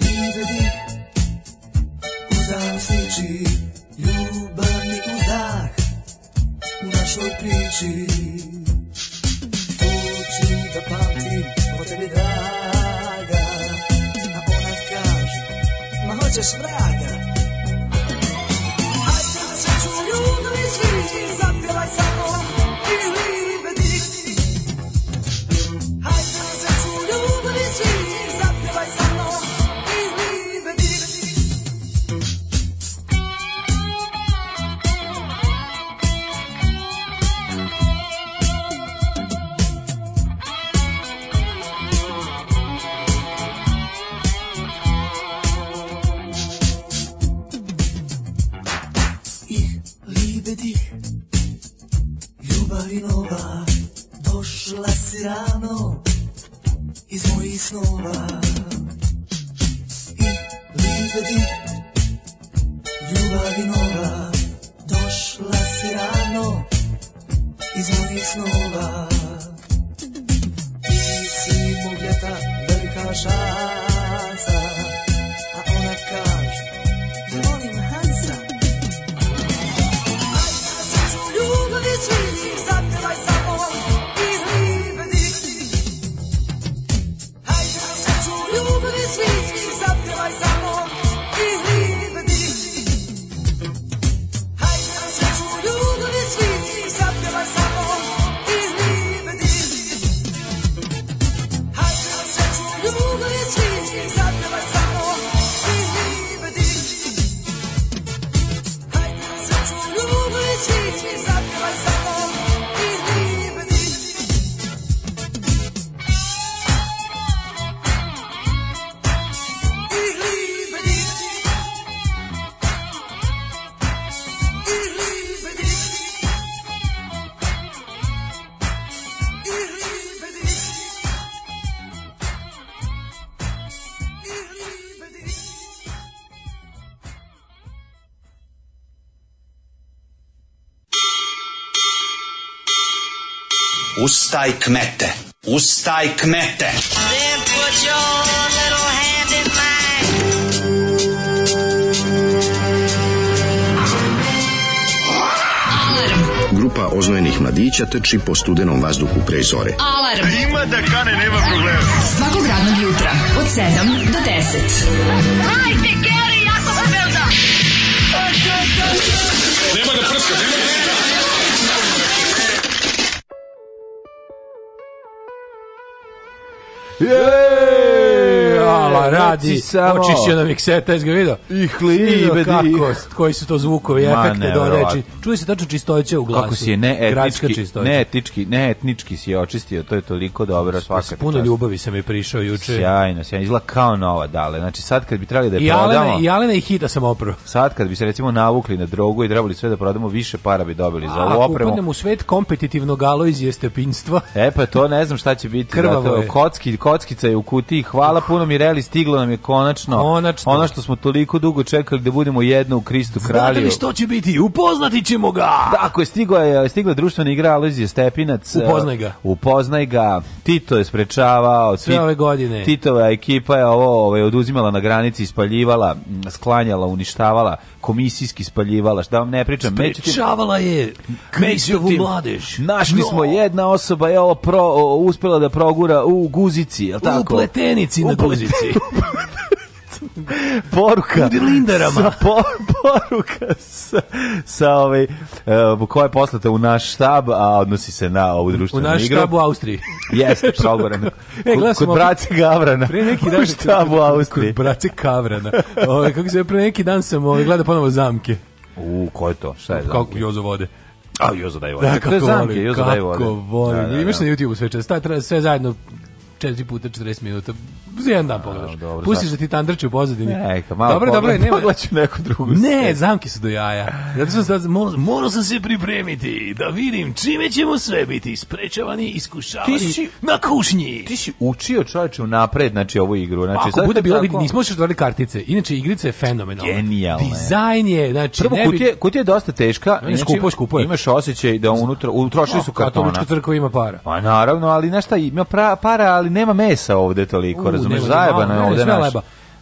Live dih u zavisniči Ljubavni udah U našoj priči Ustaj kmete! Ustaj kmete! Then Grupa oznojenih mladića teči po studenom vazduhu pre zore. Alarm! A e, ima da kane, nema problema. Svakog radnog jutra, od 7 do 10. Hajde! radi, samo... očišćio na mikseta, jes ga vidio? I hlibe, kako, koji su to zvukovi, Ma, efekte do reči. Čuje se tačno čistoće u glasu. Kako si je neetnički, neetnički, neetnički si je očistio, to je toliko dobro. S, puno čast. ljubavi sam je prišao juče. Sjajno, sjajno, izgleda kao nova dale. Znači sad kad bi trebali da je I prodamo... Alena, I Alena i Hita sam opravo. Sad kad bi se recimo navukli na drogu i trebali sve da prodamo, više para bi dobili A, za ovu opremu. Ako u svet kompetitivnog Alojzije stepinstva... E pa to ne znam šta će biti. Krvavo zato, je. Kocki, kockica je u kutiji. Hvala puno Mireli, stiglo nam je konačno, konačno, ono što smo toliko dugo čekali da budemo jedno u Kristu kralju. Znate li što će biti? Upoznati ćemo ga! Da, ako je stigla, je stigla društvena igra Alojzije Stepinac. E, upoznaj ga. Upoznaj ga. Tito je sprečavao. Sve tit, ove godine. Titova ekipa je ovo ovaj, oduzimala na granici, ispaljivala, sklanjala, uništavala, komisijski spaljivala. Šta vam ne pričam? Sprečavala je Kristovu mladež. Našli no. smo jedna osoba je ovo pro, o, uspjela da progura u guzici, je tako? U pletenici na guzici. poruka sa po, poruka sa, sa ovaj uh, koja je poslata u naš štab a odnosi se na ovu društvenu igru u naš igru. štab u Austriji jeste progoran e, kod, kod brace Gavrana pre neki dan u štabu u Austriji kod brace Gavrana ovaj kako se pre neki dan sam ovaj gledao ponovo zamke u ko je to šta je zamke? kako Jozo vode A Jozo daj vode. Da, kako, zamke, volim, Jozo daj vode. Kako volim. Da, da, da. Imaš na YouTubeu sve često, sve zajedno četiri puta 40 minuta. Za jedan dan pogledaš. Dobro, Pustiš da ti tandrče u pozadini. Neka, malo dobro, dobro, nema. Pogledaću neku drugu. Ne, zamke su do jaja. Zato sam sad, morao, sam se pripremiti da vidim čime ćemo sve biti sprečavani, iskušavani ti si, na kušnji. Ti si učio čovječe napred, znači, ovu igru. Znači, Ako sad bude bilo, tako... nismo još stvarali kartice. Inače, igrica je fenomenalna. Genijalna Dizajn je, znači... Prvo, ne bi... kutija, je dosta teška. Znači, kupoš, kupoš. Imaš osjećaj da unutra, utrošili su kartona. Katolička crkva ima para. Pa naravno, ali nešta ima para, ali ali nema mesa ovde toliko, razumeš, zajebano je ovde naš.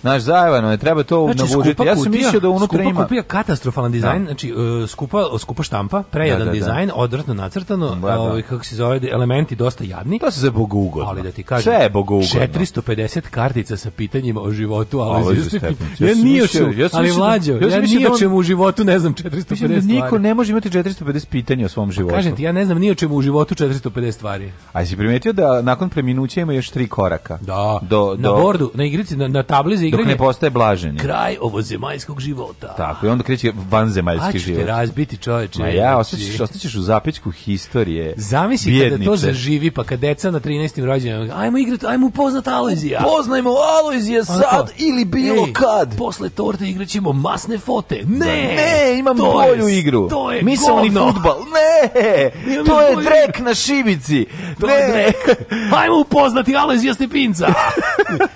Znaš, zajevano je, treba to znači, nabuđiti. Ja sam kutija, mislio da unutra skupa ima... Skupa kupija katastrofalan dizajn, da. znači e, skupa, skupa štampa, prejedan da, da, da, dizajn, odvratno nacrtano, da, da. ovaj, kako se zove, da, elementi dosta jadni. To se za bogougodno. Ali da ti kažem, Sve je bogougodno. 450 kartica sa pitanjima o životu, ali, ali za ja, nije o čemu, ja ali mlađo, ja, ja nije o čemu u životu ne znam 450 stvari. Niko ne može imati 450 pitanja o svom pa životu. Kažem ti, ja ne znam ni o čemu u životu 450 stvari. A si primetio da nakon preminuća ima još tri koraka? Da, do, na bordu, na igrici, na, na tablizi dok ne postaje blaženi. Kraj ovozemaljskog života. Tako, i onda kreće vanzemaljski život. A ću te razbiti čoveče. Ma ja, znači. osjećaš, osjećaš u zapećku historije. Zamisli kada to zaživi, pa kad deca na 13. rođenju, ajmo igrati, ajmo upoznat Alojzija. Poznajmo Alojzija sad ili bilo Ej, kad. Posle torte igraćemo masne fote. Da. Ne, ne, imam bolju igru. To je Misalni futbal. Ne, to je drek na šibici. To ne. je drek. Ajmo upoznati Alojzija Stepinca.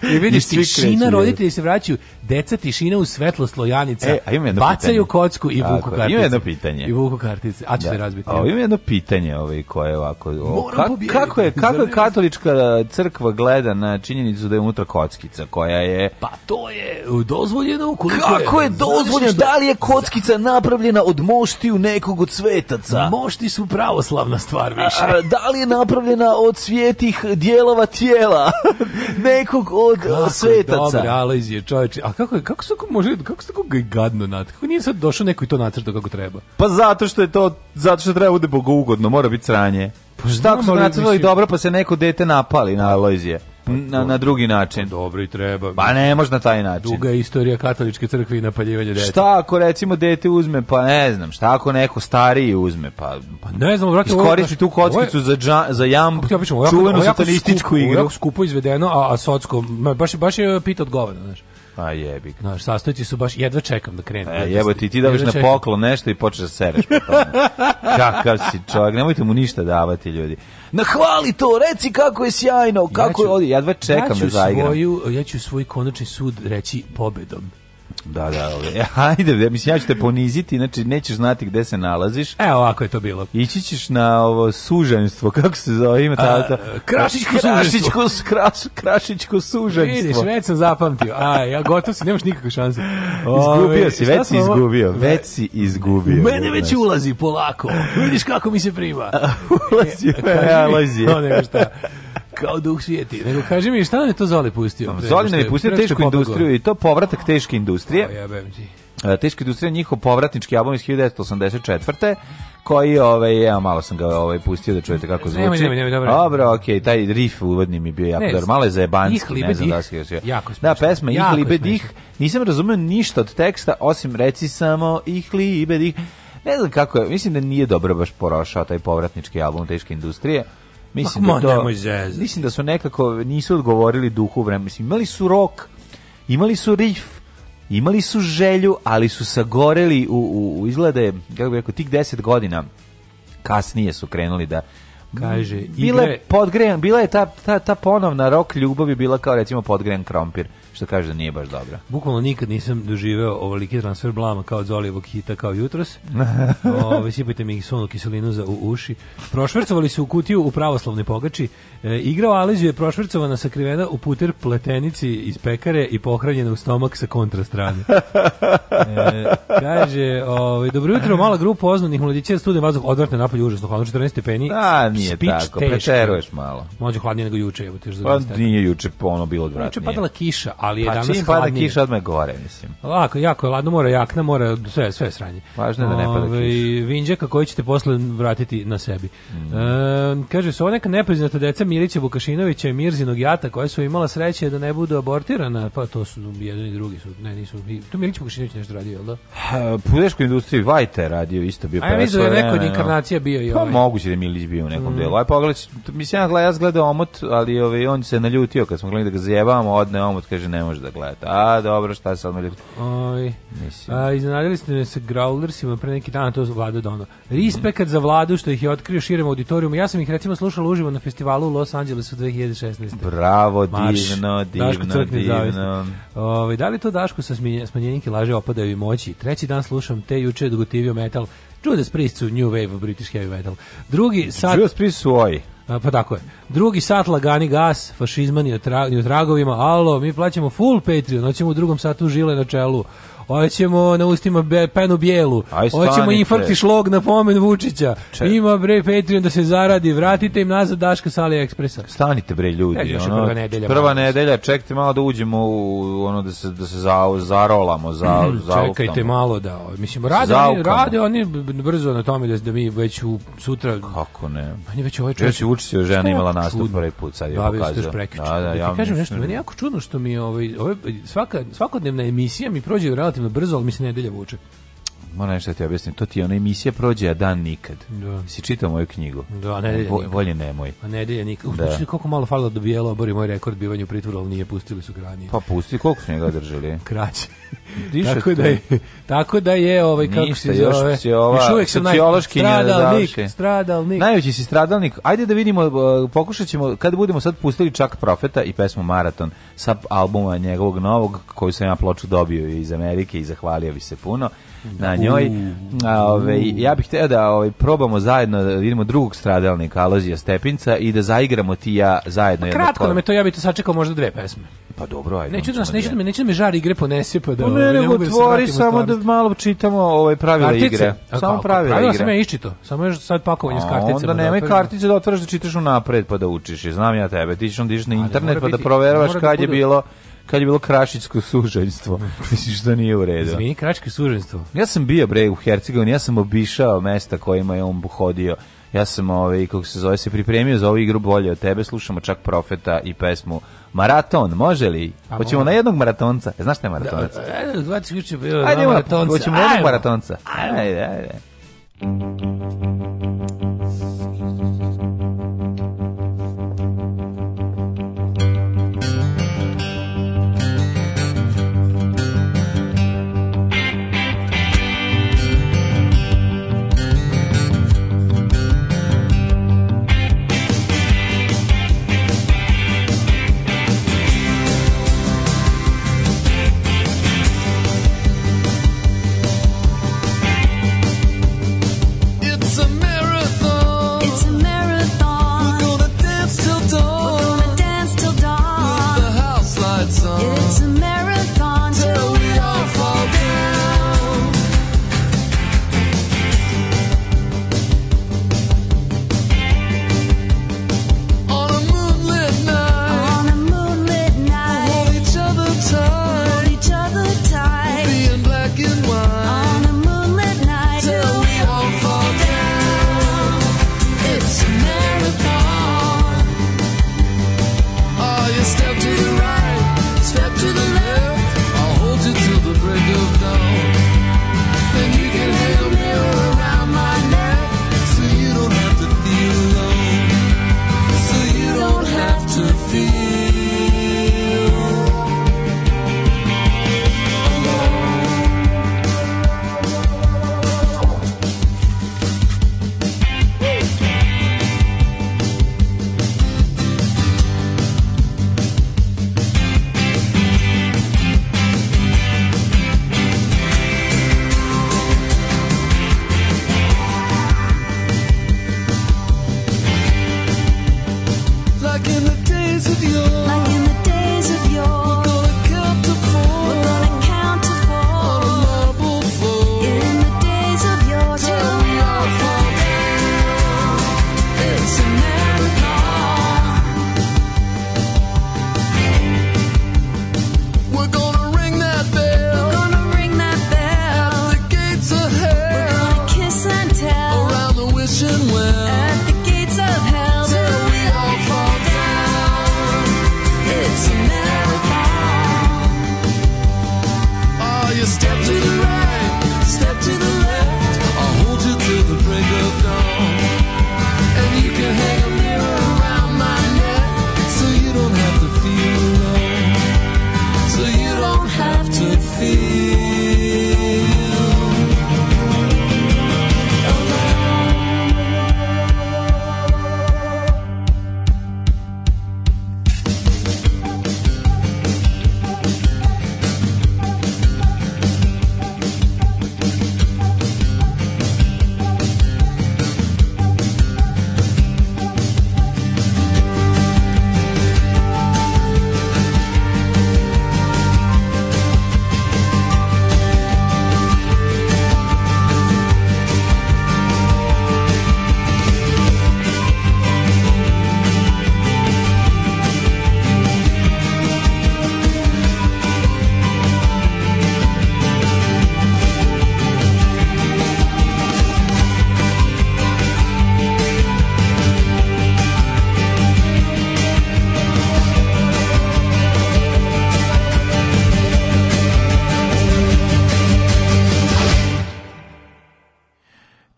I vidiš, tišina roditelji se vraćaju deca tišina u svetlo slojanica e, bacaju pitanje. kocku i vuku kartice. Ima jedno pitanje. I vuku kartice, a će da. se razbiti. A, ima jedno pitanje ovaj, koje ovako... O, ka, kako je, kako je katolička crkva gleda na činjenicu da je unutra kockica koja je... Pa to je dozvoljeno ukoliko Kako je, je dozvoljeno? Da li je kockica napravljena od moštiju nekog od svetaca? Mošti su pravoslavna stvar više. A, da li je napravljena od svijetih dijelova tijela nekog od Kako svetaca? Kako je dobro, Alojzije, čovječe. A kako je, kako se kako može, kako se kako ga gadno nad Kako nije sad došao neko i to nacrtao kako treba. Pa zato što je to zato što treba da bude bogougodno, mora biti sranje. Pa šta ako su nacrtali dobro, pa se neko dete napali na Alojzije. Pa na, na drugi način. Pa dobro i treba. Pa ne, možda na taj način. Duga istorija katoličke crkve i napaljivanje dece. Šta ako recimo dete uzme, pa ne znam, šta ako neko stariji uzme, pa, pa ne znam, vrati, iskoristi tu kockicu ovo je, za, dža, za jamb, ja čuvenu satanističku igru. Jako skupo izvedeno, a, a socko, baš, baš je pita od govana, znaš. A jebi. Znaš, sastojci su baš jedva čekam da krenu. E, jebo ti ti daviš na poklon nešto i počneš da sereš po tome. Kakav si čovjek, nemojte mu ništa davati ljudi. Nahvali to, reci kako je sjajno, kako ja ću, je ovdje. Jedva čekam ja da zaigram. Svoju, ja ću svoj konačni sud reći pobedom. Da, da, ove. ajde, mislim, ja ću te poniziti, znači nećeš znati gde se nalaziš. Evo, ovako je to bilo. Ići ćeš na ovo suženstvo, kako se zove, ime ta... ta... Krašićko, krašićko suženstvo. Kraš, krašićko suženstvo. Vidiš, već sam zapamtio. A, ja gotov si, nemaš nikakve šanse. izgubio si, već si izgubio, već si izgubio. Mene već ulazi polako, vidiš kako mi se prima. ulazi, e, e, ulazi. No, nego šta kao duh da svijeti. Nego kaži mi, šta nam je to Zoli pustio? Zoli nam je pustio tešku industriju i to povratak teške industrije. O, jebem ti. E, teška industrija, njihov povratnički album iz 1984 koji ovaj ja malo sam ga ovaj pustio da čujete kako zvuči. Nemoj, nemoj, nemoj, dobro. Dobro, okej, okay, taj riff uvodni mi bio jako ne, dobro. Malo je zajebanski, ne znam da se kaže. Da, pesma Ih libe dih. Nisam razumeo ništa od teksta osim reci samo Ih libe dih. Ne znam kako je, mislim da nije dobro baš prošao taj povratnički album teške industrije. Mislim Ma, da to, mislim da su nekako nisu odgovorili duhu vremena. Mislim, imali su rok, imali su riff, imali su želju, ali su sagoreli u, u, u izglede, kako bih rekao, tih 10 godina kasnije su krenuli da kaže igre... bila je podgrejan bila je ta, ta, ta ponovna rok ljubavi bila kao recimo podgrejan krompir što kaže da nije baš dobro. Bukvalno nikad nisam doživeo ovoliki transfer blama kao od Zolijevog hita kao jutros. Ove, sipajte mi sonu kiselinu za u uši. Prošvercovali su u kutiju u pravoslavne pogači. E, igra u je prošvercovana sakrivena u puter pletenici iz pekare i pohranjena u stomak sa kontrastrane. E, kaže, ove, dobro jutro, mala grupa oznanih mladića, studen vazduh odvratne napolje, užasno, hladno 14 stepeni. A, nije tako, preteruješ malo. Mlađe hladnije nego juče, evo, ti još za Pa da nije juče ono bilo odvratnije. Juče padala kiša, a ali pa je pa, danas čim pada kiša odme gore, mislim. Lako, jako je ladno, mora jakna, mora sve, sve sranje. Važno je da ne pada ovaj, kiša. Vinđaka koji ćete posle vratiti na sebi. Mm. E, kaže, su neka nepoznata deca Milića Vukašinovića i Mirzinog Jata koja su imala sreće da ne budu abortirana, pa to su jedan i drugi su, ne, nisu. to Milić Vukašinović nešto radio, jel da? U Pudeškoj industriji Vajta radio, isto bio. A ja mislim da je neko inkarnacija bio i pa ovaj. Pa moguće da Milić bio u nekom mm. delu. Aj pogledaj, mislim ja gledao, ja gledao omot, ali ovaj, on se naljutio kad smo gledali da ga zajebamo, odne omot, kaže ne može da gleda. A, dobro, šta sam ili... Oj. Mislim. A, iznenadili ste me sa Growlersima pre neki dan, to vlada dono. Rispekat mm. za vladu što ih je otkrio širem auditorijumu. Ja sam ih recimo slušao uživo na festivalu u Los Angelesu 2016. Bravo, Marš, divno, divno, divno. Ove, ovaj, da li to Daško sa smanjenjem laže opadaju i moći? Treći dan slušam te juče dogotivio metal. Judas Priest su New Wave British Heavy Metal. Drugi sad... Judas Priest su oji. Pa tako je. Drugi sat lagani gas, fašizman i o tragovima. Alo, mi plaćamo full Patreon, noćemo u drugom satu žile na čelu hoćemo na ustima be, penu bijelu, hoćemo infarkt i šlog na pomen Vučića, Če? ima bre Patreon da se zaradi, vratite im nazad Daška sa Ekspresa. Stanite bre ljudi, ono, prva nedelja. Prva nedelja, čekajte malo da uđemo u ono da se da se za, zarolamo, za mm, Čekajte malo da, mislim rade oni, rade oni brzo na tome da, da mi već u, sutra Kako ne? Meni već ovaj čovjek Vučić žena imala nastup prvi put, sad je pokazao. Da, da, da, ja kažem nešto, meni je jako čudno što mi ovaj, ovaj svaka svakodnevna emisija mi prođe relativno relativno brzo, ali mi se nedelja vuče moram nešto da ti objasnim, to ti je ona emisija prođe, a dan nikad. Da. Si čitao moju knjigu? Da, a nedelja Vo, Volje nemoj. A nedelja nikad. Uf, da. koliko malo falilo da bijelo obori moj rekord bivanja u pritvoru, ali nije pustili su granije. Pa pusti, koliko su njega držali? Kraće. tako, da je, tako da je, ovaj, Ništa, kako se zove, si ova, još uvijek sam naj... Da stradalnik, da stradalnik. Najveći si stradalnik. Ajde da vidimo, eh, pokušat ćemo, kada budemo sad pustili čak Profeta i pesmu Maraton sa albuma njegovog novog, koju sam ja ploču dobio iz Amerike i zahvalio bi se puno. Da, na njoj. Mm. Ove, ja bih htio da ove, probamo zajedno da vidimo drugog stradalnika Alozija Stepinca i da zaigramo ti ja zajedno. Pa, kratko nam je to, ja bih to sačekao možda dve pesme. Pa dobro, ajde. Neću da nas, neću da me, neću da me žar igre ponese pa da. Pa ovaj, ne, nego da otvori samo da malo čitamo ove pravila kartice. igre. Samo kako? pravila, pravila igre. sam ja iščito. Samo još sad pakovanje s karticama. Onda nemoj da kartice da otvaraš da čitaš unapred pa da učiš. Znam ja tebe, ti ćeš onda na da, internet pa da proveravaš da kad je bilo kad je bilo krašičko suženjstvo. Misliš da nije u redu. Izvini, krašičko suženjstvo. Ja sam bio bre u Hercegovini, ja sam obišao mesta kojima je on hodio. Ja sam ovaj kako se zove se pripremio za ovu igru bolje od tebe, slušamo čak Profeta i pesmu Maraton, može li? A hoćemo na jednog maratonca. E, znaš šta je maratonac? Da, e, da ajde, dva tisuće bilo ajde, na maratonca. Hoćemo na jednog maratonca. Ajde, ajde. ajde.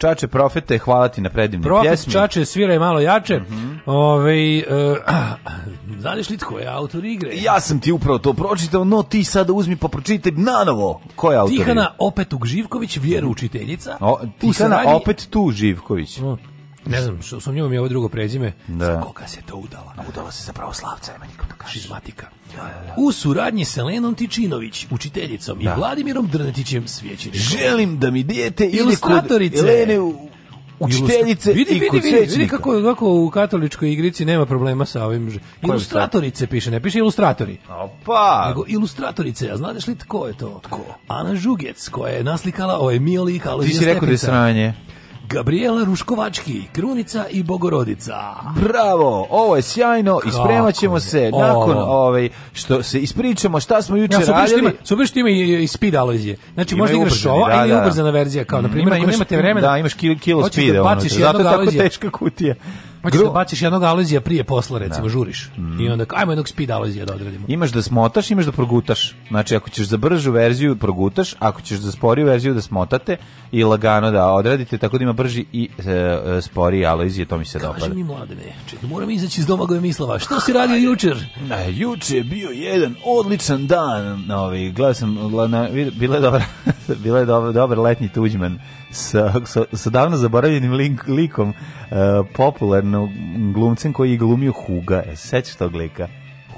Čače Profete, hvala ti na predivnoj Profet, pjesmi. Čače svira je malo jače. Mm -hmm. Ove, e, znaš li tko je autor igre? Ja sam ti upravo to pročitao, no ti sad uzmi pa pročitaj nanovo. Ko je autor Tihana igre? Opetug Živković, mhm. učiteljica. O, Tihana radi... opet tu Živković. Mm. Ne znam, što sam mi je ovo drugo prezime. Da. Za koga se to udala? Udala se za pravoslavca, nema nikom da kaže. Šizmatika u suradnji sa Lenom Tičinović, učiteljicom da. i Vladimirom Drnetićem svećenikom. Da. Želim da mi dijete ili kod Elene u učiteljice vidi, i vidi, kod vidi, vidi kako, kako u katoličkoj igrici nema problema sa ovim. Ilustratorice piše, ne piše ilustratori. Opa! Nego ilustratorice, a znaš li tko je to? Tko? Ana Žugec, koja je naslikala ovaj Mioli i Kalozija Ti si rekao da je sranje. Gabriela Ruškovački, Krunica i Bogorodica. Bravo, ovo je sjajno i spremat se o. nakon ovaj, što se ispričamo šta smo juče ja, radili. Super što ima i, i speed alozije. Znači možda igraš ovo, da, a da. ili ubrzana verzija. Kao, na primjer, ako nemate vremena... Da, imaš kilo, kilo speeda. Da ono, zato je tako teška kutija. Pa ćeš da baciš jednog Alojzija prije posla, da. recimo, da. žuriš. Mm. I onda, ajmo jednog speed Alojzija da odradimo. Imaš da smotaš, imaš da progutaš. Znači, ako ćeš za bržu verziju, progutaš. Ako ćeš za sporiju verziju, da smotate i lagano da odradite, tako da ima brži i e, e sporiji Alojzije, to mi se dopada. Kaži mi, mladene, čekaj, moram izaći iz domagoja mislava. Što si radio Ajde. jučer? Na, juče je bio jedan odličan dan. Novi, gledao sam, bila je dobra, bila je dobar, dobar letnji tuđman sa, sa, sa davno zaboravljenim link, likom uh, popularnog glumcem koji je glumio Huga. E, sećaš tog lika?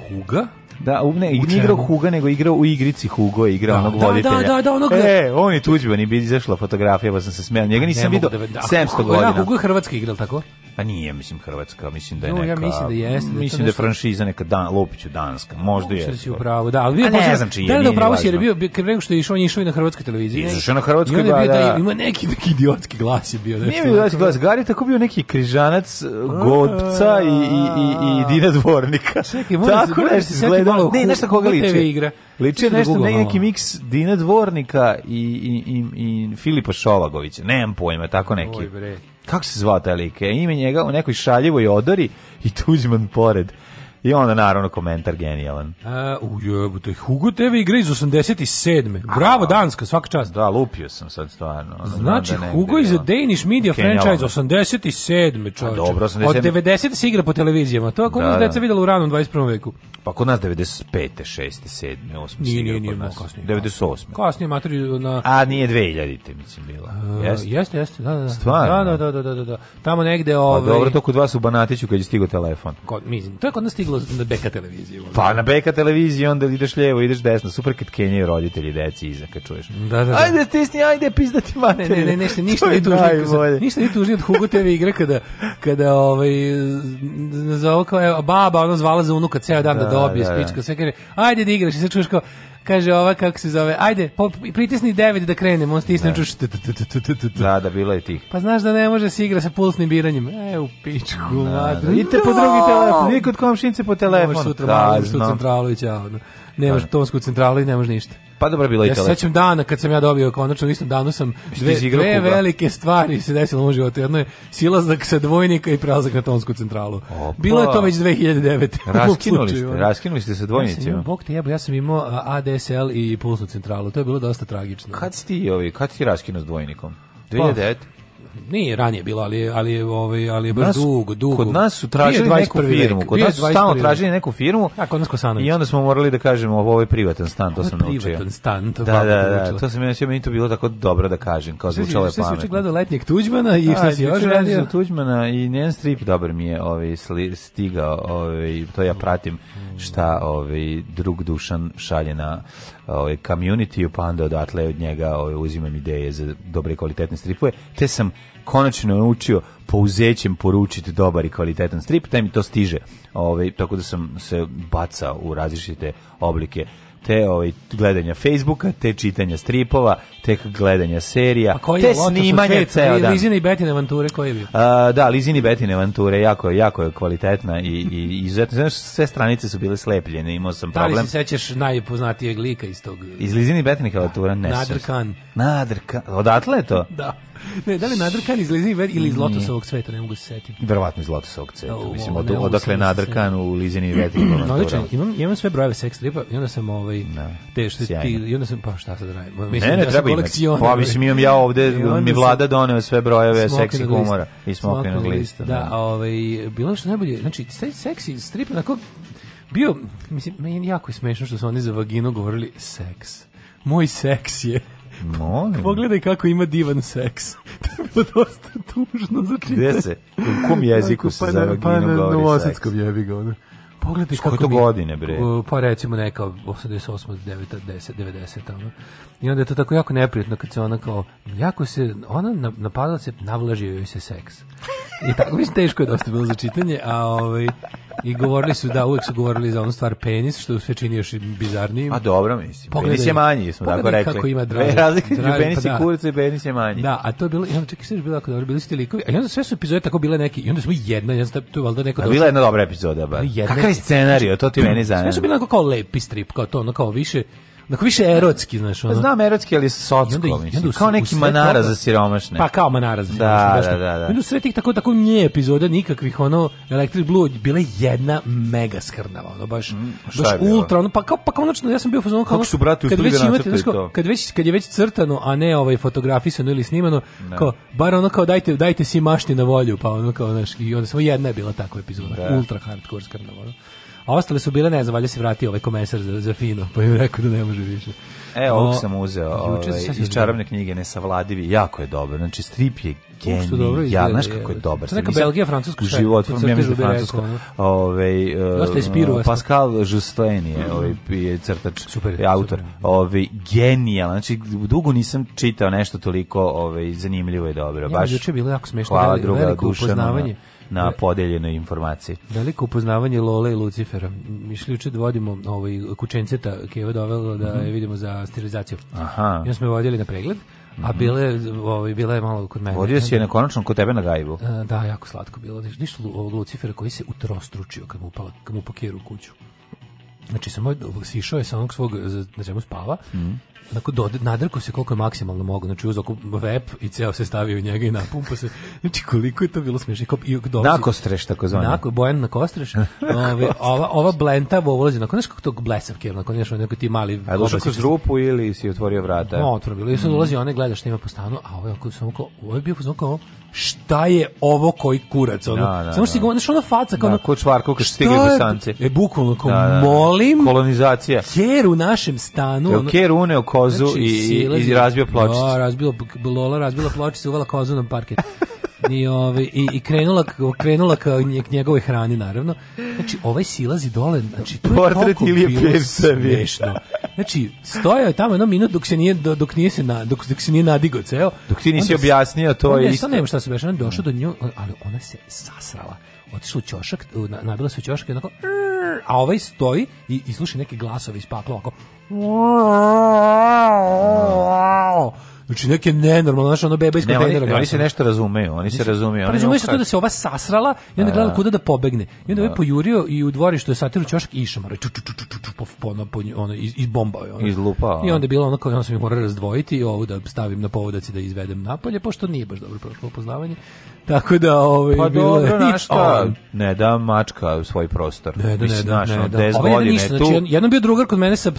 Huga? Da, um, ne, nije igrao Huga, nego igrao u igrici Hugo, igrao da, onog da, da voditelja. Da, da, da, onog... E, on je tuđban i bi izašla fotografija, pa sam se smijel. Njega nisam vidio da, da, 700 godina. Da, Hugo je Hrvatski igrao, tako? Pa nije, mislim, Hrvatska, mislim da je neka... no, Ja mislim da jeste. Da je mislim da je franšiza neka Dan, Lopiću, Danska, možda je. Možda upravo, da. Ali bio, ne, ne znam čiji je, da, da, upravo si, jer je bio, kad nego što je išao, on je išao i na Hrvatskoj televiziji. Išao na Hrvatskoj, da, da. Ima neki, neki idiotski glas je bio. Nije bio idiotski glas, Gari tako bio neki križanac, e, Godca i, i, i, i Dina Dvornika. Čekaj, moram, tako nešto izgleda malo, ne, nešto koga liči. Igra. Liči na nešto ne, neki miks Dina Dvornika i, i, i, i Filipa Šovagovića, nemam pojma, tako neki. Oj bre. Kako se zvao taj lik? E, ime njega u nekoj šaljivoj odori i Tuđman pored. I onda naravno komentar genijalan. Uh, to je Hugo TV igra iz 87. Bravo, Danska, svaka čast. Da, lupio sam sad stvarno. Ono da znači, Hugo iz Danish Media Franchise 87. čovječe. A, dobro, 87. Od 90 se igra po televizijama. To je kod da, nas da. deca videla u ranom 21. veku. Pa kod nas 95. 6. 7. 8. Nije, nije, nije, kasnije. 98. Kasnije materi na... A nije 2000 mislim, bila. A, jeste? Jeste, da, da. da. Stvarno? Da, da, da, da, da. da. Tamo negde... Ove... Pa dobro, ovaj- to kod vas u Banatiću kad je stigo telefon. Kod, mislim, to je kod nas stiglo bilo na BK televiziji. Pa na BK televiziji onda ideš lijevo, ideš desno. Super kad kenjaju roditelji deci iza kad čuješ. Da, da, da. Ajde stisni, ajde pizdati mate. Ne, ne, ne, ništa, ništa ni tužni. Ništa ni tužni od Hugo TV igre kada kada ovaj nazvao kao baba, ona zvala za unuka ceo dan da, da dobije da, da. spička, sve kaže ajde da igraš i sve čuješ kao kaže ova kako se zove. Ajde, pritisni 9 da krenemo, on stisne da. čuš. Da, da, bilo je tih. Pa znaš da ne može se igra sa pulsnim biranjem. E, u pičku, da, da. mater. Idite po drugi telefon, vi kod komšinice po telefonu. Možeš sutra, malo možeš da, sutra centralu i ćao. Nemaš tonsku centralu i nemaš ništa. Pa dobro bilo ja i to. Ja sećam dana kad sam ja dobio konačno u istom danu sam dve, dve velike stvari se desilo u životu. Jedno je silazak sa dvojnika i prelazak na tonsku centralu. Opa. Bilo je to već 2009. Raskinuli ste, raskinuli ste sa dvojnicima. Ja Bog te jebo, ja sam imao ADSL i pulsnu centralu. To je bilo dosta tragično. Kad si ti, ovi, kad si ti raskinuo s dvojnikom? 2009. Pa, Nije ranije bilo, ali ali ovaj ali je baš nas, dugo, dugo. Kod nas su tražili neku firmu, kod nas su stalno tražili neku firmu. A kod nas Kosanović. I onda smo morali da kažemo ovo je privatan stan, to sam naučio. Privatan stan, to da, da, da, da, to sam ja meni to bilo tako dobro da kažem, kao zvučalo je pametno. Sve se gledao letnjeg Tuđmana i šta si još radio? Tuđmana i njen strip dobar mi je, ovaj stigao, ovaj to ja pratim šta ovaj drug Dušan šalje na ovaj community pa onda odatle od njega ovaj, uzimam ideje za dobre kvalitetne stripove te sam konačno naučio pouzećem poručiti dobar i kvalitetan strip, taj mi to stiže. Ovaj tako da sam se baca u različite oblike te ovaj, gledanja Facebooka, te čitanja stripova, te gledanja serija, koji te snimanje ceo dan. Lizine Betine avanture koje je bio? A, da, Lizine Betine avanture, jako, jako je kvalitetna i, i izuzetno. Znaš, sve stranice su bile slepljene, imao sam problem. Da li se sećaš najpoznatijeg lika iz tog? Iz Lizine Betine avantura? Ne. Nadrkan. Nadrkan. Odatle je to? Da ne, da li nadrkan iz Lizine ili iz lotosovog cveta, ne mogu se setiti. Verovatno iz lotosovog cveta. O, Mislim, od, odakle da nadrkan u Lizini veti. no, ličan, imam, imam sve brojeve sex stripa i onda sam ovaj, ne, da, te što ti, i onda sam, pa šta sad radim? Mislim, ne, ne, ja da treba imati. Pa, mislim, imam ja ovde, mi vlada doneo sve brojeve seksi humora i smokrenog lista. Da, da. ovaj, bilo je što najbolje, znači, taj seksi strip, onako, bio, mislim, meni jako smešno što su oni za vaginu govorili seks. Moj seks je. Molim. Pogledaj kako ima divan seks. to je bilo dosta tužno. Znači, Gde se? U kom jeziku se za vaginom pa, govori pa seks? Pa na jebi ga. Ono. Pogledaj kako, to mi, godine, bre? Pa recimo neka 88, 9, 10, 90, ono. I onda je to tako jako neprijatno kad se ona kao, jako se, ona napadala se, navlažio joj se seks. I tako, mislim, teško je dosta bilo za čitanje, a ovaj, I govorili su, da, uvek su govorili za onu stvar penis, što sve čini još bizarnijim. A dobro, mislim, pogledaj, penis je manji, smo tako rekli. kako ima draži. E, razlika pa penis i da. kurca i penis je manji. Da, a to je bilo, ja onda čekaj, sve je bilo tako dobro, bili su ti likovi, a i onda sve su epizode tako bile neki, i onda smo jedna, ja znam, tu je valjda neko... A bila je jedna dobra epizoda, pa ba. Kakav je scenarij, to ti meni zanima. Sve su bile kao lepi strip, kao to, ono kao više, Dakle, više erotski, znaš, pa ono. Znam erotski, ali socko, mislim. Kao neki manara za siromašne. Pa kao manara za da, siromašne. Da, da, da, da. da. Minu sve tih tako, tako nje epizoda nikakvih, ono, Electric Blue, bila jedna mega skrnava, ono, baš, mm, pa baš ultra, ono, pa kao, pa kao, konačno, ja sam bio fazon, kao, Kako su brati kad već imate, znaš, kao, kad, već, kad je već crtano, a ne ovaj fotografisano ili snimano, ne. Da. kao, bar ono kao dajte, dajte si mašti na volju, pa ono kao, znaš, i onda samo jedna je bila takva epizoda, ultra hardcore skrnava, ono a ostale su bile, ne znam, valjda se vratio ovaj komesar za, za fino, pa im rekao da ne može više. E, ovog sam uzeo ovaj, iz čarobne knjige, nesavladivi, jako je dobro, znači strip je genijalan, znaš kako je dobar. To neka Belgija, Francuska, šta ovaj, je? Život, e, ja mislim Francuska. Ove, uh, Pascal Justin je, ovaj, mhm. je crtač, super, je autor. Ove, ovaj, genijalan, znači dugo nisam čitao nešto toliko ove, ovaj, zanimljivo i dobro. Baš, ja, juče bilo jako smešno, hvala druga, veliko upoznavanje na podeljenoj informaciji. Veliko upoznavanje Lole i Lucifera. Mi juče da vodimo ovaj, kučenceta Keva dovela da mhm. je vidimo za sterilizaciju. Aha. I smo je vodili na pregled. A mhm. bile, ovaj, bila je malo kod mene. Vodio si je na konačno kod tebe na gajbu. E, da, jako slatko bilo. Ništa ovog Lucifera koji se utrostručio kad mu, upala, kad mu pokiru kuću. Znači, samo sišao je sa onog svog, na čemu spava, mm onako do, da nadrko se koliko je maksimalno mogu, znači uzeo web i ceo se stavio u njega i napumpa se. Znači koliko je to bilo smiješno. Kao, i dolazi, nakostreš, tako zvanje. Nako, Bojan na kostreš. ove, ova, ova blentava ulazi, onako, znaš kako tog blesavke, onako, znaš, onako neki mali... A došao kroz rupu ili si otvorio vrata? No, otvorio I sad ulazi, one gledaš što ima po stanu, a ovo je, samo kao, ovo je bio, kao, šta je ovo koji kurac ono da, da, samo što da. ona faca kao da, ono, kod čvarku kad stigle bosance e bukvalno kao da, da, da. molim kolonizacija ker u našem stanu Jel, ono, ker uneo kozu znači, i, i, razbio pločicu da, razbilo lola razbila pločicu uvala kozu na parket I, ovaj, i, i krenula, krenula ka njegovoj hrani, naravno. Znači, ovaj silazi dole, znači, to je Portret toliko bilo Pevca, Znači, stojao je tamo jedno minut dok se nije, dok nije, se na, dok, dok se nije nadigo ceo. Dok ti nisi onda, objasnio, to onda, je isto. Ne, nema šta se beša, došao do nju, ali ona se sasrala otišla u ćošak, nabila se u ćošak i onako, a ovaj stoji i, i sluša neke glasove iz pakla, ovako, Znači neke nenormalno, znači ono beba iz ne, oni, oni, se nešto razumeju, oni se razumeju. Pa razumeju se to da se ova sasrala i onda da, gledala da. kuda da pobegne. I onda je ovaj da. pojurio i u dvorištu je satiru ćošak i išamara. Ču, ču, ču, ču, ču, po, po, po, ono, iz, izbombao je. Ono. Izlupao. I onda je bilo ono kao, ono sam ih morao razdvojiti i ovu da stavim na povodac i da izvedem napolje, pošto nije baš dobro prošlo upoznavanje. Tako da ovaj pa bilo dobro, je... šta, ovaj. ne da mačka svoj prostor. Ne da, ne da, ne da. Ovo je ništa, znači, jedan bio drugar kod mene sa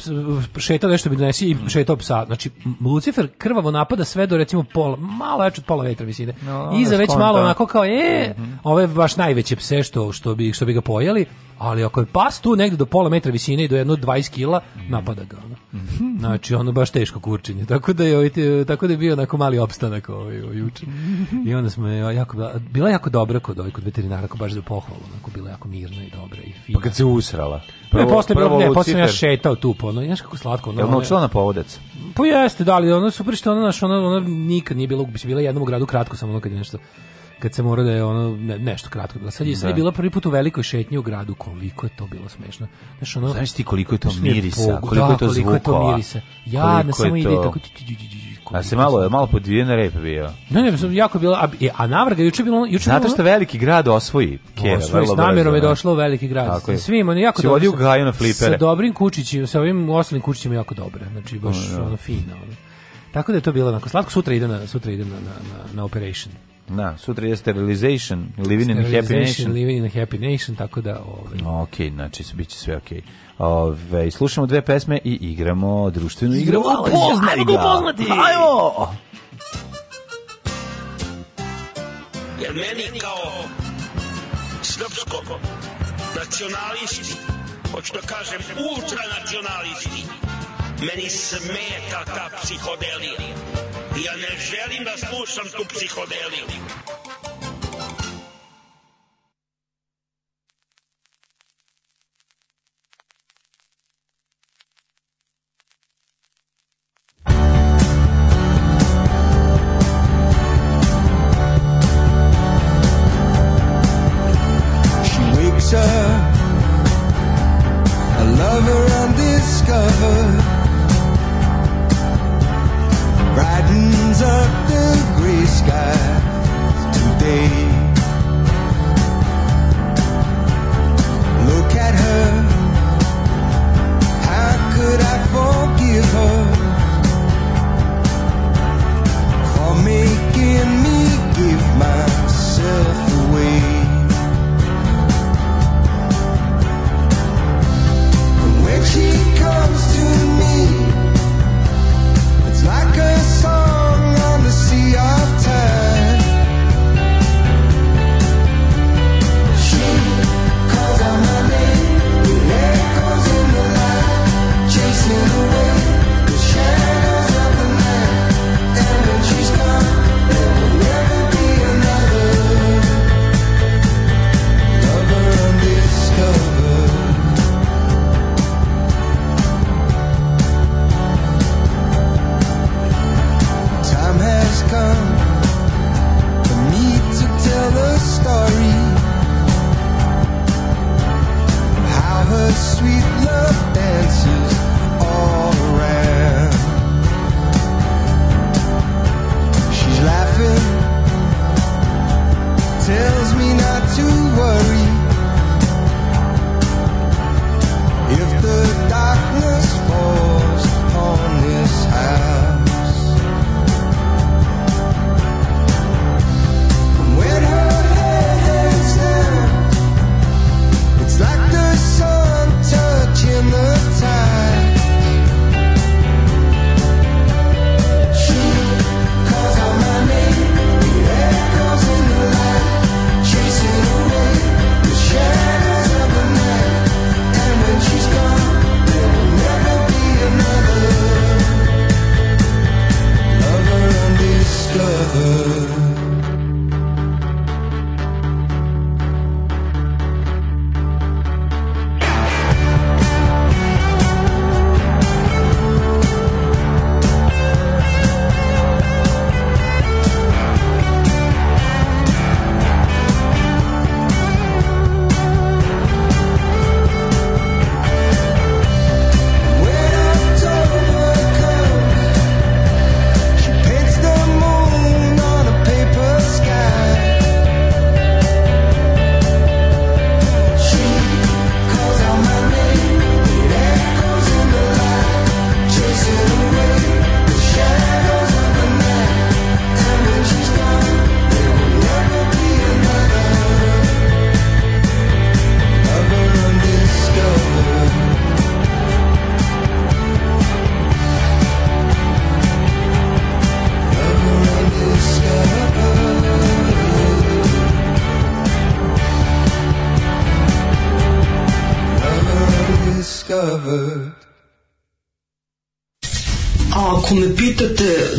šetao nešto bi donesi i šetao psa. Znači, Lucifer krvavo napada sve do recimo pola, malo jače od pola vetra visine. No, I za da, već malo onako kao, e, mm -hmm. ove baš najveće pse što, što, bi, što bi ga pojeli, ali ako je pas tu negde do pola metra visine i do jedno 20 kila, mhm. napada ga. Ono. Znači, ono baš teško kurčenje. Tako da je, ovaj tako da je bio onako mali opstanak ovaj, ovaj juče. I onda smo jako, bila jako dobra kod, ovaj, kod veterinara, ako baš za pohvalu, onako bila jako mirna i dobra i fina. Pa kad se usrala. Prvo, ne, posle, prvo, ne, posle ja šetao tu, po pa ono, znaš kako slatko. Ono, Jel naučila na povodec? Pa jeste, da, ali ono super što ono, naš, ono, ono nikad nije bila, bi se bila jednom u gradu kratko, samo ono kad je nešto kad se mora da je ono ne, nešto kratko Da sad je, sad je da. bila prvi put u velikoj šetnji u gradu koliko je to bilo smešno znaš ono znaš ti koliko je to mirisa da, koliko je to zvukova koliko je to mirisa ja na samo ide tako a se malo malo podvijena rep bio ne ne sam jako bila a, e, a navrga juče bilo juče zato što veliki grad osvoji Kera, osvoji s namjerom je da. došlo u veliki grad sa svim on jako dobro u gaju na flipere sa dobrim kučićima sa ovim ostalim kučićima jako dobro znači baš mm, ono fino tako da je to bilo onako slatko sutra idem na sutra ide na na na operation Da, sutra je sterilization, living in a happy nation. Living in a happy nation, tako da... Ovaj. Ok, znači bit će sve ok. Ove, slušamo dve pesme i igramo društvenu igru. Upoznaj ga! Upoznati! Ajmo! Pa, Jer meni kao srpsko nacionalisti, hoću da kažem ultranacionalisti, meni smeta ta psihodelija Ja ne želim da slušam tu psihodeliju. I love her undiscovered opens up the gray sky today. Look at her. How could I forgive her for making me give myself away? when she comes to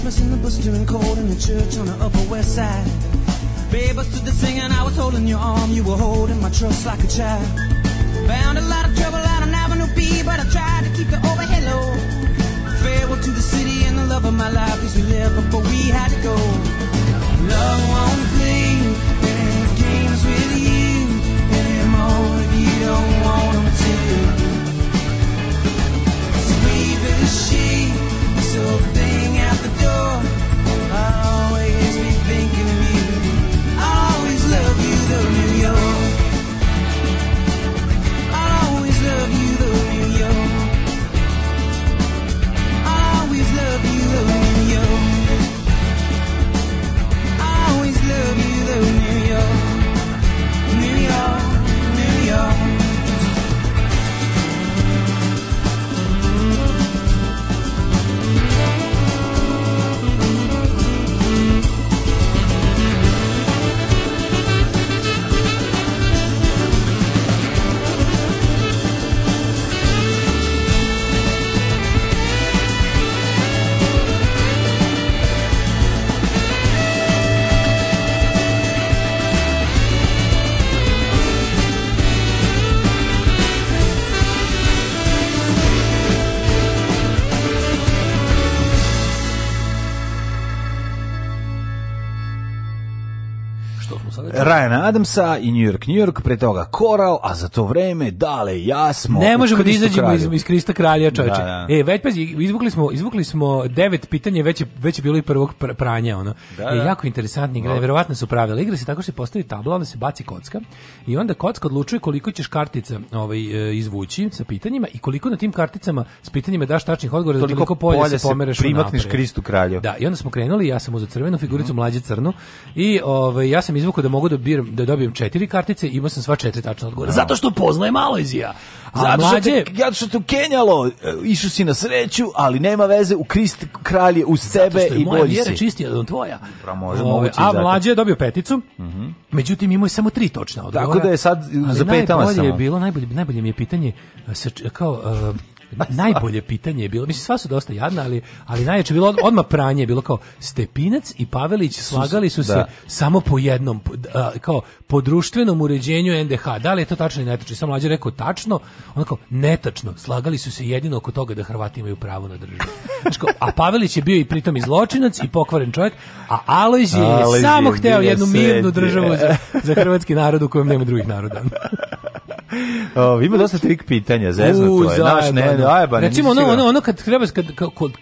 Christmas in the blistering cold in the church on the Upper West Side. Babe, I stood there singing, I was holding your arm, you were holding my trust like a child. Found a lot of trouble out on Avenue B, but I tried to keep it over hello. Farewell to the city and the love of my life, cause we left before we had to go. Love won't play any games with you anymore if you don't want them to. We've been she, so dang the door. I'll always be thinking. Brian Adamsa i New York, New York, pre toga Coral, a za to vreme dale ja smo Ne možemo da izađemo iz, iz Krista Kralja, čovječe. Da, da. E, već pazi, izvukli smo, izvukli smo devet pitanja, već je, već je bilo i prvog pranja, ono. Da, e, da. jako interesantni igra, no. verovatno su pravila. Igra se tako što se postavi tabla, onda se baci kocka i onda kocka odlučuje koliko ćeš kartica ovaj, e, izvući sa pitanjima i koliko na tim karticama s pitanjima daš tačnih odgovora, toliko, toliko polja, polja se pomereš se primakneš Kristu Kralju. Da, i onda smo krenuli, ja sam uzeo crvenu figuricu, mm -hmm. mlađe crnu i ovaj, ja sam izvukao da mogu da dobijem, da dobijem četiri kartice, imao sam sva četiri tačna odgovora. Da. Zato što poznaje Malojzija. Zato što, te, zato što te Kenjalo, e, išu si na sreću, ali nema veze, u Krist kralj je uz sebe i bolji si. Zato čistija od tvoja. Pra, može, Ove, a mlađe je dobio peticu, mm -hmm. međutim imao je samo tri točna odgovora. Tako da je sad za petama samo. Najbolje je bilo, najbolje, najbolje mi je pitanje, e, kao... Uh, najbolje pitanje je bilo, mislim sva su dosta jadna, ali ali najče bilo odma pranje, bilo kao Stepinac i Pavelić slagali su se da. samo po jednom a, kao po društvenom uređenju NDH. Da li je to tačno ili netačno? Sam mlađi rekao tačno, on kao netačno. Slagali su se jedino oko toga da Hrvati imaju pravo na državu. Znači, a Pavelić je bio i pritom i zločinac i pokvaren čovjek, a Alojz je, samo je hteo jednu mirnu državu za, za hrvatski narod u kojem nema drugih naroda. O, ima dosta trik pitanja, zezno to je. Naš ne, ajba, Recimo ono, ono, ono kad treba kad,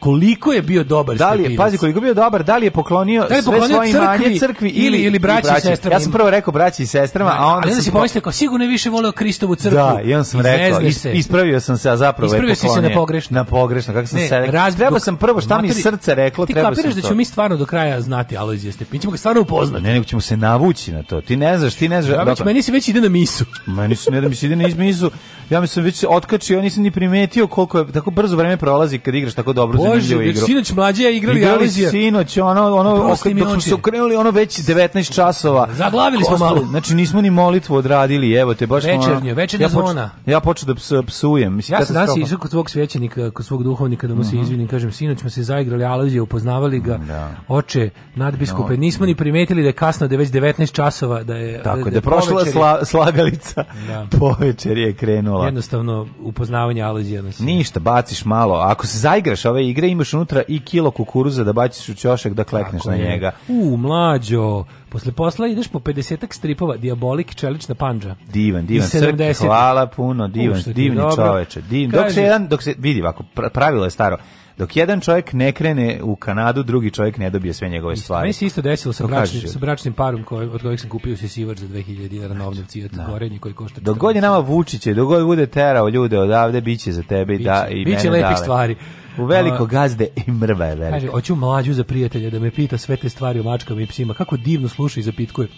koliko je bio dobar da li je, pazi koliko je bio dobar, da li je poklonio, da li je poklonio sve svoje crkvi, imanje crkvi ili ili braći i sestrama. Ja sam prvo rekao braći i sestrama, da, a onda se pomislio kao sigurno je više voleo Kristovu crkvu. Da, i on sam rekao, ispravio sam se, a zapravo ispravio je poklonio. Ispravio si se na pogrešno. Na pogrešno, kako sam ne, se rekao. Treba sam prvo šta mi srce reklo, treba sam. Ti kapiraš da ćemo mi stvarno do kraja znati Alojzija Stepinić, ćemo ga stvarno upoznati. Ne, nego ćemo se navući na to. Ti ne znaš, ti ne znaš. Znači, meni se već ide na misu. Meni se ne da mi sede na izmizu. Ja mislim već otkači, otkačio, nisam ni primetio koliko je tako brzo vreme prolazi kad igraš tako dobro Bože, zanimljivu igru. Bože, sinoć mlađi ja igrali Alizija. Sinoć, ono, ono, ok, dok smo se okrenuli, ono već 19 časova. Zaglavili smo malo. Znači nismo ni molitvu odradili, evo te baš Večernje, ono, večernja ja zvona. Poč, ja počeo da ps, psujem. Mislim, ja sam danas išao kod svog svećenika, kod svog duhovnika da mu se mhm. izvinim, kažem, sinoć smo se zaigrali Alozija, upoznavali ga, da. oče, nadbiskupe, nismo ni primetili da kasno, da je već 19 časova, da je... Tako, da, je da prošla slagalica. Da povečer je krenula. Jednostavno, upoznavanje alođija nas. Ništa, baciš malo. Ako se zaigraš ove igre, imaš unutra i kilo kukuruza da baciš u ćošak da klekneš Tako na je. njega. U, mlađo, posle posla ideš po 50 ak stripova, diabolik, čelična panđa. Divan, divan, srk, hvala puno, divan, Ušto, divni čoveče. Divni. Dok se jedan, dok se, vidi ovako, pravilo je staro Dok jedan čovjek ne krene u Kanadu, drugi čovjek ne dobije sve njegove stvari. Meni se isto desilo sa bračnim, sa bračnim parom koji, od kojeg sam kupio sisivač za 2000 dinara na ovnovci od da. gorenje koji košta. Dok god je nama Vučiće, dok god bude terao ljude odavde, bit će za tebe biće, da, i biće mene lepih stvari. U veliko gazde i mrva je velika. Kaže, hoću mlađu za prijatelja da me pita sve te stvari o mačkama i psima. Kako divno sluša i zapitkuje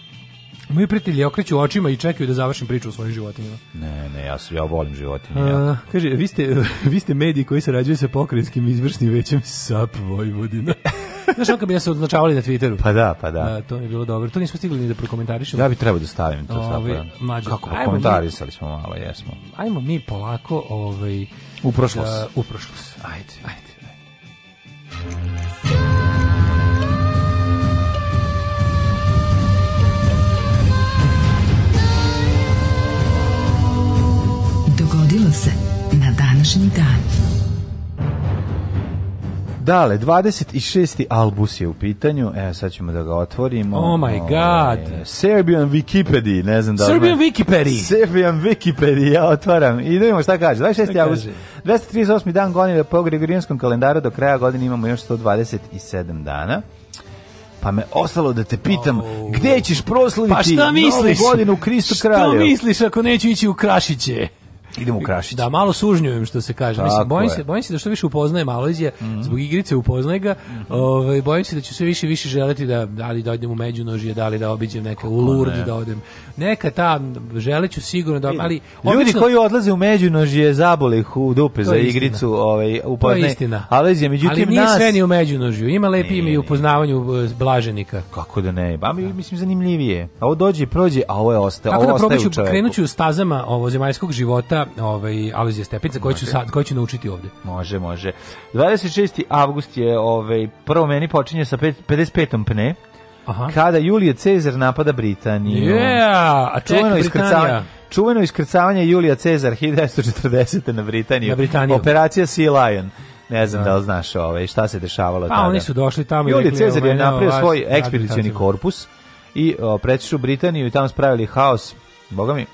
Moji prijatelji okreću očima i čekaju da završim priču o svojim životinjama. Ne, ne, ja, su, ja volim životinje. Ja. Kaže, vi ste, vi ste mediji koji sarađuju sa pokrajinskim izvršnim većem SAP Vojvodina. Znaš, on kad ja se označavali na Twitteru. Pa da, pa da. da to je bilo dobro. To nismo stigli ni da prokomentarišemo. Ja bi trebao da stavim to ove, sad. Mlađe, Kako, pa komentarisali smo malo, jesmo. Ajmo mi polako ovaj, u prošlost. Da, u prošlost. Ajde, ajde. ajde. današnji dan. Dale, 26. Albus je u pitanju. Evo, sad ćemo da ga otvorimo. Oh my ovaj, god. E, Serbian Wikipedia, ne znam da... Serbian Wikipedia! Serbian Wikipedia, ja otvaram. I da vidimo šta kaže. 26. Da Albus, 238. dan godine po Gregorijanskom kalendaru. Do kraja godine imamo još 127 dana pa me ostalo da te pitam oh. gdje ćeš proslaviti pa šta misliš? novu godinu u Kristu kralju. Šta misliš ako neću ići u Krašiće? Idemo u Krašić. Da, malo sužnjujem što se kaže. Mislim, bojim se, bojim se da što više upoznajem Alojzija, mm -hmm. zbog igrice upoznaje ga. Mm -hmm. Ovaj bojim se da ću sve više više želeti da da li da odem u Međunožje, da li da obiđem neke u Lurd, ne. da odem. Neka ta želeću sigurno da, ali obično, ljudi koji odlaze u Međunožje zabole ih u dupe za igricu, ovaj, istina. ovaj upoznaje. Alojzija, međutim ali nije nas sve ni u Međunožju. Ima lepi ime i u poznavanju e, blaženika. Kako da ne? Ba, mi, da. mislim zanimljivije. A ovo dođe i prođe, a ovo je ostaje. Tako ovo da probaću, krenuću stazama ovozemaljskog života ovaj Alezija Stepinca koji ću sad koji ću naučiti ovde. Može, može. 26. avgust je ovaj prvo meni počinje sa 55. pne. Aha. Kada Julije Cezar napada Britaniju. Yeah, a čuveno iskrcavanje, čuveno iskrcavanje Julija Cezar 1940. na Britaniju. Na Britaniju. Operacija Sea Lion. Ne znam da, da li znaš ovaj, šta se dešavalo pa, tada. Pa oni su došli tamo Julije Cezar je napravio svoj ekspedicioni korpus i o, pretišu Britaniju i tamo spravili haos. Boga mi,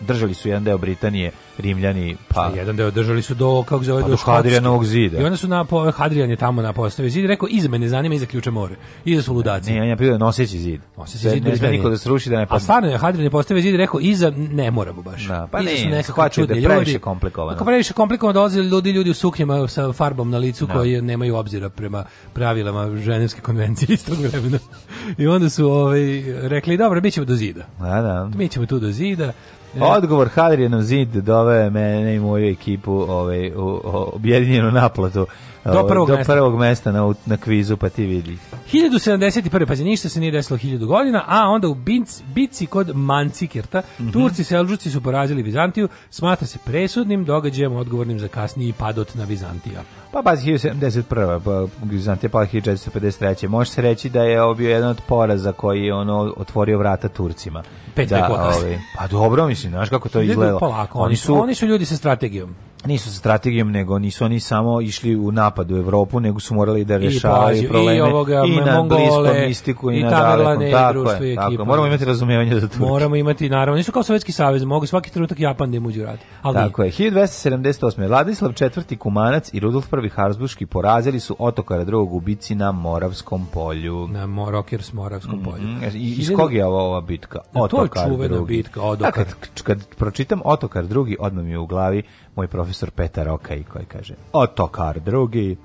držali su jedan deo Britanije Rimljani pa jedan deo držali su do kako zove pa do, Hadrijanovog zida. I onda su na Hadrijan je tamo na postavi zid rekao iza mene zanima iza ključa more. Iza da su ludaci. Ne, ja pio noseći zid. Noseći zid bez niko da sruši da ne pa. A stvarno je Hadrijan je postavio zid rekao iza ne moramo baš. Da, pa ne, neka shvaćaju da je previše komplikovano. Kako previše komplikovano dolaze ljudi ljudi u suknjama sa farbom na licu da. koji nemaju obzira prema pravilama Ženevske konvencije istog vremena. I onda su ovaj rekli dobro, mi ćemo do zida. Da, da. Mi ćemo tu do zida. Pa odgovor Hadrijanov zid doveo mene i moju ekipu ovaj, u, u objedinjenu naplatu do ovaj, prvog, do prvog mesta na, na kvizu, pa ti vidi. 1071. Pazi, ništa se nije desilo 1000 godina, a onda u Binc, Bici kod Mancikirta mm -hmm. Turci Selđuci su porazili Bizantiju smatra se presudnim događajem odgovornim za kasniji padot na Bizantija Pa pazi, 1071. Pa, Vizantija pa 1453. Može se reći da je bio jedan od poraza koji je ono otvorio vrata Turcima. Pet da, ovi, ovaj, pa dobro, mislim, znaš kako to izgledalo. oni, su, oni su ljudi sa strategijom nisu sa strategijom, nego nisu oni samo išli u napad u Evropu, nego su morali da rešavaju probleme i, ovoga, i na Mongole, bliskom i, i na dalekom. Tako je, tako Moramo imati razumevanje za Turke. Moramo imati, naravno, nisu kao Sovjetski savez, mogu svaki trenutak Japan da im uđu rad. Ali tako nije. je, 1278. Vladislav IV. Kumanac i Rudolf I. Harzburški porazili su otokara drugog ubici na Moravskom polju. Na Morokers Moravskom mm -hmm. polju. E, I, iz kog je ova, ova bitka? Otokar to je čuvena drugi. bitka, odokar. Dakle, kad, kad pročitam Otokar drugi, odmah mi je u glavi moj profesor Petar Okaj koji kaže Otokar drugi,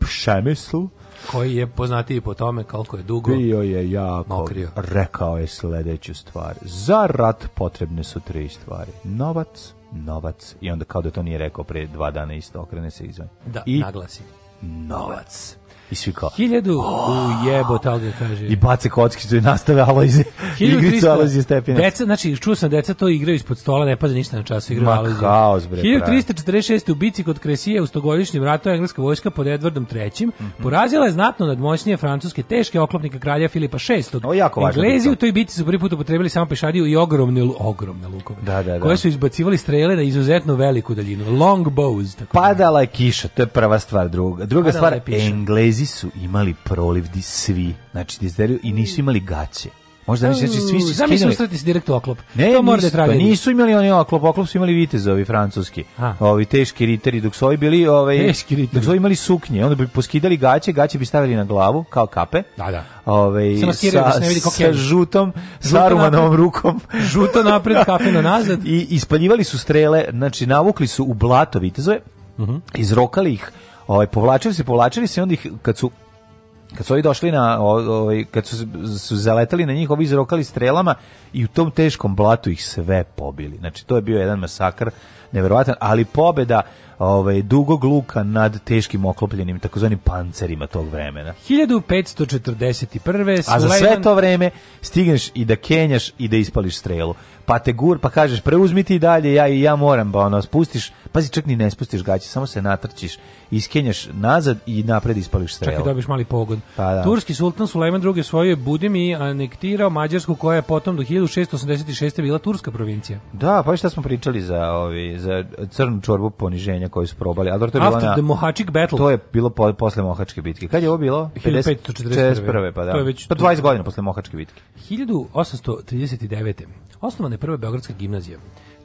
Pšemislu, koji je poznatiji po tome koliko je dugo bio je jako mokrio. rekao je sledeću stvar za rat potrebne su tri stvari novac, novac i onda kao da to nije rekao pre dva dana isto okrene se izvan da, i naglasi novac I svi kao... Hiljadu u oh! jebo, tako kaže. I bace kockicu i nastave Alojze, igricu Alojze Stepinac. Deca, znači, čuo sam, da deca to igraju ispod stola, ne pada ništa na času igraju Alojze. Ma kaos, bre. 1346. u bici kod Kresije u stogodišnjem ratu engleska vojska pod Edvardom III. Mm -hmm. Porazila je znatno nadmoćnije francuske teške oklopnika kralja Filipa VI. O, jako Englezi u toj bici su prvi put upotrebili samo pešadiju i ogromne, ogromne lukove. Da, da, da. Koje su izbacivali strele na izuzetno veliku daljinu. Long bows. Tako Padala je kiša, to je prva stvar. Druga, druga Padala stvar, Englezi Kinezi su imali proliv di svi, znači dizderiju, i nisu imali gaće. Možda mi se znači svi su skinuli. Zamisli se direkt u oklop. Ne, to mora da pa Nisu imali oni oklop, oklop su imali vitezovi francuski. A. Ovi teški riteri dok su ovi bili, ovaj teški riteri. Dok su imali suknje, onda bi poskidali gaće, gaće bi stavili na glavu kao kape. Da, da. Ovaj sa, da se ne sa žutom, sarumanom rukom. Žuto napred, da. kafe na nazad. I ispaljivali su strele, znači navukli su u blato vitezove. Uh mhm. -huh. Izrokali ih Ovaj povlačili se, povlačili se onda ih kad su kad su oni došli na ovaj kad su, su zaletali na njih ovi izrokali strelama i u tom teškom blatu ih sve pobili. Znači to je bio jedan masakr neverovatan, ali pobeda ovaj dugog luka nad teškim oklopljenim takozvanim pancerima tog vremena. 1541. Sulejman... A za sve to vreme stigneš i da kenjaš i da ispališ strelu pategur, pa kažeš preuzmiti i dalje, ja i ja moram, pa ono, spustiš, pazi, čak ni ne spustiš gaće, samo se natrčiš, iskenjaš nazad i napred ispališ strelu. Čak i dobiš mali pogod. Pa, da. Turski sultan Sulejman II. svoje Budim i anektirao Mađarsku koja je potom do 1686. bila turska provincija. Da, pa šta smo pričali za, ovi, za crnu čorbu poniženja koju su probali. Ador, to je After na, the Mohačik battle. To je bilo po, posle Mohačke bitke. Kad je ovo bilo? 1541. Pa da. To je već pa 20 godina posle Mohačke bitke. 1839. Osnovane prve Beogradska gimnazija.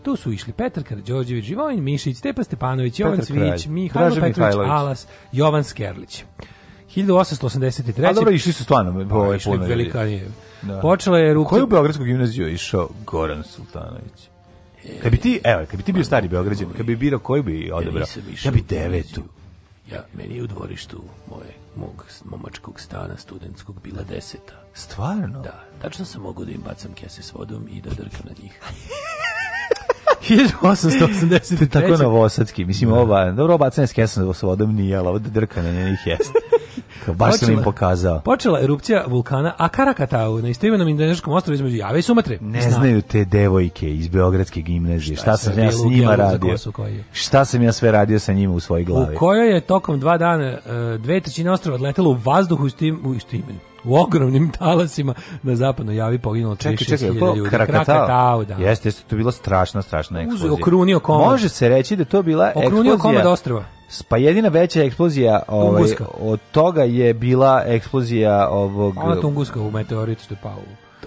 Tu su išli Petar Karđorđević, Živojin Mišić, Stepa Stepanović, Jovan Petar Cvijić, Mihajlo Petrović, Mihajlović. Alas, Jovan Skerlić. 1883. A dobro, išli su stvarno po pa, ovaj puno. Velikanije. Da. Počela je ruka... Koji u Beogradsku gimnaziju išao Goran Sultanović? Kad bi ti, evo, kad bi ti bio pa, stari Beograđan, kad bi birao koji bi odebrao? Ja, bi devetu. Ja, meni je u dvorištu moje, mog momačkog stana studentskog bila deseta. Stvarno? Da. Tačno sam mogu da im bacam kese s vodom i da drkam na njih. 1883. Tako na novosadski, mislim, da. ova, dobro, bacanje s kesom s vodom nije, ali ovo drka na njih jeste. Baš počela, sam im pokazao. Počela erupcija vulkana Akarakatau na istoimenom indoneškom ostrovu između Jave i Sumatre. Ne Zna. znaju te devojke iz beogradske gimnazije. Šta, šta sam ja s njima radio? Šta sam ja sve radio sa njima u svojoj glavi? U kojoj je tokom dva dana e, dve trećine ostrova odletelo u vazduhu u istoimenu u ogromnim talasima na zapadno javi poginulo 36.000 ljudi. Krakatau, da. Jeste, jeste, to bila strašna, strašna eksplozija. Uz, okrunio komad. Može se reći da to bila okrunio eksplozija. Okrunio komad ostrva. Pa jedina veća eksplozija ovaj, od toga je bila eksplozija ovog... Ona Tunguska u meteoritu što je pao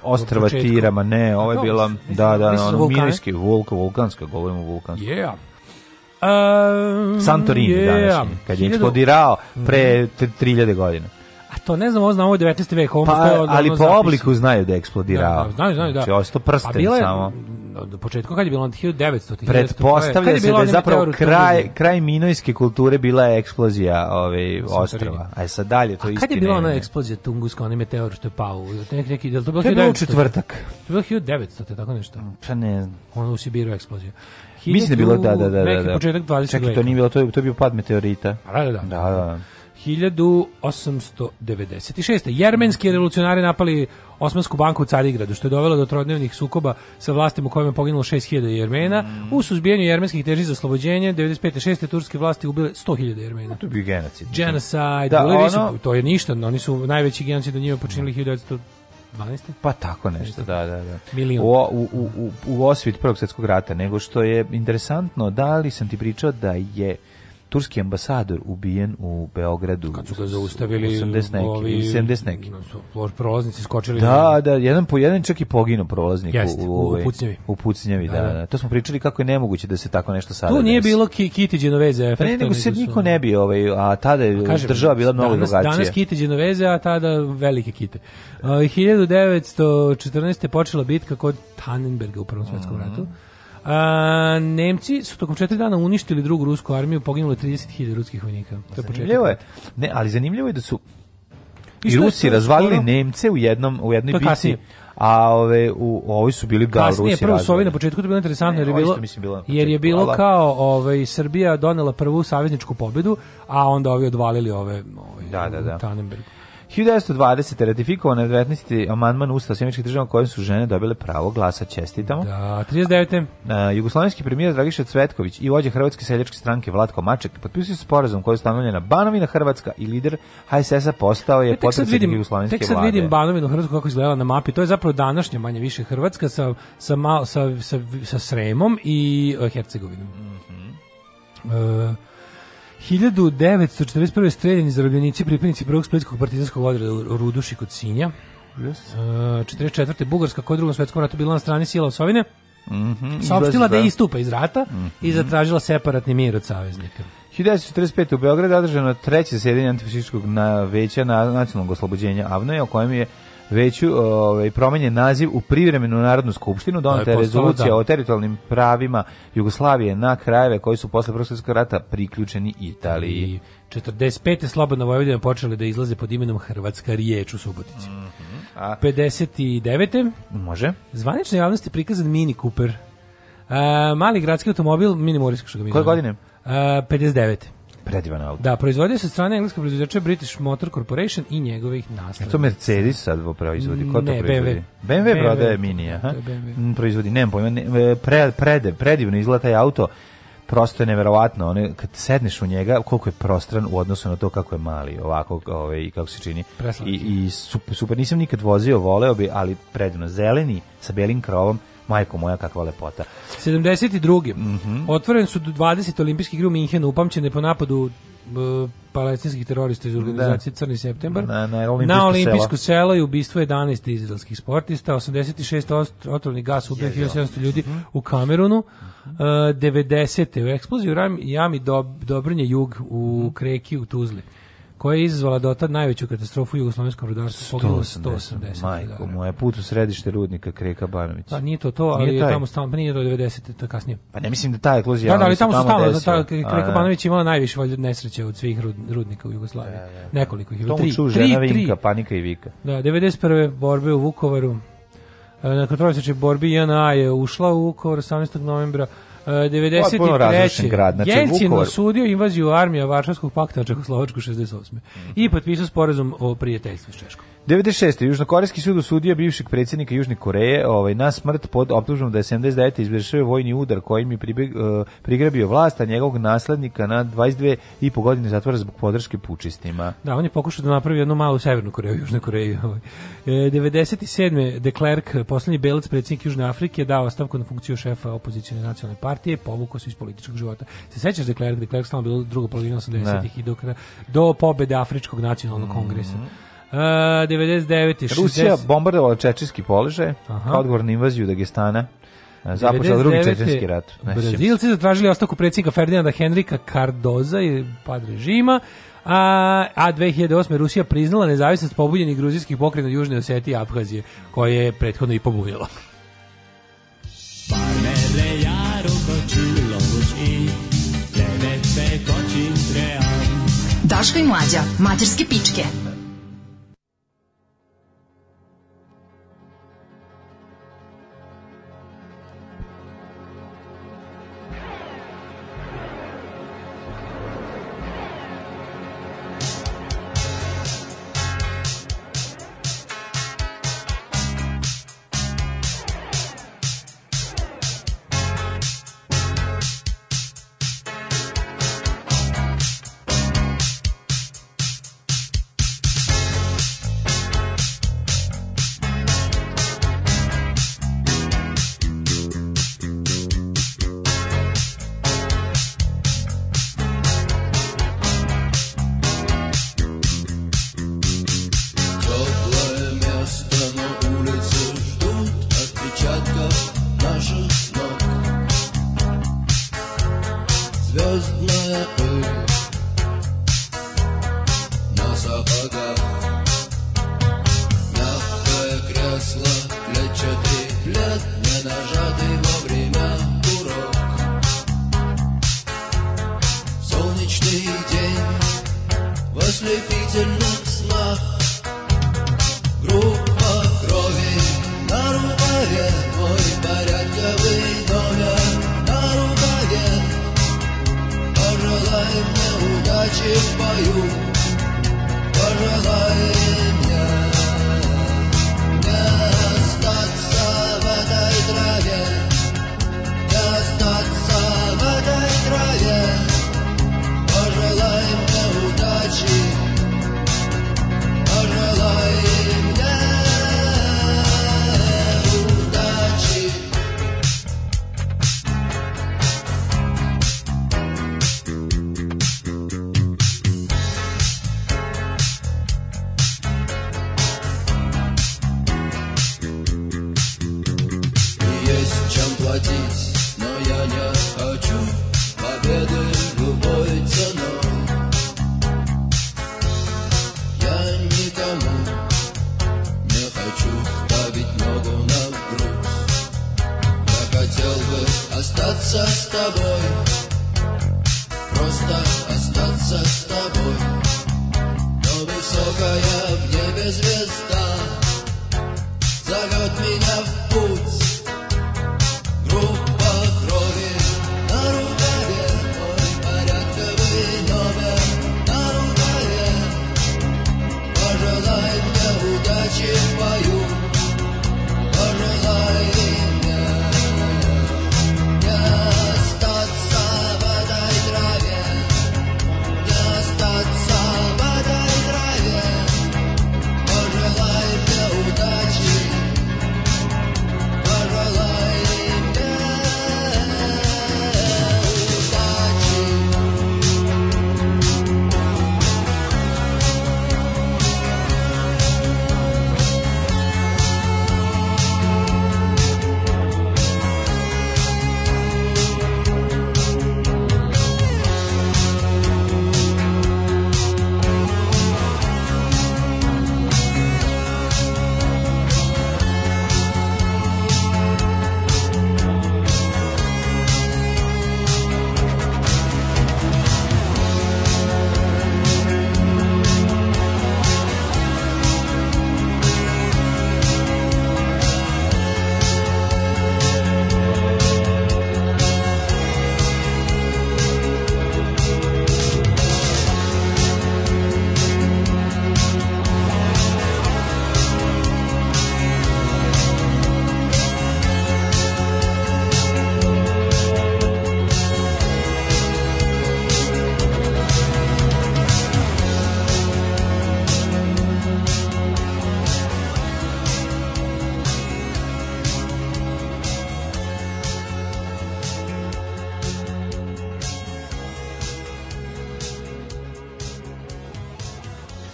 ostrava Tirama, ne, pa ovo je bila, da, da, da ono, vulkanski, vulka, vulkanska, govorimo vulkanska. Yeah. Um, Santorini yeah. današnji, kad je eksplodirao pre 3000 godina to ne znam, ovo znamo 19. vek, ovo pa, ali po zapis. obliku znaju da je eksplodirao. Da, da, znaju, znaju, da. Znači, ostao prsten pa je, samo. Od početka kad je bilo 1900 Pretpostavlja je se da je zapravo kraj kraj minojske kulture bila je eksplozija ove ovaj, ostrva. Aj e, sad dalje to isto. Kad je bila ona eksplozija Tunguska, onaj meteor što je pao? tek neki da to bilo četvrtak. To je bilo 1900, tako nešto. Mm, pa ne znam. Ono u Sibiru eksplozija. Mislim da bilo da da da da. da. Neki početak 20. veka Čekaj, to nije bilo, to je to bio pad meteorita. Da, da, da. Da, da. da. 1896. Jermenski revolucionari napali Osmansku banku u Carigradu, što je dovelo do trodnevnih sukoba sa vlastima u kojima je poginulo 6000 Jermena. Mm. U suzbijanju jermenskih teži za oslobođenje 95. 6. turske vlasti ubile 100.000 Jermena. To je bio genocid. Genocide. Da, ono... su, to je ništa, oni su najveći genocid u njima počinili 1912. Pa tako nešto, da, da, da. Milion. U, u, u, u osvit Prvog svjetskog rata, nego što je interesantno, da li sam ti pričao da je turski ambasador ubijen u Beogradu. Kad su ga zaustavili 80 neki, ovi, 70 neki. Su prolaznici skočili. Da, na... da, jedan po jedan čak i poginu prolaznik Jest, u, u, ovaj, u Pucnjevi. U da, Pucnjevi, da, da, da, To smo pričali kako je nemoguće da se tako nešto sada. Tu nije bilo ki, Kiti Genoveze efekta. Pa ne, nego se niko ne bi, ovaj, a tada je pa država bila mnogo danas, drugačija. Danas Kiti Genoveze, a tada velike Kite. Uh, 1914. počela bitka kod Tannenberga u Prvom svetskom mm -hmm. ratu A, Nemci su tokom četiri dana uništili drugu rusku armiju, poginulo 30.000 ruskih vojnika. To je zanimljivo je, ne, ali zanimljivo je da su i, i Rusi razvalili skoro? Nemce u jednom u jednoj bici. A ove u ovi su bili da Rusi. Kasnije prvo su ovi na početku to bilo interesantno jer je bilo, bilo jer je bilo kao ovaj Srbija donela prvu savezničku pobedu, a onda ovi odvalili ove ovaj da, da, da. Tannenberg. 1920. ratifikovan je 19. amandman Ustava Sjemičkih država kojim su žene dobile pravo glasa. Čestitamo. Da, 39. Uh, jugoslovenski premijer Dragiša Cvetković i vođa Hrvatske seljačke stranke Vlatko Maček potpisuje sporazum koji je ustanovljena Banovina Hrvatska i lider HSS-a postao je potpredsjednik Jugoslovenske vlade. Tek sad vidim Banovinu Hrvatsku kako izgledala na mapi. To je zapravo današnja manje više Hrvatska sa, sa, mal, sa, sa, sa Sremom i e, Hercegovinom. Mm -hmm. uh, 1941. streljeni zarobljenici pripadnici prvog splitskog partizanskog odreda u Ruduši kod Sinja. Yes. Uh, e, 44. Bugarska koja je u drugom svetskom ratu bila na strani sila Osovine. Mm -hmm, Saopštila da, da istupa iz rata mm -hmm. i mhm. zatražila separatni mir od saveznika. 1945. u Beogradu je održano treće sjedinje antifašističkog na veća na nacionalnog oslobođenja Avnoja, o kojem je veću ovaj promenjen naziv u privremenu narodnu skupštinu doneta da je rezolucija da. o teritorijalnim pravima Jugoslavije na krajeve koji su posle Prvog rata priključeni Italiji. 45. slobodna Vojvodina počeli da izlaze pod imenom Hrvatska riječ u Subotici. Mm -hmm. A... 59. Može. Zvanična javnosti prikazan Mini Cooper. A, mali gradski automobil, Mini Morijsko što ga mi Koje godine? A, 59. Predivan auto. Da, proizvodio se strane engleskog proizvođača British Motor Corporation i njegovih naslednika. to Mercedes sad proizvodi? Ko to ne, proizvodi? BMW. BMW, BMW prodaje Mini, aha. BMW. Mm, proizvodi, nemam pojma, ne, e, pre, prede, predivno izgleda taj auto prosto je neverovatno one kad sedneš u njega koliko je prostran u odnosu na to kako je mali ovako ovaj i kako se čini Preslanki. i, i super, super nisam nikad vozio voleo bi ali predivno zeleni sa belim krovom Majko moja, kakva lepota. 72. Mm -hmm. Otvoren su 20 olimpijski igri u Minhenu, upamćene po napadu uh, palestinskih terorista iz organizacije da. Crni septembar. Na, na, olimpijsko na olimpijsko selo. selo i ubistvo 11 izraelskih sportista, 86 otrovni gas ubio 1700 ljudi mm -hmm. u Kamerunu, uh, e, 90. u eksploziju jami Dob, Dobrnje jug u Kreki u Tuzli koja je izazvala dotad najveću katastrofu u jugoslovenskom brodarstvu, poginulo 180. Majko je put u središte rudnika Kreka Banović. Pa da, nije to to, ali nije je tamo stalno, pa nije do 90. to kasnije. Pa ne mislim da ta eklozija... Da, da, ali tamo su stalno, da, ta, Kreka Banović imala najviše valjda nesreće od svih rudnika u Jugoslaviji. Da, da, da. Nekoliko ih je bilo. Tomu žena Vinka, panika i vika. Da, 91. borbe u Vukovaru, e, na kontrolisačoj borbi JNA je ušla u Vukovar 18. novembra, 93. E, grad. Znači, Jelcin Vukovar... osudio invaziju armija Varšavskog pakta na Čehoslovačku 68. Mm -hmm. i potpisao sporazum o prijateljstvu s Češkom. 96. Južnokorejski sud osudio bivšeg predsjednika Južne Koreje ovaj, na smrt pod optužbom da je 79. izvršio vojni udar kojim je pribeg, uh, e, prigrabio vlast, a njegovog naslednika na 22 i po godine zatvora zbog podrške pučistima. Da, on je pokušao da napravi jednu malu severnu Koreju, Južnu Koreju. Ovaj. E, 97. de Klerk, poslednji belac predsjednik Južne Afrike, dao ostavku na funkciju šefa opozicijne nacionalne partije, povukao se iz političkog života. Se sećaš de Klerk? De Klerk stalno bilo drugo polovina 80-ih i do, do pobede Afričkog nacionalnog kongresa. Mm -hmm. Uh, 99. Rusija bombardovala čečenski položaj kao odgovor na invaziju Dagestana. Započeo drugi čečenski rat. Brazilci zatražili ostavku predsjednika Ferdinanda Henrika Cardoza i pad režima. A, a 2008. Rusija priznala nezavisnost pobunjenih gruzijskih pokrena Južne Osetije i Abhazije, koje je prethodno i pobunjalo. Daška i mlađa, mađarske pičke.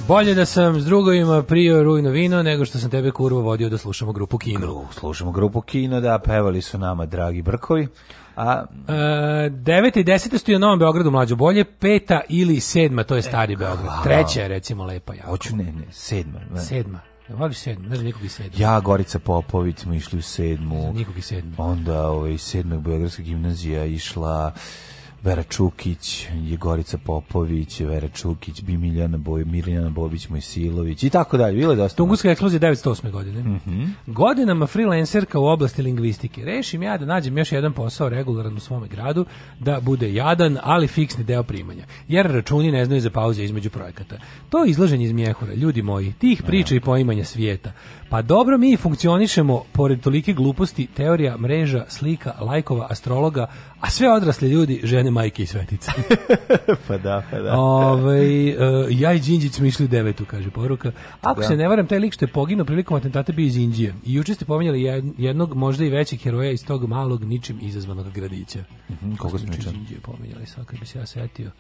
Bolje da sam s drugovima prio rujno vino nego što sam tebe kurvo vodio da slušamo grupu Kino. Gru, slušamo grupu Kino, da, pevali su nama dragi brkovi. A... E, 9. i 10. stoji u Novom Beogradu mlađo bolje, peta ili sedma, to je e, stari e, Beograd. Treća je recimo lepa jako. Hoću ne, ne, sedma. Ne. Sedma. Ja voliš sedmu, ne znam nikog iz sedmu. Ja, Gorica Popović, smo išli u sedmu. Ne znam nikog i sedmu. Onda ovaj, sedmog Beogradska gimnazija išla... Vera Čukić, Jegorica Popović, Vera Čukić, Bi Miljana, Boj, Mirjana Bobić, Mojsilović i tako dalje. Bilo je dosta. Tunguska eksplozija 908. godine. Mm -hmm. Godinama freelancerka u oblasti lingvistike. Rešim ja da nađem još jedan posao regularan u svome gradu, da bude jadan, ali fiksni deo primanja. Jer računi ne znaju za pauze između projekata. To je izlaženje iz mjehura, ljudi moji, tih priča i da. poimanja svijeta. Pa dobro, mi funkcionišemo pored tolike gluposti, teorija, mreža, slika, lajkova, astrologa, a sve odrasli ljudi, žene, majke i svetice. pa da, pa da. Ove, ovaj, uh, ja i Đinđić smo devetu, kaže poruka. Ako da. se ne varam, taj lik što je poginuo prilikom atentata bi iz Indije. I juče ste pominjali jednog, možda i većeg heroja iz tog malog, ničim izazvanog gradića. Mm -hmm, koliko smo juče? Indije pominjali, sad bi se ja setio.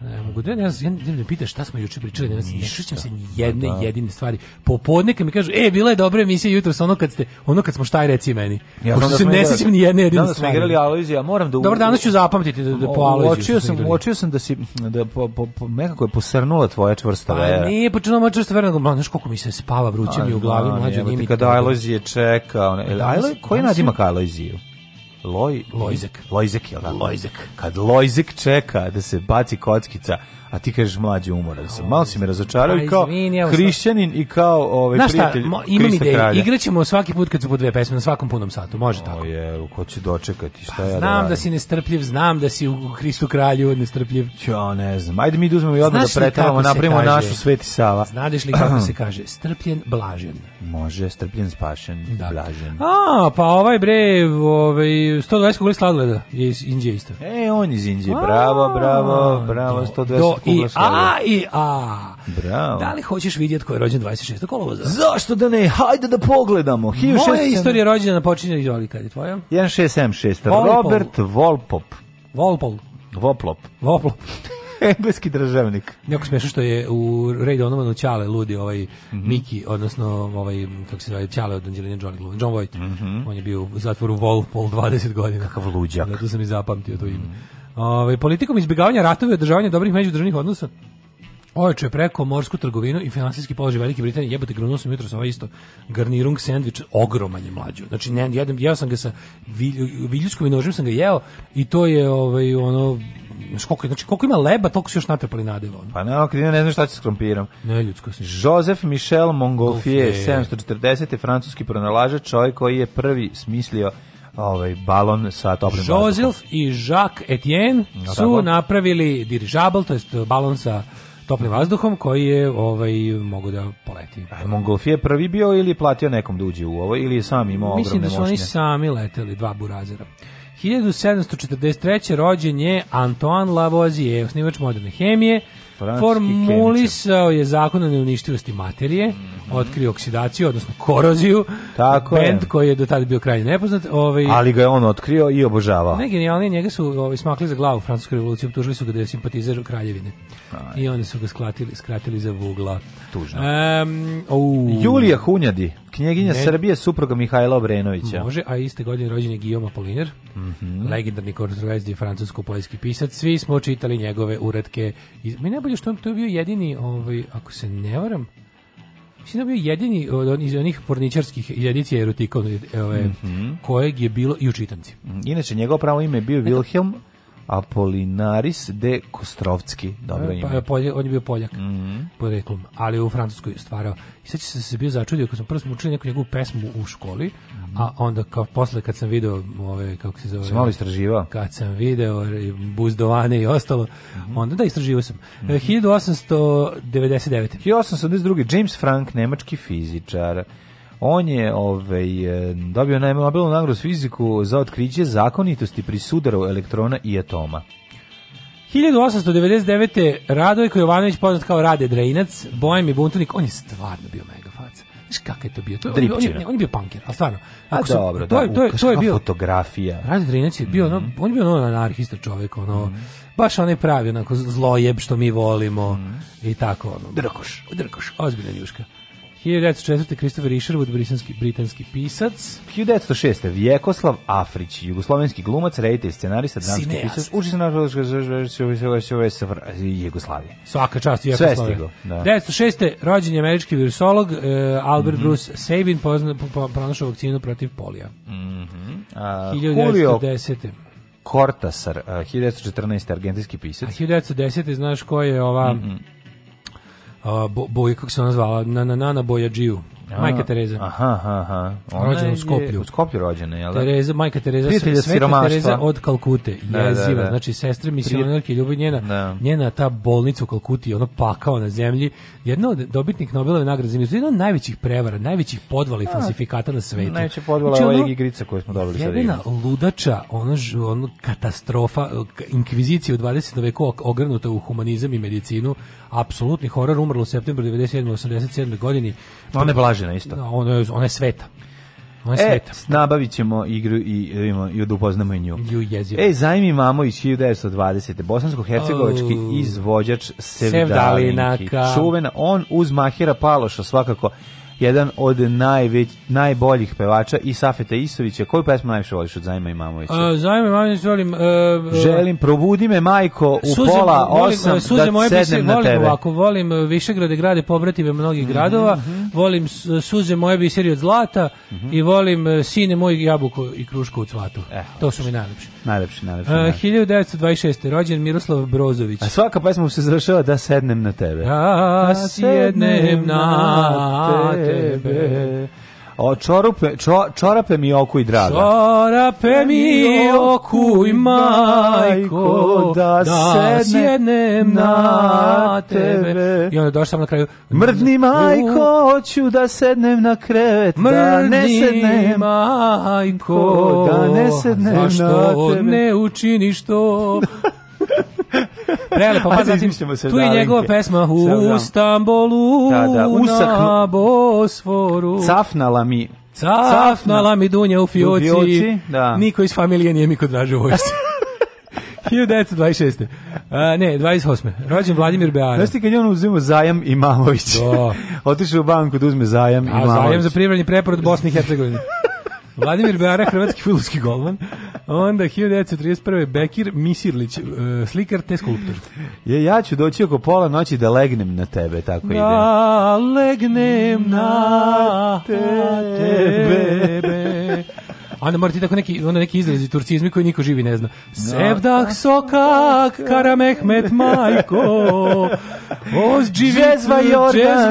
Ne mogu da ne znam, ne, ne pita šta smo juče pričali, ne znam, ne sećam se ni jedne da, da. jedine stvari. Popodne kad mi kažu: "E, bila je dobra emisija jutros, ono kad ste, ono kad smo šta reci meni." Ja Pošto da se ne sećam ni jedne jedine da, stvari. Da, igrali Alojzija, moram da. U... Dobro, danas ću zapamtiti da, da po Alojziju. Uočio sam, uočio sam da si da po, po, po nekako je posrnula tvoja čvrsta pa vera. Pa nije počinula moja čvrsta vera, nego znaš koliko mi se spava, vruće mi u glavi, da, mlađe njimi. Kada Alojzije čeka, ona, Aloj, koji nadimak Alojziju? Loj, Lojzek. Lojzek, jel da? Lojzek. Kad Lojzek čeka da se baci kockica, a ti kažeš mlađi umoran sam. Malo si me pa razočarao i kao hrišćanin i kao ovaj Znaš prijatelj šta, mo, imam ideju, igraćemo svaki put kad su po dve pesme na svakom punom satu, može o, tako. Je, ko će dočekati, šta pa, ja da Znam da, da, si nestrpljiv, znam da si u Hristu kralju nestrpljiv. Ja ne znam. Ajde mi da uzmemo i odmah da pretavamo, napravimo našu Sveti Sava. Znaš li kako se kaže? Strpljen, blažen. Može, strpljen, spašen, da. blažen. A, pa ovaj bre, ovaj 120 kg sladoleda je iz Indije isto. E, on iz Indije. Bravo, bravo, bravo, 120 i A i A. Bravo. Da li hoćeš vidjeti ko je rođen 26. kolovoza? Zašto da ne? Hajde da pogledamo. 16... Moja istorija rođena počinje izvoli kad je tvoja? 1676. Volpol. Robert Volpop. Volpol. Voplop. Voplop. engleski državnik. Jako smešno što je u Ray Donovanu Ćale ludi ovaj mm -hmm. Miki, odnosno ovaj, kako se zove, Ćale od Angelina Jolie, John Voight. Mm -hmm. On je bio u zatvoru Volpol 20 godina. Kakav luđak. Zato sam i zapamtio to ime. Mm -hmm. Ove, politikom izbegavanja ratova i održavanja dobrih međudržavnih odnosa ojače preko morsku trgovinu i finansijski položaj Velike Britanije. Jebote, granuo sam jutro sa ovaj isto garnirung sendvič, ogroman je mlađo. Znači, ne, jedem, jeo sam ga sa viljuskom i nožem sam ga jeo i to je ovaj, ono, koliko, znači koliko ima leba, toliko su još natrpali nadeva. Pa ne, ok, ne znam šta će s krompirom. Ne, ljudsko si. Joseph Michel Montgolfier, 740. francuski pronalažač, čovjek koji je prvi smislio ovaj balon sa toplim vazduhom. Jozilf i Jacques Etienne no, mm, su tako? napravili dirižabl, to jest balon sa toplim vazduhom koji je ovaj mogu da poleti. A Mongolf je prvi bio ili platio nekom da uđe u ovo ili je sam imao Mislim ogromne Mislim da su mošnje. oni sami leteli dva burazera. 1743. rođen je Antoine Lavoisier, osnivač moderne hemije, Formulisao je zakon o neuništivosti materije, mhm. otkrio oksidaciju, odnosno koroziju. Tako band je. koji je do tada bio krajnje nepoznat. Ovaj, Ali ga je on otkrio i obožavao. Ne, genijalni, njega su ovaj, smakli za glavu u Francuskoj revoluciji, optužili su ga da je simpatizer kraljevine. Aj. I oni su ga sklatili, skratili za vugla. Tužno. Um, oh. Julija Hunjadi, knjeginja ne. Srbije, supruga Mihajla Obrenovića. Može, a iste godine rođen je Guillaume Apollinaire, mm -hmm. legendarni kontroverzni francusko-poljski pisac. Svi smo čitali njegove uredke. Mi najbolje što to je bio jedini, ovaj, ako se ne varam, mislim da bio jedini od iz onih porničarskih edicija erotika e, ove, mm -hmm. kojeg je bilo i u čitanci. Mhm. Inače, njegovo pravo ime je bio Wilhelm Apolinaris de Kostrovski. Dobro pa ime. Pa, polje, on je bio Poljak, mm -hmm. poreklom, ali u Francuskoj je stvarao. I sad se se bio začudio, kad sam prvo smo učili neku njegovu pesmu u školi, mm -hmm. a onda kao posle kad sam video ove, kako se zove... Sam malo istraživao. Kad sam video buzdovane i ostalo, mm -hmm. onda da istraživao sam. Mm -hmm. 1899. 1882. James Frank, nemački fizičar. On je ovaj, e, dobio Nobelovu nagradu za fiziku za otkriće zakonitosti pri sudaru elektrona i atoma. 1899. Radojko Jovanović poznat kao Rade Drejinac, bojem i buntovnik, on je stvarno bio mega faca. Znaš kakav je to bio? To, on, on, on je bio punker, ali stvarno. Ako A su, dobro, to, da, je, to, je, to je bio, fotografija. Rade Drejinac je bio, mm. ono, mhm. on je bio ono anarhista čovjek, ono, mm. baš onaj pravi, onako zlojeb što mi volimo mm. i tako. Ono, drkoš. Drkoš, ozbiljna njuška. 1904. Christopher Isherwood, britanski, britanski pisac. 1906. Vjekoslav Afrić, jugoslovenski glumac, reditelj, scenarista, dramski pisac. Uči se na Jugoslavije. Svaka čast Vjekoslave. Sve stigo. Da. 1906. rođen je američki virusolog uh, Albert mm -hmm. Bruce Sabin, pronašao vakcinu protiv polija. Mm -hmm. A, 1910. Julio... Kortasar, uh, 1914. argentinski pisac. A 1910. znaš ko je ova... Mm -hmm uh, bo, boje, kako se ona zvala, na, na, Nana Bojađiju. Majka Tereza. Aha, aha, aha. Ona rođena u Skoplju. U Skoplju rođena, je da? Tereza, majka Tereza, Sveta Tereza od Kalkute. Da, da, jeziva, da, da. znači sestra misionarke ljubi njena, da. njena ta bolnica u Kalkuti, ono pakao na zemlji. Jedna od dobitnih Nobelove nagrade za jedna od najvećih prevara, najvećih podvala i da. falsifikata na svetu. Najveća podvala znači, ono, igrica koju smo dobili sad. Jedna ludača, ono, ono katastrofa, inkvizicija u 20. veku ogrnuta u humanizam i medicinu, apsolutni horor umrla u septembru 97. 87. godini. Ona je blažena isto. Da, ona je, ona je sveta. Ona je e, sveta. nabavit ćemo igru i, i, i da upoznamo i nju. Ju jezio. E, zajmi mamo iz 1920. Bosansko-hercegovički izvođač Sevdalinki. Sevdalinaka. Čuvena, on uz Mahira Paloša svakako jedan od najveć, najboljih pevača i Safeta Isovića. Koju pesmu najviše voliš od Zajma Imamovića? Uh, Zajma Imamovića volim... Uh, Želim, probudi me majko u suze, pola volim, osam e, da suze da moje sednem na tebe. Volim ovako, volim Višegrade grade, pobrative mnogih mm -hmm. gradova, mhm. volim Suze moje biseri od zlata mm -hmm. i volim Sine moj jabuku i krušku u cvatu. Eh, to su mi najljepši. Najlepši, najlepši. Uh, 1926. rođen Miroslav Brozović. A svaka pesma se završava da sednem na tebe. Da sednem na tebe. O, čorupe, čo, čorape mi oku i draga. Čorape mi oku i majko, da, da sjednem na tebe. I onda došla sam na kraju. Mrdni majko, hoću da sednem na krevet, da ne sednem. majko, da ne sednem na tebe. Zašto ne učiniš to? Prelepo, pa zatim, se tu je njegova pesma U da. Stambolu, da, da. Usaknu... na Bosforu. Cafnala mi Cafnala mi dunja u fioci. U fioci da. Niko iz familije nije mi kod draže u vojsci. 1926. Uh, ne, 28. Rođen Vladimir Beara. Znaš ti kad je on uzimo zajam Imamović? Mamović? Da. Otišao u banku da uzme zajam Imamović. A zajam za privredni preporod Bosne i Hercegovine. Vladimir Beara, hrvatski filmski golman. Onda 1931. Bekir Misirlić, e, slikar te skulptor. Je, ja ću doći oko pola noći da legnem na tebe, tako da, ide. Da legnem na tebe onda morate tako neki, onda neki izrazi turcizmi koji niko živi ne zna. Sevdah da. sokak, karamehmet majko, oz dživit, džezva jordan,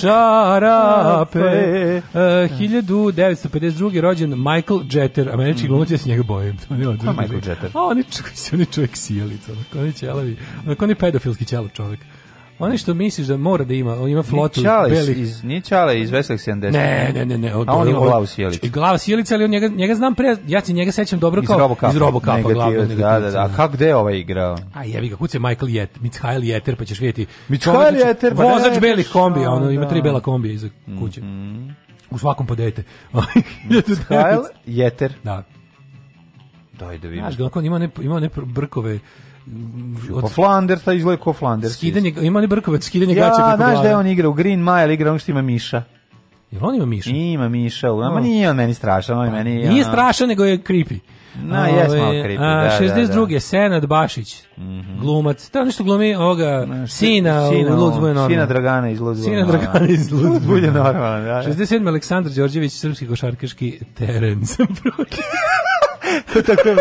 čarape. 1952. Eh, rođen Michael Jeter, američki mhm. glumac, ja se njega bojim. Pa Michael Jeter. A on je čovjek sjelica, on je pedofilski čelo čovjek. Ono što misliš da mora da ima, ima flotu nije belih. Iz, nije Čale iz Veselih 70. Ne, ne, ne. ne od, A on ima glavu sjelicu. Glavu sjelicu, ali on njega, njega znam pre, ja se njega sećam dobro kao iz Robocapa. Iz Robocapa Negativ, da, da, da. A da. kako gde je ovaj igrao? A jevi ga, kuce Michael Jet, Michael Jeter, pa ćeš vidjeti. Michael Jeter, pa vozač belih pa kombija, ono, ima da. tri bela kombija iza mhm. kuće. U svakom podete. Michael Jeter. Da. Daj da vidim. Znaš, on ima ne, ima ne brkove od Flandersa Flander, taj izgleda kao Flander. Skidanje, ima li brkovac, skidanje ja, gaća Ja, znaš da on igra u Green Mile, igra on što ima Miša. Jel on ima Miša? Ima Miša, ali no. nije on meni strašan, on pa, meni... Nije ja, strašan, nego je creepy. Na, jes malo ovaj, creepy, da, 62. Da, da. Senad Bašić, mm -hmm. glumac. To je nešto glumi ovoga Na, što, sina, sina, Lud zbuje normalno. Sina Dragana iz Lud Sina Dragana iz Lud zbuje normalno. Da, 67. Da. Aleksandar Đorđević, srpski košarkaški teren. Sam Tako je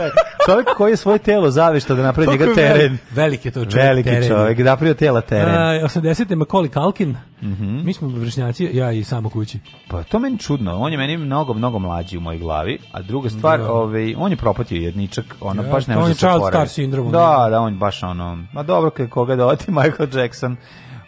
Čovjek koji je svoje telo zavešta da napravi njega teren. Veliki je to čovjek Veliki teren. čovjek, da napravio tela teren. A, 80. Makoli Kalkin. Mm -hmm. Mi smo vršnjaci, ja i samo kući. Pa to meni čudno. On je meni mnogo, mnogo mlađi u mojoj glavi. A druga stvar, mm ovaj, on je propatio jedničak, ono ja, baš ne može se On Da, da, on baš ono, ma dobro, koga da oti Michael Jackson,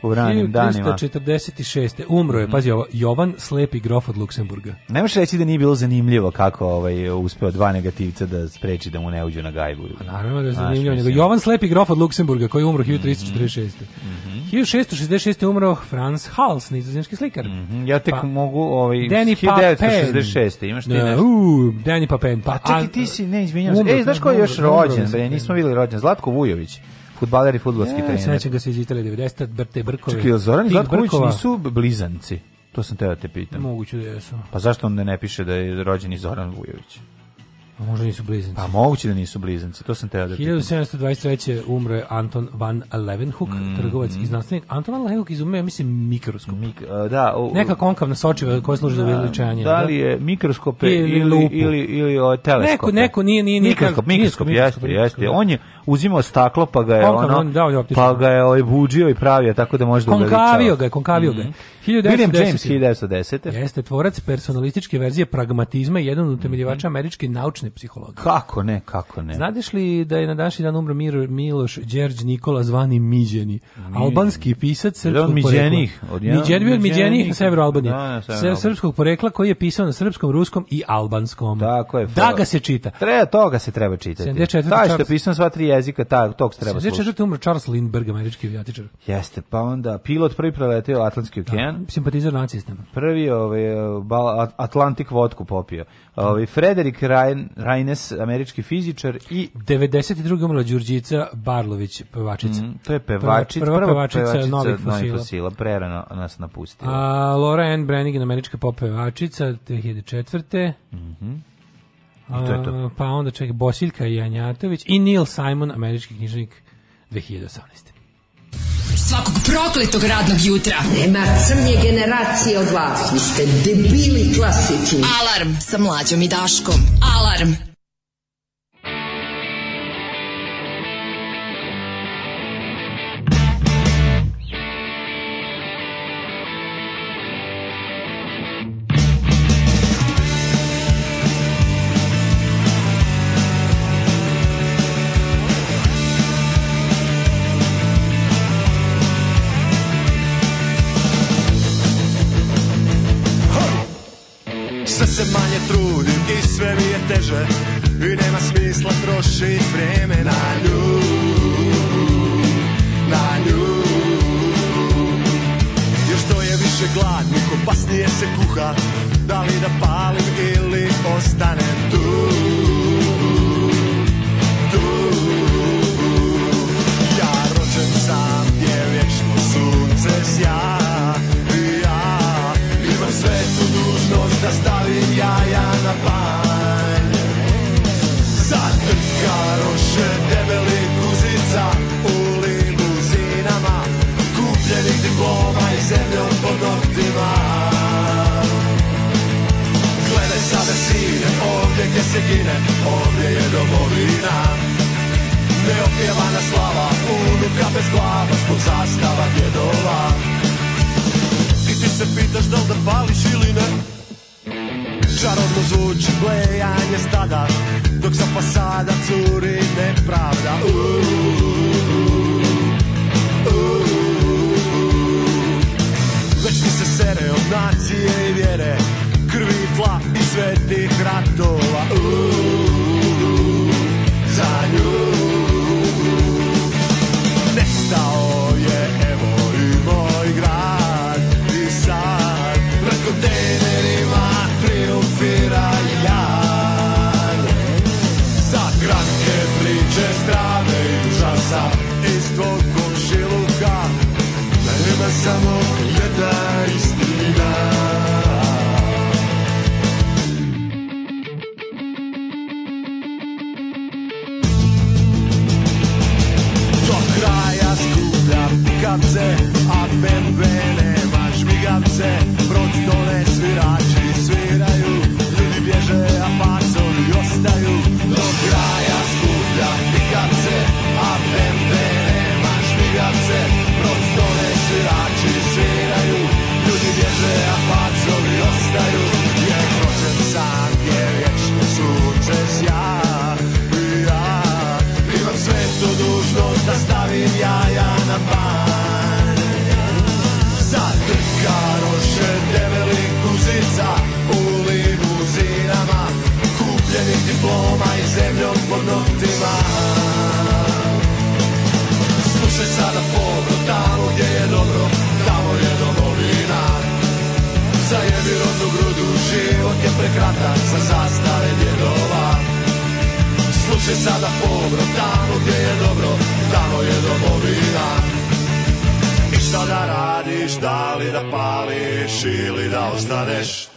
u ranim danima. 1346. Umro je, mhm. pazi ovo, Jovan Slepi grof od Luksemburga. Ne možeš reći da nije bilo zanimljivo kako ovaj, uspeo dva negativca da spreči da mu ne uđu na gajbu. A pa naravno da je zanimljivo. Nego Jovan Slepi grof od Luksemburga koji je umro 1346. Mm -hmm. 1666. je umro Franz Hals, nizozemski slikar. Mm -hmm. Ja tek pa, mogu ovaj, Danny 1966. Imaš ti no, da, nešto? Uh, Danny Papen. Pa, pa čekaj, ti si, ne, izvinjam se. Ej, znaš ko je još rođen? E, da nismo videli rođen. Zlatko Vujović. Futbaler i futbolski ja, trener. Sećam ga da se iz Italije 90. Brte Brković. Čekaj, Zoran i Zlatković nisu blizanci? To sam teo da te pitam. Moguće da jesu. Pa zašto onda ne piše da je rođen Zoran Vujović? A pa možda nisu blizanci. Pa moguće da nisu blizanci, to sam teo da pitam. 1723. umre Anton van Leeuwenhoek, mm, trgovac mm. i znanstvenik. Anton van Leeuwenhoek izumio, mislim, mikroskop. Mik, da, o, Neka konkavna sočiva koja služi da, za veličanje. Da li je mikroskope ili, ili, ili, ili, o, teleskop? Neko, neko nije, nije, nije. Mikroskop, mikroskop, mikroskop, mikroskop jeste, jeste. On je, uzimao staklo pa ga je Konkam, ono, on dao da, pa ga je ovaj budžio i pravio tako da može da Konkavio ga, konkavio mm -hmm. ga. 1910. William James 1910. Jeste tvorac personalističke verzije pragmatizma i jedan od utemeljivača mm -hmm. američke naučne psihologije. Kako ne, kako ne. Znadeš li da je na današnji dan umro Miloš Đerđ Nikola zvani Miđeni, mm. albanski pisac srpskog Miđenih, porekla. Miđenih, od jedan Miđeni, Miđeni, Miđeni na severu Albanije. Da, na srpskog porekla koji je pisao na srpskom, ruskom i albanskom. Tako je. Da ga se čita. Treba toga se treba čitati. 74. Taj što je pisao sva tri jezika ta, tog treba slušati. Znači, umro Charles Lindbergh, američki avijatičar. Jeste, pa onda pilot prvi preletio Atlantski da, okean. Da, simpatizor nacistima. Prvi ovaj, Atlantik vodku popio. Ovaj, Frederik Rein, Reines, američki fizičar i... 92. umrla Đurđica Barlović, pevačica. Mm, to je pevačica, prva, prva pevačica, pevačica novih fosila. fosila. Prerano nas napustila. A, Laura Ann Brannigan, američka pop pevačica, 2004. Mhm. Mm I to je to. Pa onda čak Bosiljka Janjatović i Neil Simon, američki knjižnik 2018. Svakog prokletog radnog jutra. Nema crnje generacije od vas. Vi ste debili klasični. Alarm sa mlađom i daškom. Alarm. teže I nema smisla trošit vreme na nju Na nju Još to je više gladnik, opasnije se kuha Da li da palim ili ostanem tu Tu Ja rođen sam gdje vječno sunce sja gdje se gine, ovdje je domovina Neopjevana slava, unuka bez glava, zbog zastava djedova I ti se pitaš da li da pališ ili ne Čarobno zvuči blejanje stada Dok za fasada curi nepravda Već mi se sere od nacije i vjere krvi tla svetih ratova. Uh, uh, uh, za nju. prekratak za zastare djedova Slušaj sada pobro, tamo gdje je dobro, tamo je domovina I šta da radiš, da li da pališ ili da ostaneš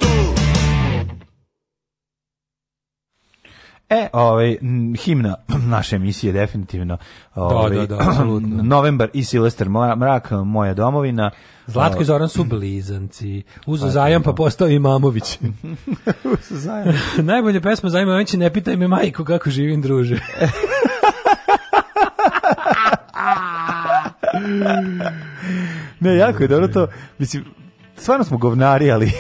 E, ovaj, himna naše emisije definitivno. Da, ovaj, da, da, da, absolutno. Novembar i Silvester Mrak, moja domovina. Zlatko i Zoran su blizanci. Uzo zajam pa da. postao Imamović. Mamović. Uzo zajam. Najbolje pesme zajma Mamović, ne pitaj me majku kako živim druže. ne, jako je dobro to. Mislim, stvarno smo govnari, ali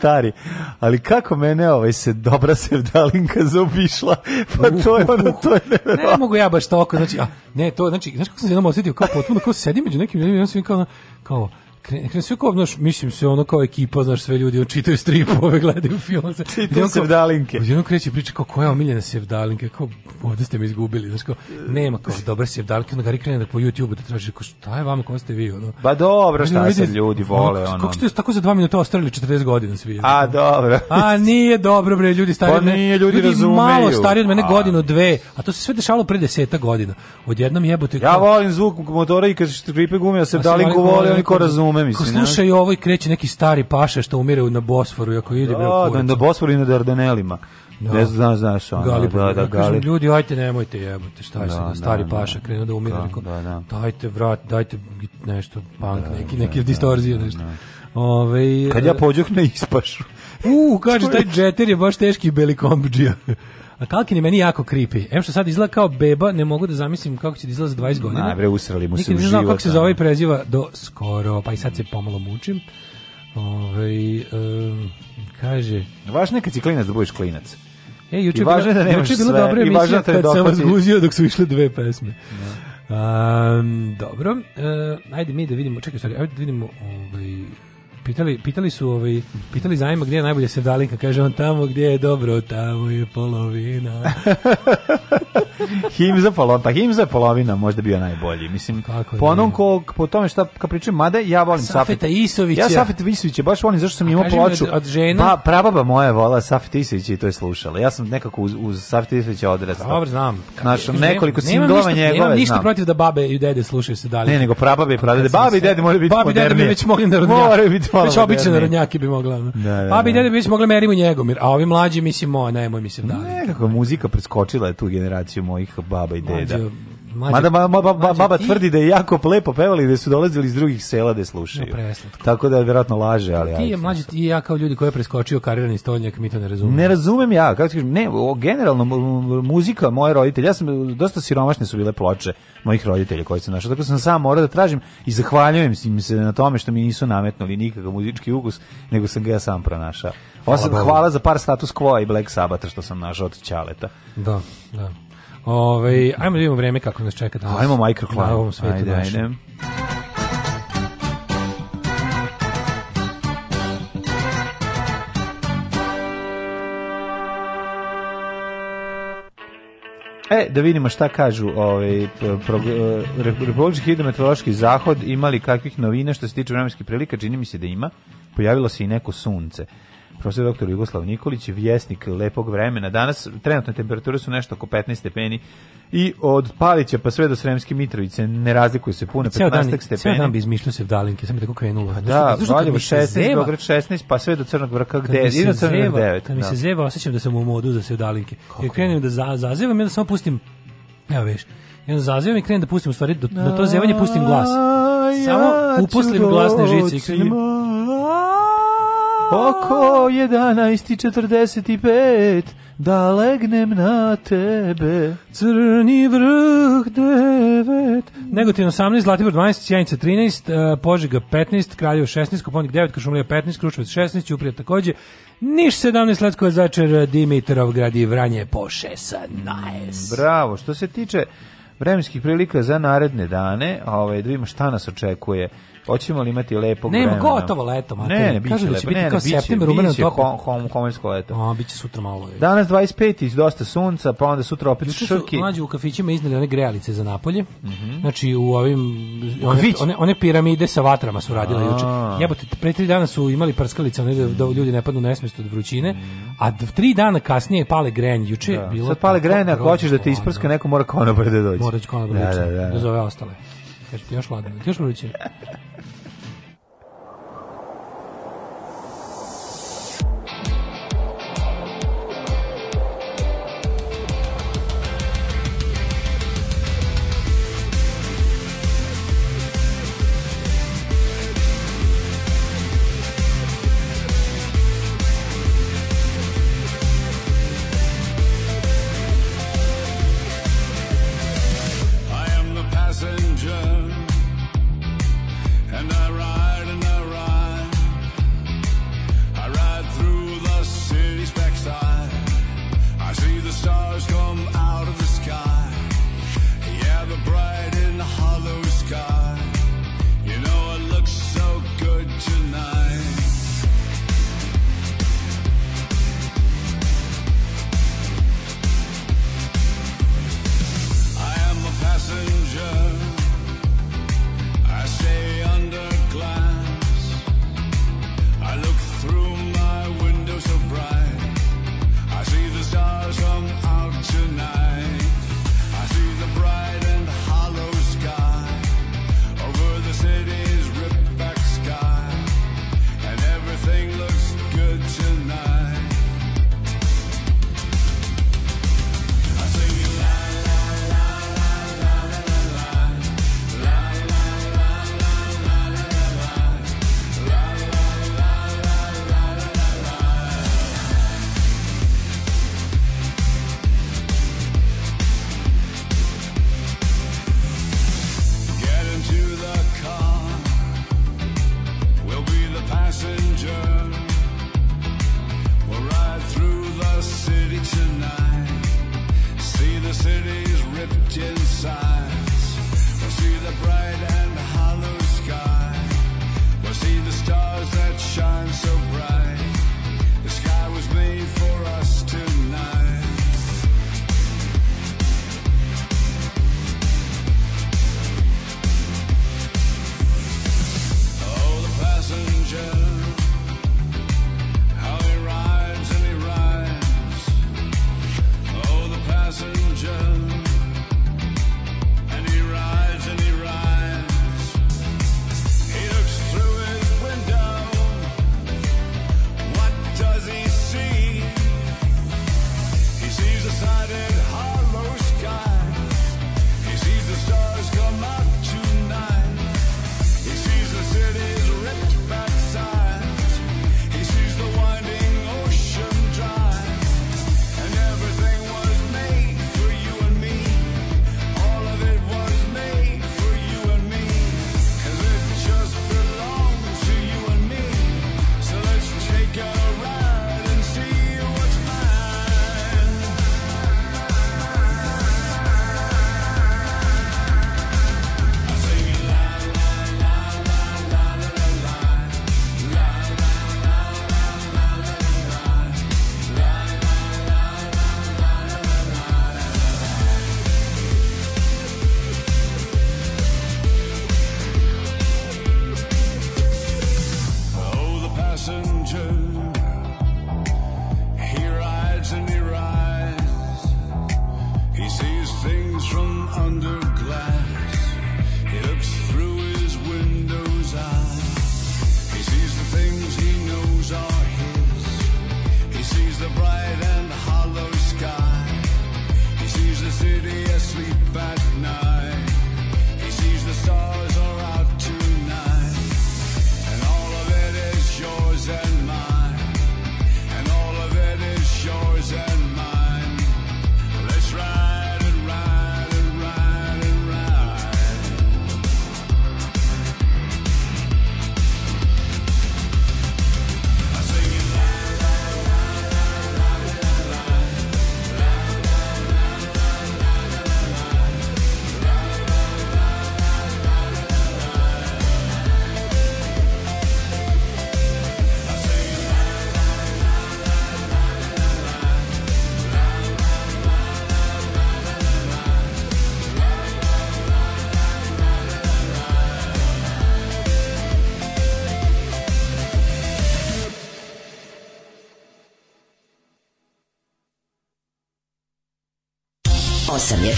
stari. Ali kako mene ovaj se dobra sevdalinka zaobišla, pa to je ono, to je nevjerojatno. Ne mogu ja baš toliko, znači, a, ne, to, znači, znaš kako sam se jednom osjetio, kao potpuno, kao sedim među nekim ljudima, ja sam kao, kao, Krenu sve kao, znaš, mislim se ono kao ekipa, znaš, sve ljudi on očitaju stripove, gledaju film. Čitaju sevdalinke. Jednom kreće priča kao, koja je omiljena sevdalinka, kao, ovde ste me izgubili, znaš, kao, nema kao, dobar sevdalinka, onda Gari krene da po YouTube da traži, kao, šta je vama, ko ste vi, ono. Ba dobro, šta se ljudi vole, ono. Kako ste tako za dva minuta ostarili 40 godina svi? A, dobro. A, nije dobro, bre, ljudi stari pa od mene. nije, ljudi, ljudi razumeju. malo stari od mene godinu, dve, a to se sve dešavalo pre deseta godina. Odjednom jebote. Ja volim zvuk motora i kad se tripe gume, a se dalin govori, oni ko razume šume, mislim. Ko slušaju ovo i kreće neki stari paša što umire na Bosforu, ako ide bre. Da, da na Bosforu i na Dardanelima. Da. Ne znam, znaš, ono, Galip, da, da, pa, kažem, ljudi, ajte, nemojte jebote, šta je da, sad, da da, stari da, paša krenuo da umire, da, rekao, da, da. dajte vrat, dajte nešto, punk, da, neki, neki da, distorzije, da, nešto. Da, da. Ove, Kad ja e, pođoh ne ispašu. U, kaže, taj džeter je baš teški belikombiđija. A Kalkin je meni jako creepy. Em što sad izgleda kao beba, ne mogu da zamislim kako će da izgleda za 20 godina. Na, bre, usrali mu se u život. Nikad ne kako se zove i preziva do skoro, pa i sad se pomalo mučim. Ove, ovaj, um, kaže... Važno je kad si klinac da budeš klinac. E, juče je da bilo dobro emisija da kad sam vas dok su išle dve pesme. Um, dobro, uh, ajde mi da vidimo, čekaj, sorry, ajde da vidimo ovaj, pitali, pitali su ovaj, pitali zajma gdje je najbolje sevdalinka, kaže on tamo gdje je dobro, tamo je polovina. him za polovina, pa him za polovina možda bio najbolji. Mislim, Kako po onom kog, po tome šta kad pričam, mada ja volim Safeta Safet. Isovića. Ja Safeta Isovića baš volim, zašto sam imao ploču. Od, od žena? Pa, prababa moja je vola Safeta Isovića i to je slušala. Ja sam nekako uz, uz Safeta Isovića odrastao. Dobro, znam. Naš, nekoliko singlova njegove. Nemam ništa protiv da babe i dede slušaju se dalje. Ne, nego prababe i pradede. Babe i dede da moraju biti Babi modernije. Babi i dede bi već mogli narodnjak. Moraju biti Malo Već obične narodnjaki bi mogla. Da, da, da. Pa bi da. dede bi mogli merimo Njegomir, a ovi mlađi mislim, o, nemoj mi se da. Nekako muzika preskočila je tu generaciju mojih baba i deda. Mlađe, Mada ma, ma, ma, baba tvrdi da je jako lepo pevali da su dolazili iz drugih sela da slušaju. Tako da vjerojatno laže, ali Ti je mlađi ti ja kao ljudi koji je preskočio karirani stolnjak, mi to ne razumemo. Ne razumem ja, kako kažem, ne, generalno muzika moje roditelji, ja sam dosta siromašne su bile ploče mojih roditelja koji sam našao, tako sam sam morao da tražim i zahvaljujem im se na tome što mi nisu nametnuli nikakav muzički ukus, nego sam ga ja sam pronašao. Hvala, hvala za par status quo i Black Sabbath što sam našao od Ćaleta. Da, da. Ovaj ajmo da vidimo vreme kako nas čeka danas. Ajmo microclimate. Na ovom svetu ajde, ajde. E, da vidimo šta kažu ovaj, eh, Republički hidrometeorološki zahod, imali kakvih novina što se tiče vremenskih prilika, čini mi se da ima, pojavilo se i neko sunce profesor doktor Jugoslav Nikolić, vjesnik lepog vremena. Danas trenutne temperature su nešto oko 15 stepeni i od Palića pa sve do Sremske Mitrovice ne razlikuju se puno, 15 dan, stepeni. Cijel dan bi izmišljao se vdalinke, sam je tako krenulo. Pa da, Valjevo 16, Beograd 16, pa sve do Crnog vrha gde, je? do Crnog vrha 9. Kad mi se da. zeva, osjećam da sam u modu za se vdalinke. Kako? Jer krenem da za, zazevam i samo pustim, evo veš, i onda zazivam i krenem da pustim, u stvari, do, do da to zevanje pustim glas. Samo upustim glasne žice i krenem. Oko 11.45 da legnem na tebe. Crni vrh 9. Negotin 18, Zlatibor 12, Sjenica 13, e, Požega 15, Kraljevo 16, Koponik 9, Kašumlija 15, Kruševac 16, Uprija takođe, Niš 17, Letkovac začer, Dimitrovgrad i Vranje po 16. Bravo, što se tiče vremenskih prilika za naredne dane, ovaj, da vidimo šta nas očekuje. Hoćemo li imati lepo vreme? Ne, gotovo leto, mate. Ne, ne, biće Kažu da će lepo. biti ne, kao september, umeno topo. Ne, hom, homersko leto. A, biće sutra malo. Je. Danas 25, iz dosta sunca, pa onda sutra opet Juče šuki. Juče su u kafićima iznali one grejalice za napolje. Mm -hmm. Znači, u ovim... One, one, one piramide sa vatrama su radile juče. Jebote, pre tri dana su imali prskalice, one da, da ljudi ne padnu nesmesto od vrućine, a tri dana kasnije pale grejanje. Juče da. bilo... Sad pale grejanje, ako hoćeš da te isprska, neko mora konobar da dođe. Mora da konobar da, da, da, da. da zove ostale. Kaže, pa Još ladno, još vruće.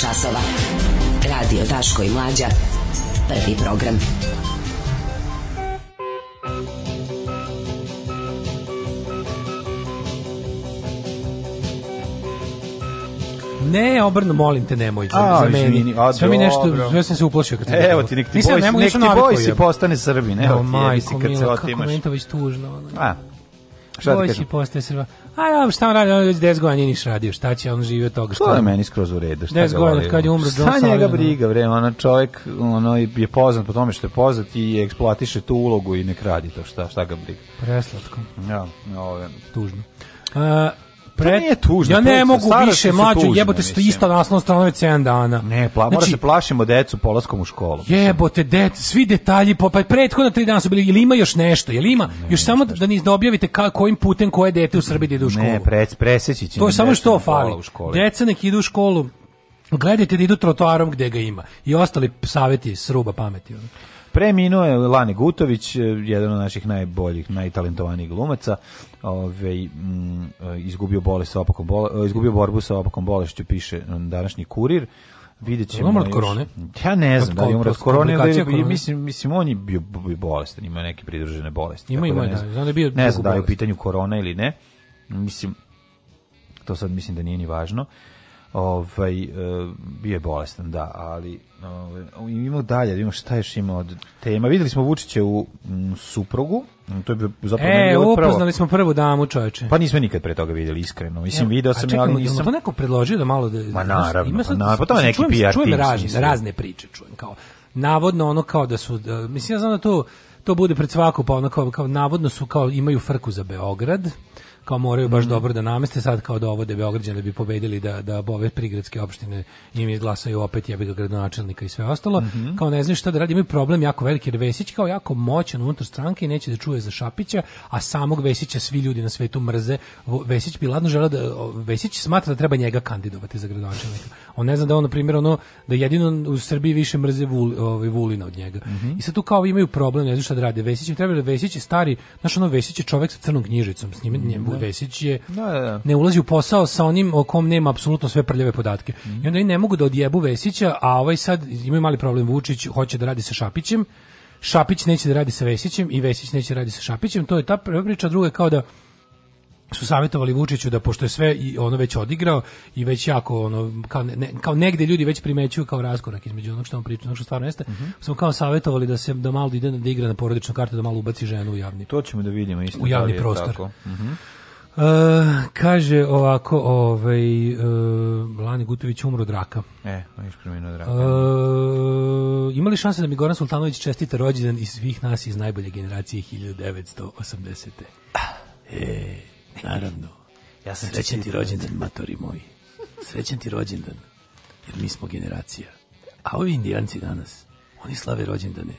časova. Radio Daško i Mlađa. Prvi program. Ne, obrno, molim te, nemoj za, a, za meni. Izvini, a, sve mi nešto, sve sam se uplašio kad sam Evo ti, nek ti boj, nek ti boj si postane Srbin. Evo no, ti, majko, kad se otimaš. Kako meni to već tužno. Ono. A, šta ti da kažem? postaje Srba. A ja šta on radi, on već 10 godina nije niš radio, šta će on živi od toga? Šta to je meni skroz u redu, šta 10 godina kad je umro John Sullivan. Šta njega briga, bre, ono čovjek ono, je poznat po tome što je poznat i eksploatiše tu ulogu i ne kradi to, šta, šta ga briga. Preslatko. Ja, ove. Tužno. A, Pa pre... nije tužno. Ja ne tužno, mogu više, mlađo, jebote su isto naslovna strana već 7 dana. Ne, pla, znači, mora da se plašimo decu polaskom u školu. Jebote, dec, svi detalji, po, pa prethodno 3 dana su bili, ili ima još nešto, ili ima, ne, još samo da, da objavite ka, kojim putem koje dete u Srbiji da ide u školu. Ne, pre, preseći će. To je samo što fali. Deca nek idu u školu, gledajte da idu trotoarom gde ga ima. I ostali saveti sruba pameti. Ono. Preminuo je Lani Gutović, e, jedan od naših najboljih, najtalentovanijih glumaca. Ove, m, mm, e, izgubio, bolest sa opakom bole, e, izgubio borbu sa opakom bolešću, piše današnji kurir. Vidjet ćemo. Umro od korone? Ja ne znam da li umro od korone, da je, mislim, mislim, on je bio, bio bolestan, ima neke pridružene bolesti. Ima, da ima, da, znam, da je bio Ne znam da je u pitanju korona ili ne. Mislim, to sad mislim da nije ni važno ovaj e, bio je bolestan da ali ovaj, imamo dalje imamo šta još ima od tema videli smo Vučića u m, suprugu to je zapravo e, upoznali smo prvu damu čoveče pa nismo nikad pre toga videli, iskreno mislim e, video sam čekamo, ja ali nisam to neko predložio da malo da ma naravno ima pa sad, na, pa to je neki čujem, PR čujem razne, razne priče čujem kao navodno ono kao da su da, mislim ja znam da to to bude pred svaku pa ono kao, kao navodno su kao imaju frku za Beograd kao moraju baš mm. dobro da nameste sad kao da ovode Beograđane da bi pobedili da da ove prigradske opštine im izglasaju opet jebi ga gradonačelnika i sve ostalo mm -hmm. kao ne znaju šta da radi imaju problem jako veliki jer Vesić kao jako moćan unutar stranke i neće da čuje za Šapića a samog Vesića svi ljudi na svetu mrze Vesić bi ladno želeo da Vesić smatra da treba njega kandidovati za gradonačelnika on ne zna da on na primjer ono da jedino u Srbiji više mrze Vul, ovaj Vulina od njega mm -hmm. i sad tu kao imaju problem ne znaju šta da radi. Vesić treba da Vesić je stari znaš ono Vesić je čovek sa crnom knjižicom s njim, mm -hmm da. Vesić je da, da, da, ne ulazi u posao sa onim o kom nema apsolutno sve prljave podatke. Mm I onda i ne mogu da odjebu Vesića, a ovaj sad imaju mali problem Vučić, hoće da radi sa Šapićem. Šapić neće da radi sa Vesićem i Vesić neće da radi sa Šapićem. To je ta priča, druga kao da su savjetovali Vučiću da pošto je sve i ono već odigrao i već jako ono kao, ne, kao negde ljudi već primećuju kao razkorak između onog što on priča, onog što stvarno jeste. Mm -hmm. Smo kao savjetovali da se da malo ide da igra na porodičnu kartu, da malo ubaci ženu u javni. To ćemo da vidimo isto u javni da prostor. Tako. Mm -hmm. Uh, kaže ovako, ovaj, uh, Lani Gutović umro od raka. E, iskreno od raka. Uh, e, imali šanse da mi Goran Sultanović čestita rođendan iz svih nas iz najbolje generacije 1980. E, naravno. ja sam znači, srećan ti rođendan, matori moji. Srećan ti rođendan, jer mi smo generacija. A ovi indijanci danas, oni slave rođendane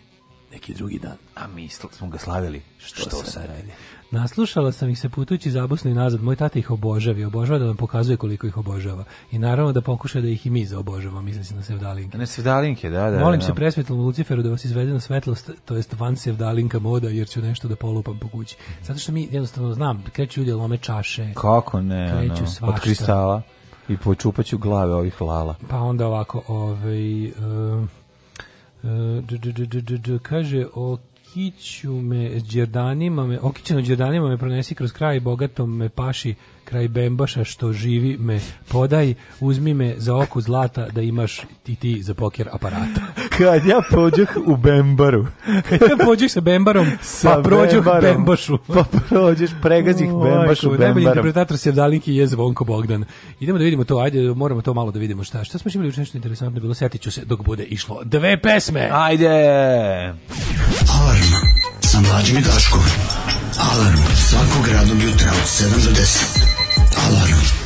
neki drugi dan. A mi smo ga slavili. Što, Što sad? Naslušala sam ih se putujući za i nazad. Moj tata ih obožava i obožava da nam pokazuje koliko ih obožava. I naravno da pokuša da ih i mi zaobožavamo, mislim se na Sevdalinke. Na Sevdalinke, da, da. Molim da, da. se presvetlom Luciferu da vas izvede na svetlost, to jest van Sevdalinka moda, jer ću nešto da polupam po kući. Zato što mi jednostavno znam, kreću ljudi da lome čaše. Kako ne, kreću no, od kristala i počupaću glave ovih lala. Pa onda ovako, ovaj... Uh, uh, d, d, d, kaže, ok, Okiću me, džerdanima me, okićeno džerdanima me pronesi kroz kraj, bogatom me paši, kraj bembaša što živi me podaj, uzmi me za oku zlata da imaš i ti za poker aparata. Kad ja pođeh u bembaru. Kad ja pođeh sa bembarom, sa pa prođeh bembašu. Pa prođeš, pregazih bembašu bembarom. Najbolji interpretator Sevdalinki je Zvonko Bogdan. Idemo da vidimo to, ajde, moramo to malo da vidimo šta. Šta smo imali učin nešto interesantno bilo, setit ću se dok bude išlo dve pesme. Ajde! Alarm sa mlađim i Daškom. Alarm svakog radnog jutra od 7 do 10. Alarm.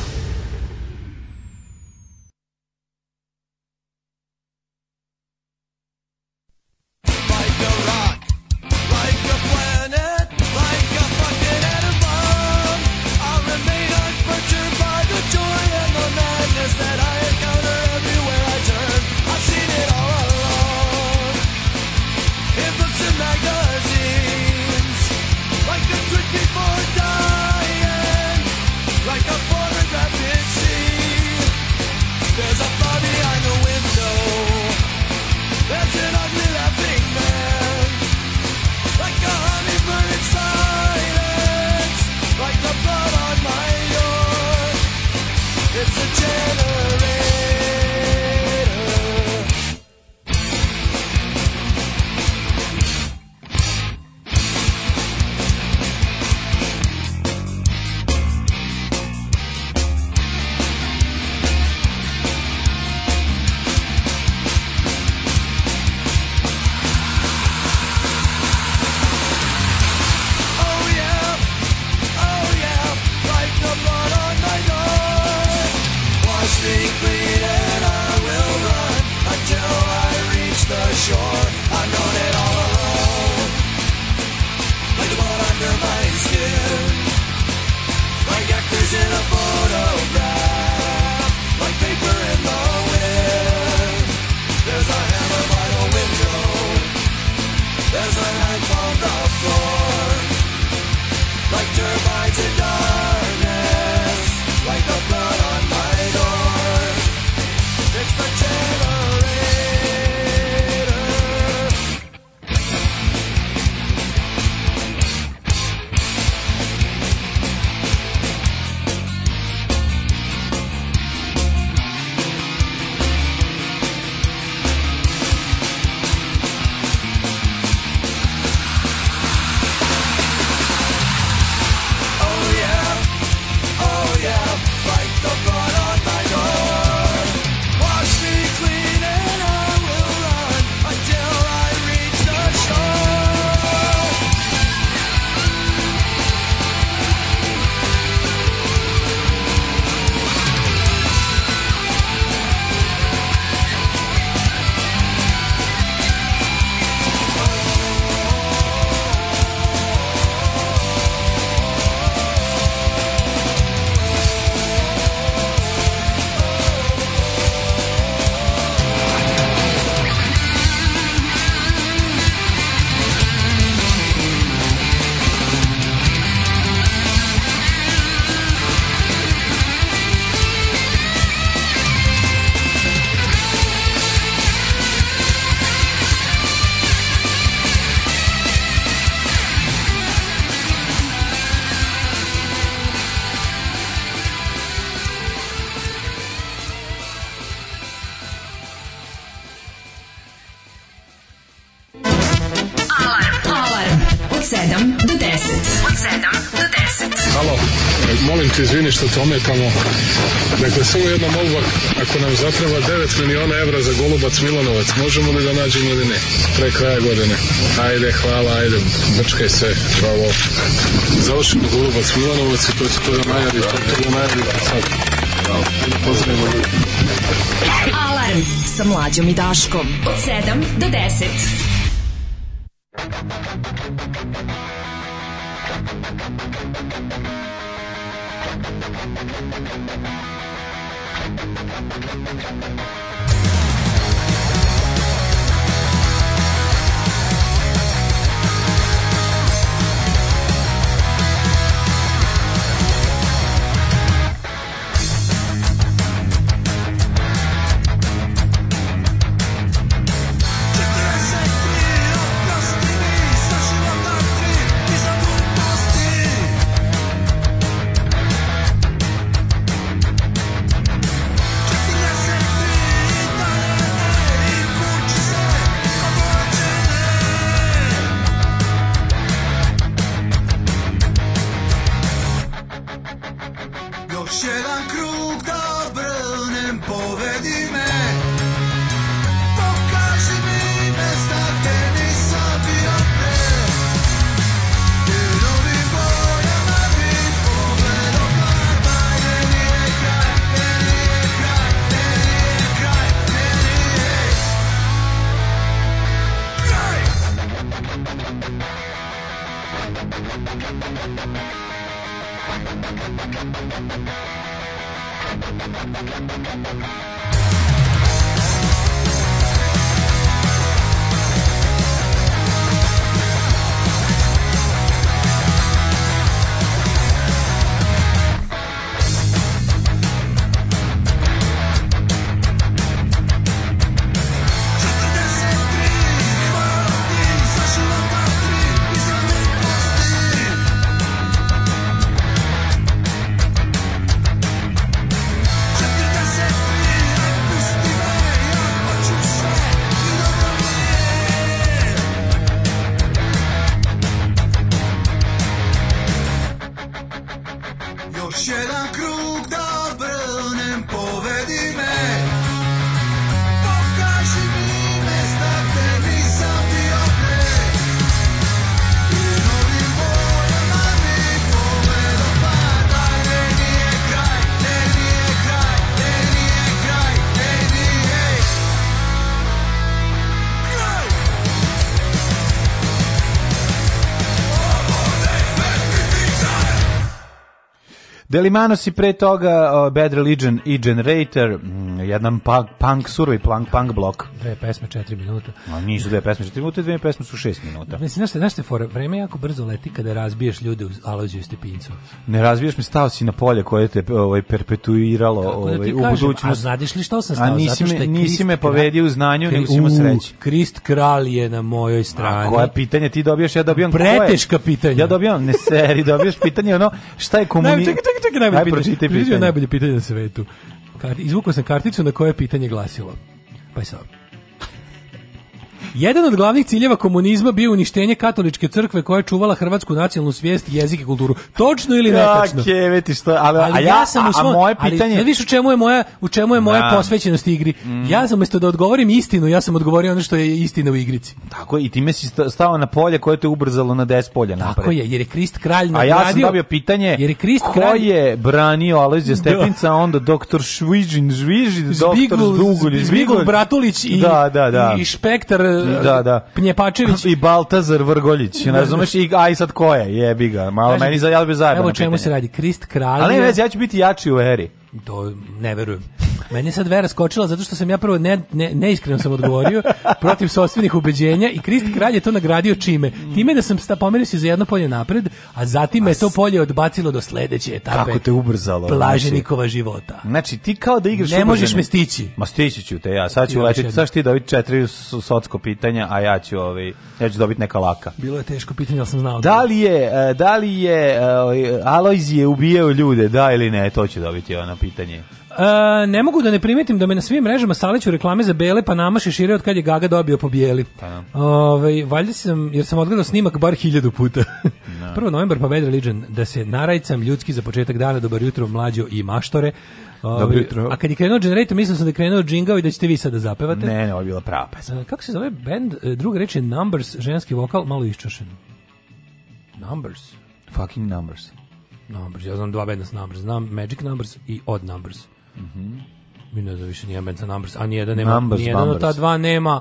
Milenko, izvini što te ometamo. Dakle, samo jedna molba, ako nam zatreba 9 miliona evra za Golubac Milanovac, možemo li da nađemo ili ne? Pre kraja godine. Ajde, hvala, ajde, brčkaj se, bravo. Završimo Golubac Milanovac i to će to da najavi, to da najavi sad. Pozdravimo ljudi. Alarm sa mlađom i Daškom od 7 do 10. Delimanos si pre toga Bad Religion i Generator, mm, jedan punk, punk survey, punk, punk blok dve pesme 4 minuta. A nisu dve pesme 4 minuta, dve pesme su 6 minuta. Mislim, znaš, znaš te fora, vreme jako brzo leti kada razbiješ ljude u Aloziju Stepincu. Ne razbiješ mi, stao si na polje koje te ovaj, perpetuiralo Kako ovaj, da ti ovaj, u budućnost. A znadiš li što sam stao? A nisi, me, nisi me povedio u znanju, nego si imao sreće. Krist kralj je na mojoj strani. A koja pitanja ti dobiješ? ja dobijam Preteška pitanja. Ja dobijam, ne seri, dobiješ pitanje ono, šta je komuni. Ne, Čekaj, čekaj, čekaj, najbolje Aj, pitanje. pitanje. Najbolje pitanje na svetu. Kad Izvukao sam karticu na koje pitanje glasilo. Pa je sad. Jedan od glavnih ciljeva komunizma bio uništenje katoličke crkve koja je čuvala hrvatsku nacionalnu svijest, jezik i kulturu. Točno ili da, netačno? Okay, što, ali, ali a ja, ja sam u svom, moje pitanje... Ali, viš u čemu je moja, u čemu je moja da. posvećenost igri? Mm. Ja sam, da odgovorim istinu, ja sam odgovorio ono što je istina u igrici. Tako je, i time si stao na polje koje te ubrzalo na 10 polja napred. Tako je, jer je Krist kralj nagradio... A ja sam dobio pitanje, jer je Krist kralj... je branio Alezija da. Stepinca, onda doktor Švižin, Žvižin, doktor Zbigul, Zbigul, Bratulić i, da, da, da. i Špektar da, da. Pnjepačević. I Baltazar Vrgoljić, ne da, da. razumeš, i aj sad ko je, jebi ga, malo Kaži, meni za, ja bi zajebao. Evo da čemu se radi, Krist kralj. Ali ne, ja ću biti jači u eri to ne verujem. Meni je sad vera skočila zato što sam ja prvo ne, ne, neiskreno sam odgovorio protiv sopstvenih ubeđenja i Krist Kralj je to nagradio čime? Time da sam sta pomerio se za jedno polje napred, a zatim me to polje odbacilo do sledeće etape. Kako te ubrzalo? Znači? Plaženikova znači, života. Znači ti kao da igraš Ne možeš me stići. Ma stići ću te ja, sad ću uletiti, sad ću ti dobiti četiri socko pitanja, a ja ću, ovaj, ja ću dobiti neka laka. Bilo je teško pitanje, ali sam znao. Da li je, da li je e, da e, ovaj, Alojzije ubijao ljude, da ili ne, to će dobiti ona pitanje. E, ne mogu da ne primetim da me na svim mrežama saliću reklame za bele panama šire od kad je Gaga dobio po bijeli. Pa. Da. Ove, ovaj, valjda sam, jer sam odgledao snimak bar hiljadu puta. No. Da. Prvo novembar pa Bad Religion, da se narajcam ljudski za početak dana, dobar jutro mlađo i maštore. Ovaj, Dobro jutro. a kad je krenuo generator, mislio sam da je krenuo džingao i da ćete vi sada zapevate. Ne, ne, ovo je bila prava pesma. E, kako se zove band? E, druga reč je Numbers, ženski vokal, malo iščošen. Numbers. Fucking Numbers. Numbers, ja znam dva benda s Numbers, znam Magic Numbers i Odd Numbers. Mhm. Mm Mi ne znam više nijedan band sa Numbers, a nijedan nema, numbers, nijedan numbers. od ta dva nema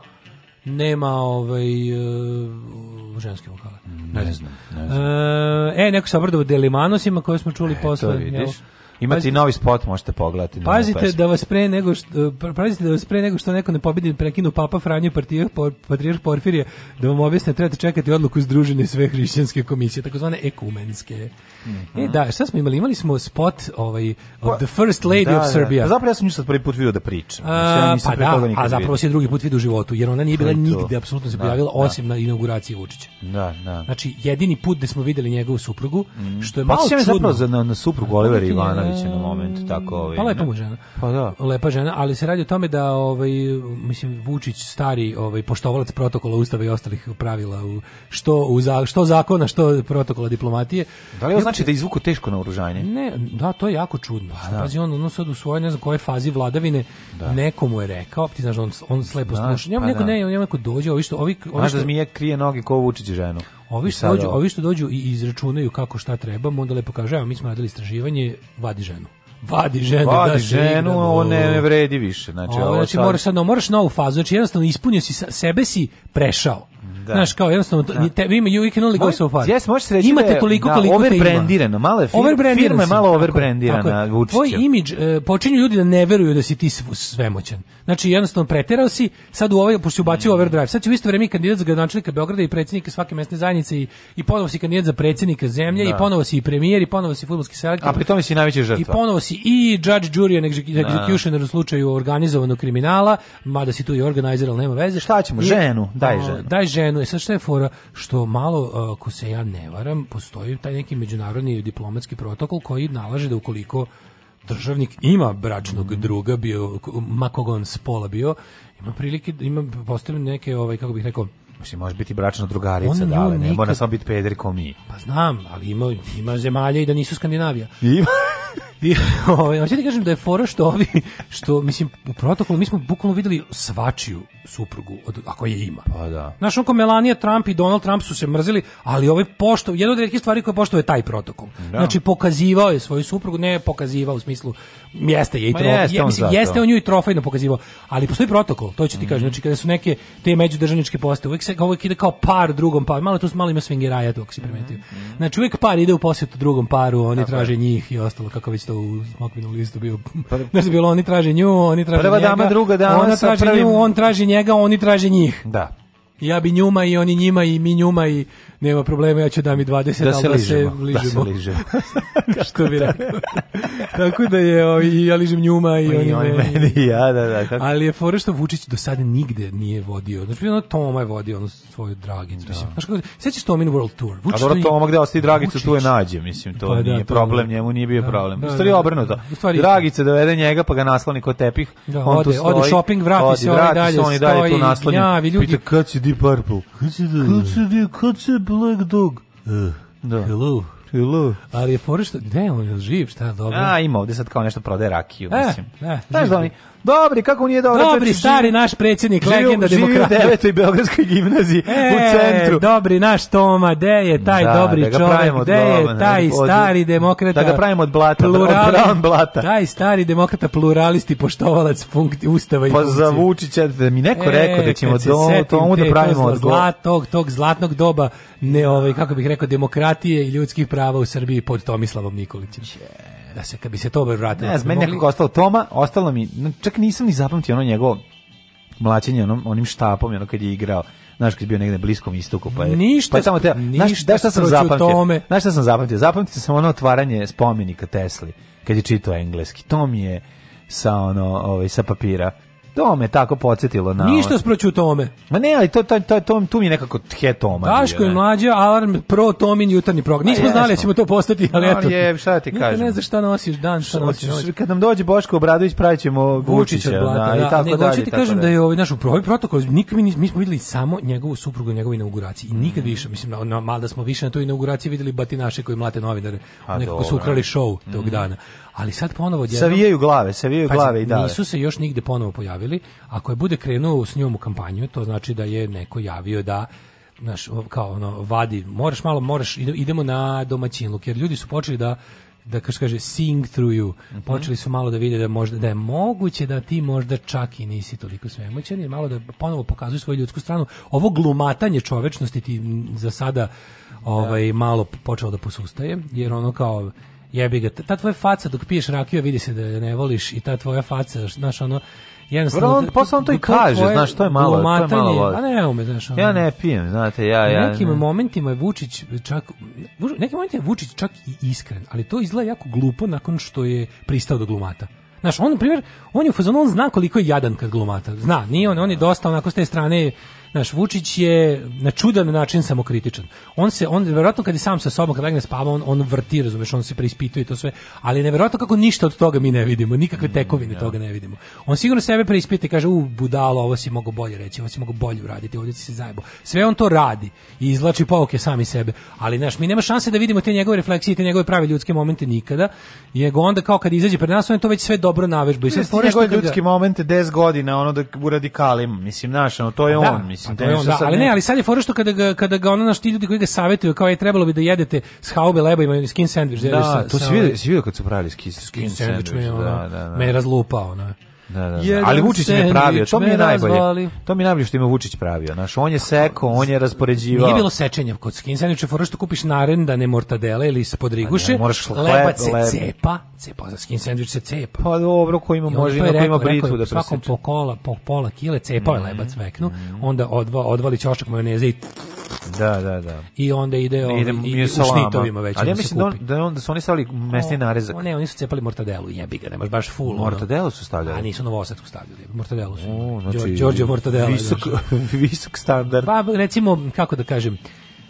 nema ovaj uh, ženske vokale. Mm, ne, ne znam. Ne znam. E, e neko sa Brdovo Delimanosima koje smo čuli e, posle. To vidiš. Jel? Imate pazite, i novi spot, možete pogledati. Pazite da vas pre nego što pazite da vas pre nego što neko ne pobedi da prekinu Papa Franjo Partijah Patrijarh Porfirije da vam objasne treba da čekati odluku združene sve hrišćanske komisije, takozvane ekumenske. Mm -hmm. E da, šta smo imali? Imali smo spot ovaj of pa, the first lady da, of Serbia. Da, pa zapravo ja sam ju sad prvi put video da priča. Znači, ja pa da, a zapravo se drugi put video u životu, jer ona nije bila to nigde apsolutno se da, pojavila da, osim na inauguraciji Vučića. Da, da. Znači jedini put da smo videli njegovu suprugu, mm -hmm. što je pa malo čudno. zapravo za na, na suprugu Olivera Ivana na moment, tako ovaj. Pa lepa mu žena. Pa da. Lepa žena, ali se radi o tome da ovaj mislim Vučić stari ovaj poštovalac protokola ustava i ostalih pravila u što u za, što zakona, što protokola diplomatije. Da li ovo znači da izvuku teško na oružanje? Ne, da, to je jako čudno. Pa, da. Pazi on ono sad u svojoj ne znam kojoj fazi vladavine da. nekomu je rekao, ti znaš da on on slepo sluša. Njemu pa neko da. ne, on neko dođe, ovi što ovi, ovi što, znaš da zmije krije noge ko Vučić ženu. Ovi što, dođu, ovi što dođu i izračunaju kako šta trebamo, onda lepo kaže, evo, mi smo radili istraživanje, vadi ženu vadi ženu, vadi da ženu, igra, ne, vredi više. Znači, ovo, ovo znači, sad... moraš, sad, no, moraš novu fazu, znači jednostavno ispunio si, sebe si prešao da. Znaš, kao jednostavno, da. te, ima, you can only go so far. Yes, možeš reći Imate da, toliko da, koliko overbrandirano, malo je firma, firma je malo overbrandirana. Tvoj imidž, e, počinju ljudi da ne veruju da si ti svemoćan. Znači, jednostavno, preterao si, sad u ovaj, pošto si ubacio mm. overdrive, sad će u isto vreme kandidat za gradonačelnika Beograda i predsednika svake mesne zajednice i, i ponovo si kandidat za predsednika zemlje da. i ponovo si i premijer i ponovo si fudbalski selektor. A pritom tome si najveći žrtva. I ponovo si i judge, jury and da. executioner u slučaju organizovanog kriminala, mada si tu i organizer, ali nema veze. Šta ćemo, I, ženu, daj ženu. Daj ženu pomenuo. I sad šta je fora? Što malo, ako se ja ne varam, postoji taj neki međunarodni diplomatski protokol koji nalaže da ukoliko državnik ima bračnog mhm. druga, bio, makogon on bio, ima prilike, da ima postavljene neke, ovaj, kako bih rekao, Mislim, može biti bračna drugarica, da, ali ne mora samo biti peder ko mi. Pa znam, ali ima, ima zemalja i da nisu Skandinavija. Ima. I, ovaj, hoću ti kažem da je fora što ovi, što, mislim, u protokolu mi smo bukvalno videli svačiju suprugu, od, ako je ima. Pa da. Znaš, oko Melania Trump i Donald Trump su se mrzili, ali ovaj pošto, jedno od redkih stvari koje poštuje taj protokol. Da. Znači, pokazivao je svoju suprugu, ne pokazivao u smislu, jeste je i trofej, jeste, je, mislim, jeste on nju i trofejno pokazivao, ali postoji protokol, to ću ti mm. kažem, mhm. znači, kada su neke te međudržavničke poste, uvijek se uvijek ide kao par drugom paru, malo tu malo ima svingeraja, dok si primetio. Mm. Znači, uvijek par ide u posetu drugom paru, oni Tako traže je. njih i ostalo, kako već lista u smokrinu listu bio. Pa- znaš bilo, oni traže nju, oni traže Prva njega. Prva dama, druga dama. Ona traži prvi... nju, on traži njega, oni traže njih. Da ja bi njuma i oni njima i mi njuma i nema problema, ja ću da mi 20, da se ali da se ližemo. Da se ližemo. što bi rekao. Tako da je, i ja ližem njuma i, oni, oni meni. meni. ja, da, da. Kako? Ali je fora što Vučić do sada nigde nije vodio. Znači, ono Toma je vodio ono svoju Dragicu. Da. Mislim, znaš kako, sećaš Toma in World Tour. Vučić, A dobro, Toma gde ostaje Dragicu, tu je nađe, mislim, to pa, da, nije da, problem, njemu nije bio da, problem. Da, da, da. u stvari obrnuto. Dragica dovede njega, pa ga nasloni kod tepih, da, on ode, tu stoji. Ode shopping, vrati se on i dalje, stoji, gnjavi, ljudi. Pita, kad Deep Purple. Kad se da... Kad se Black Dog? Uh, da. Hello. Hello. Ali je fora što, ne, on je živ, šta dobro. A, ima ovde sad kao nešto prodaje rakiju, e, mislim. E, e, Znaš da oni, Dobri, kako nije dobro? Dobri, čeči, stari naš predsjednik, živ, legenda živ, demokratije. Živi u devetoj Beogradskoj gimnaziji e, u centru. Dobri naš Toma, de je taj da, dobri da čovjek, de je taj od, stari demokrata. Da ga pravimo od blata, plurali, da, od brown blata. Taj stari demokrata pluralisti poštovalac funkti, ustava i Pa za Vučića, da mi neko e, rekao da ćemo do, tomu da pravimo od zlatog, tog, tog zlatnog doba, ne ovaj, kako bih rekao, demokratije i ljudskih prava u Srbiji pod Tomislavom Nikolićem. Yeah da se kad bi se to vratilo. Ne, meni nekako ostalo Toma, ostalo mi, čak nisam ni zapamtio ono njegovo mlaćenje onom, onim štapom, ono kad je igrao znaš kad je bio negde bliskom istoku pa je ništa pa je tamo te znaš da šta sam zapamtio tome. znaš šta sam zapamtio zapamtio sam ono otvaranje spomenika Tesli kad je čitao engleski to mi je sa ono ovaj sa papira To me tako podsjetilo na. Ništa sproću tome. Ma ne, ali to to to, to tu mi je nekako he Toma. Daško je mlađa alarm pro Tomin jutarnji program. Nismo pa znali da ćemo to postati, ali eto. je, šta ti kažem. Ne znaš šta nosiš dan, šta nosiš. Kad nam dođe Boško Obradović ćemo Vučića, da, da, i tako dalje. Ne, ti kažem da je ovaj naš upravo protokol, nikad mi mi smo videli samo njegovu suprugu i njegovu inauguraciju i nikad mhm. više, mislim na, malo da smo više na toj inauguraciji videli batinaše koji mlate novinare, nekako su ukrali show tog mhm. dana ali sad ponovo odjednom... Savijaju glave, savijaju pazi, glave i dale. Nisu se još nigde ponovo pojavili. Ako je bude krenuo s njom u kampanju, to znači da je neko javio da naš kao ono vadi možeš malo možeš idemo na domaćinluk jer ljudi su počeli da da kaže kaže sing through you. Mhm. Počeli su malo da vide da možda da je moguće da ti možda čak i nisi toliko svemoćan jer malo da ponovo pokazuje svoju ljudsku stranu. Ovo glumatanje čovečnosti ti za sada da. ovaj malo počeo da posustaje jer ono kao jebi ga, ta tvoja faca dok piješ rakiju vidi se da ne voliš i ta tvoja faca, znaš ono, jednostavno... Bro, on, da- posle on to i kaže, tvoje, znaš, to je malo, umatanje, to je malo A ne, ume, znaš, ono, ja ne pijem, znate, ja... ja nekim ne. momentima je Vučić čak, nekim momentima je Vučić čak i iskren, ali to izgleda jako glupo nakon što je pristao do glumata. Znaš, on, na primjer, on je u fazonu, on zna koliko je jadan kad glumata. Zna, nije on, on je dosta onako s te strane Naš Vučić je na čudan način samokritičan. On se on verovatno kad je sam sa sobom kad legne spava on on vrti, razumeš, on se preispituje i to sve, ali neverovatno kako ništa od toga mi ne vidimo, nikakve mm, tekovine mm, toga ne vidimo. On sigurno sebe preispituje, kaže u budalo, ovo si mogao bolje reći, ovo si mogao bolje uraditi, ovdje si se zajebo. Sve on to radi i izvlači pauke sami sebe, ali znaš, mi nema šanse da vidimo te njegove refleksije, te njegove prave ljudske momente nikada. Jego onda kao kad izađe pred nas, on je to već sve dobro navežbao i sve njegove ljudski momente 10 godina ono da u radikalim, mislim, naš, ono, to je pa da. on, mislim mislim da je on, da, ali ne, ali sad je fora što kada ga kada ga ono naš ti ljudi koji ga savetuju kao je trebalo bi da jedete s haube leba i skin sandvič, da, da to se vidi, se vidi kad su pravili skin, skin, skin sandvič, da, da, da. Me je razlupao, ona. Da, da, da. Ali Vučić je pravio, to mi je najbolje. Razvali. To mi je najbolje što ima Vučić pravio. Naš, on je seko, on je raspoređivao. Nije bilo sečenja kod skin sandviča, fora što kupiš ne mortadele ili spodriguše, pa ne, moraš hleb, se lep. cepa, cepa za skin sandvič se cepa. Pa dobro, ko ima može, ko ima britvu da presječe. Svakom po kola, po pola kile cepa mm -hmm. lebac veknu, mm -hmm. onda odva, odvali ćošak majoneza i Da, da, da. I onda ide on ovaj, ide, i, u šnitovima već. Ali ja mislim da, on, da, on, da su oni stavili mesni narezak. O, ne, oni su cepali mortadelu, jebi ga, nemaš baš full. Mortadelu su stavljali. A nisu novosadsku stavljali, mortadelu su. O, znači, Đorđe mortadela. Visok, visok standard. Pa recimo, kako da kažem,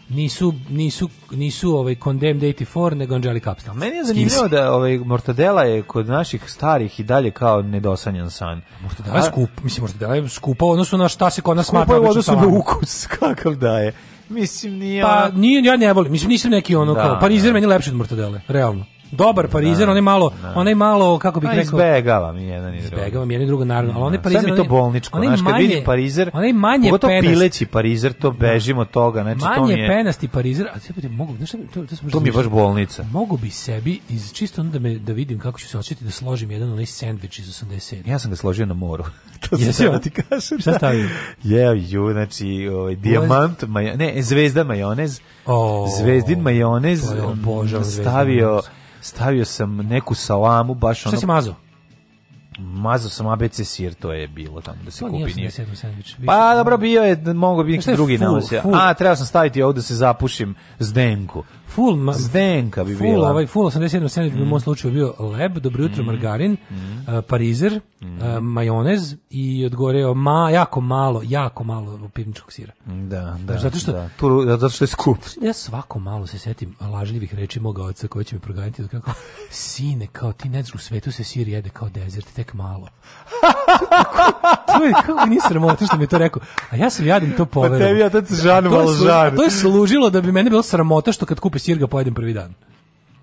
nisu nisu nisu ovaj Condemned 84 nego Angelic Capstan. Meni je zanimljivo da ovaj mortadela je kod naših starih i dalje kao nedosanjan san. Mortadela je skup, mislim mortadela je skupa odnosno na šta se kod nas smatra. Skupa je odnosno na ukus kakav daje. Mislim, nije Pa, ono... nije, ja ne volim. Mislim, nisam neki ono da, kao... Pa, nizir da. meni lepši od mortadele, realno dobar da, parizer, onaj malo, da. onaj malo kako bih pa rekao, begava mi jedan i drugi. Izbegava mi jedan i drugo naravno, ali onaj da. parizer, onaj to bolničko, znači kad vidi parizer, onaj manje penast. pileći parizer, to bežimo od toga, znači to mi je. Manje penasti parizer, a sve mogu, znači to to smo To mi baš bolnica. Mogu bi sebi iz čisto onda me da vidim kako ću se osetiti da složim jedan onaj sendvič iz 80. Ja sam ga složio na moru. to se sada ti kažeš. Šta stavio? Jeo ju, znači, ovaj, dijamant, majo, ne, zvezda majonez, oh, zvezdin majonez, stavio stavio sam neku salamu, baš ono... Šta si mazo? Mazo sam ABC sir, to je bilo tamo da se to pa kupi. Nije pa dobro, bio je, mogu bi pa neki drugi nanosio. A, trebao sam staviti ovdje da se zapušim zdenku. Full ma, Zdenka bi full, bila. Ovaj, full 87 sandvič mm. u mom slučaju bio leb, dobro jutro, mm. margarin, mm. Uh, parizer, mm. uh, majonez i odgoreo ma, jako malo, jako malo pivničkog sira. Da, da. Zato što, da. Tu, zato što je skup. Ja svako malo se setim lažljivih reči moga oca koji će me proganiti kako, sine, kao ti ne u svetu se sir jede kao dezert, tek malo. to je, kako mi nisi sramota što mi je to rekao. A ja sam jadim to poverom. Pa tebi ja tad žanu malo žanu. To je služilo da bi mene bilo sramota što kad kupim po sirga pojedem prvi dan.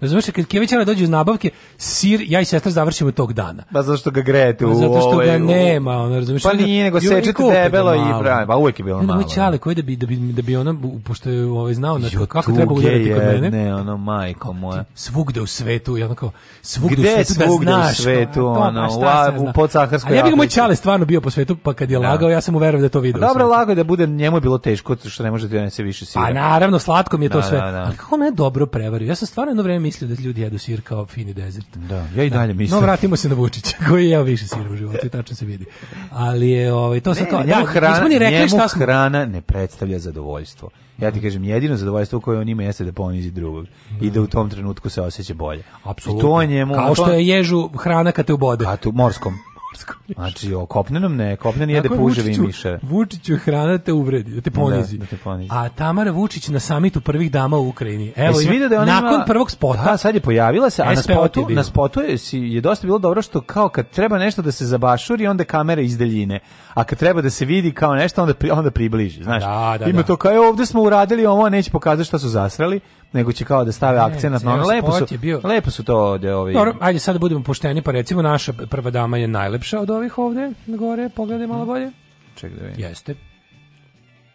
Razumeš, kad Kevićara dođu iz nabavke, sir, ja i sestra završimo tog dana. Pa zašto ga grejete pa u Zato što ga ovaj, nema, ono, razumeš. Pa nije, nego sečete debelo i pravi, pa uvijek je bilo malo. Ne, čale, koji da bi, da bi, da bi ona, pošto je ovaj znao, znači, kako treba udariti kod mene. Ne, ono, majko moja. Svugde u svetu, ja kao, svugde Gde u svetu da znaš. u svetu, ono, pa u podsaharskoj Ali ja bih moj čale stvarno bio po svetu, pa kad je da. lagao, ja sam mu da to video. Pa dobro, lagao je da bude, njemu je bilo teško, što ne može da donese više sira. A naravno, slatko mi je to da, sve. Da, Ali kako me dobro prevario. Ja sam stvarno jedno vreme mislio da ljudi jedu sir kao fini desert. Da, ja i dalje da. mislim. No vratimo se na Vučića, koji je jeo više sira u životu, tačno se vidi. Ali je ovaj to sad kao ne, njemu hrana, ni rekli šta smo... hrana ne predstavlja zadovoljstvo. Ja ti kažem, jedino zadovoljstvo koje on ima jeste da ponizi drugog i da u tom trenutku se osjeća bolje. Apsolutno. To njemu, kao što je ježu hrana kad te ubode. A tu morskom morskom mišu. Znači, o kopnenom ne, kopnen jede da Tako, puževi i miše. Vučiću hrana te uvredi, da te da, ponizi. Da, da te ponizi. A Tamara Vučić na samitu prvih dama u Ukrajini. Evo, ima, da nakon ima, prvog spota. Da, sad je pojavila se, a na spotu, je, na spotu je, je dosta bilo dobro što kao kad treba nešto da se zabašuri, onda kamera iz daljine. A kad treba da se vidi kao nešto, onda, pri, onda približi. Znaš, da, da, ima da. to kao, e, ovde smo uradili ovo, neće pokazati šta su zasrali, nego će kao da stave akcenat na ono. Lepo su, bio... lepo su to ovde ovi. Dobro, ajde sad da budemo pošteni, pa recimo naša prva dama je najlepša od ovih ovde, gore, pogledaj malo mhm. bolje. Ček da vidim. Jeste.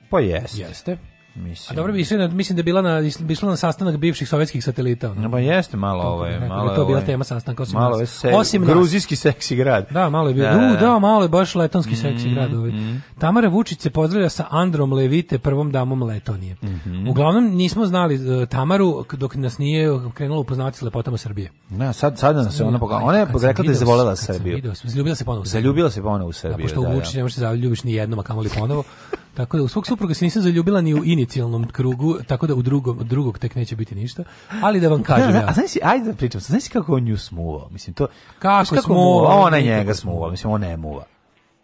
Pa jeste. Jeste. Mislim. A dobro bi sve da- mislim da je bila na bismo na sastanak bivših sovjetskih satelita. Ne No, ba pa jeste malo Tako ovaj, malo. malo. To je bila tema sastanka osim malo nas. Se, osim gruzijski nas. seksi grad. Da, malo je bio. Da, da, da. malo je baš letonski mm, seksi grad ovaj. Mm. Tamara Vučić se pozdravlja sa Androm Levite, prvom damom Letonije. Mm -hmm. Uglavnom nismo znali uh, Tamaru dok nas nije krenula upoznavati s lepotama Srbije. Na, da, sad sad nas se ona pokazala. Ona je rekla da je zavolela Srbiju. zaljubila se ponovo. Zaljubila se ponovo u Srbiju. Da, pošto da, Vučić ne može se zaljubiš ni jednom, a kamoli ponovo. Tako da u svog supruga se nisam zaljubila ni u inicijalnom krugu, tako da u drugom, drugog tek neće biti ništa. Ali da vam da, da, kažem da, da, ja. A znaš si, ajde da pričam, znaš si kako on nju smuva? Mislim, to, kako, kako smuvao? Ona njega smuvao, mislim, on ne muva.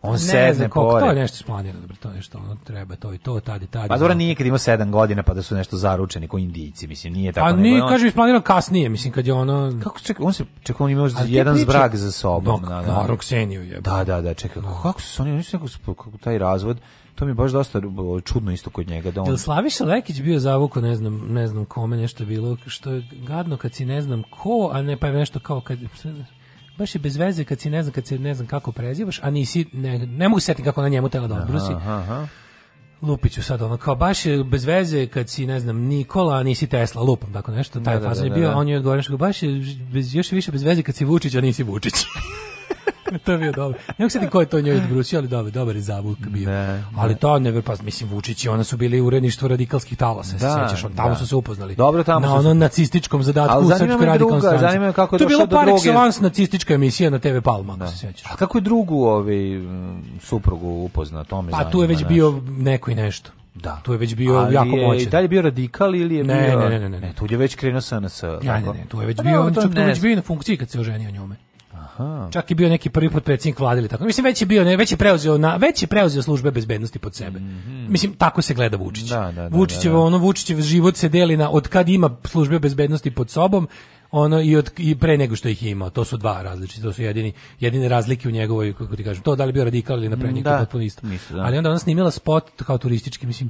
On ne sedne pored. To je nešto dobro, to je nešto ono treba, to i to, tad i tad. Pa dobro, nije kad ima 7 godina pa da su nešto zaručeni ko indijci, mislim, nije pa tako. A nije, on... kaže, isplanirano kasnije, mislim, kad je ono... Kako čeka, on se, čeka, on ima još jedan priče... zbrak za sobom. Dok, da, da. da, Rokseniju je. Da, da, da, čekaj, kako su oni, oni su nekako, taj razvod, to mi je baš dosta čudno isto kod njega da on Jel Slaviša Lekić bio zavuko ne znam ne znam kome nešto bilo što je gadno kad si ne znam ko a ne pa je nešto kao kad baš je bez veze kad si ne znam kad se ne znam kako prezivaš a nisi ne, ne mogu setiti kako na njemu tela da odbrusi aha, aha. Lupiću sad ono kao baš je bez veze kad si ne znam Nikola, a nisi Tesla, lupam tako nešto, taj da, da, da, je bio, da. on je odgovorio baš je bez, još više bez veze kad si Vučić, a nisi Vučić. to je bio dobro. Ne mogu sjetiti ko je to njoj odbrusio, ali dobar, dobar je zavuk bio. Ne, ali ne. to ne pa mislim Vučić i ona su bili u uredništvu radikalskih talasa, da, se sjećaš, on, tamo da. su se upoznali. Dobro, tamo na onom nacističkom zadatku u srpskoj radikalnoj Zanima me kako je to je bilo par excellence nacistička emisija na TV Palma, ako da. se sjećaš. A kako je drugu ovaj suprugu upozna, to me Pa zanima, tu je već naš. bio neko i nešto. Da. Tu je već bio ali jako moćan. Ali dalje bio radikal ili je ne, bio... Ne, ne, ne, ne. ne tu je već krenuo sa... Ja, ne, ne, tu je već pa bio, čak tu već bio na funkciji kad se oženio njome. Aha. Čak je bio neki prvi put potpredsjednik vlade ili tako. Mislim već je bio, ne, već je preuzeo na već je preuzeo službe bezbednosti pod sebe. Mm -hmm. Mislim tako se gleda Vučić. Da, da, da, Vučićev da, da. ono Vučićev život se deli na od kad ima službe bezbednosti pod sobom, ono i od i pre nego što ih je imao. To su dva različita, to su jedini jedine razlike u njegovoj kako ti kažem. To da li bio radikal ili naprednik, da, potpuno isto. Mislim, da. Ali onda ona snimila spot kao turistički, mislim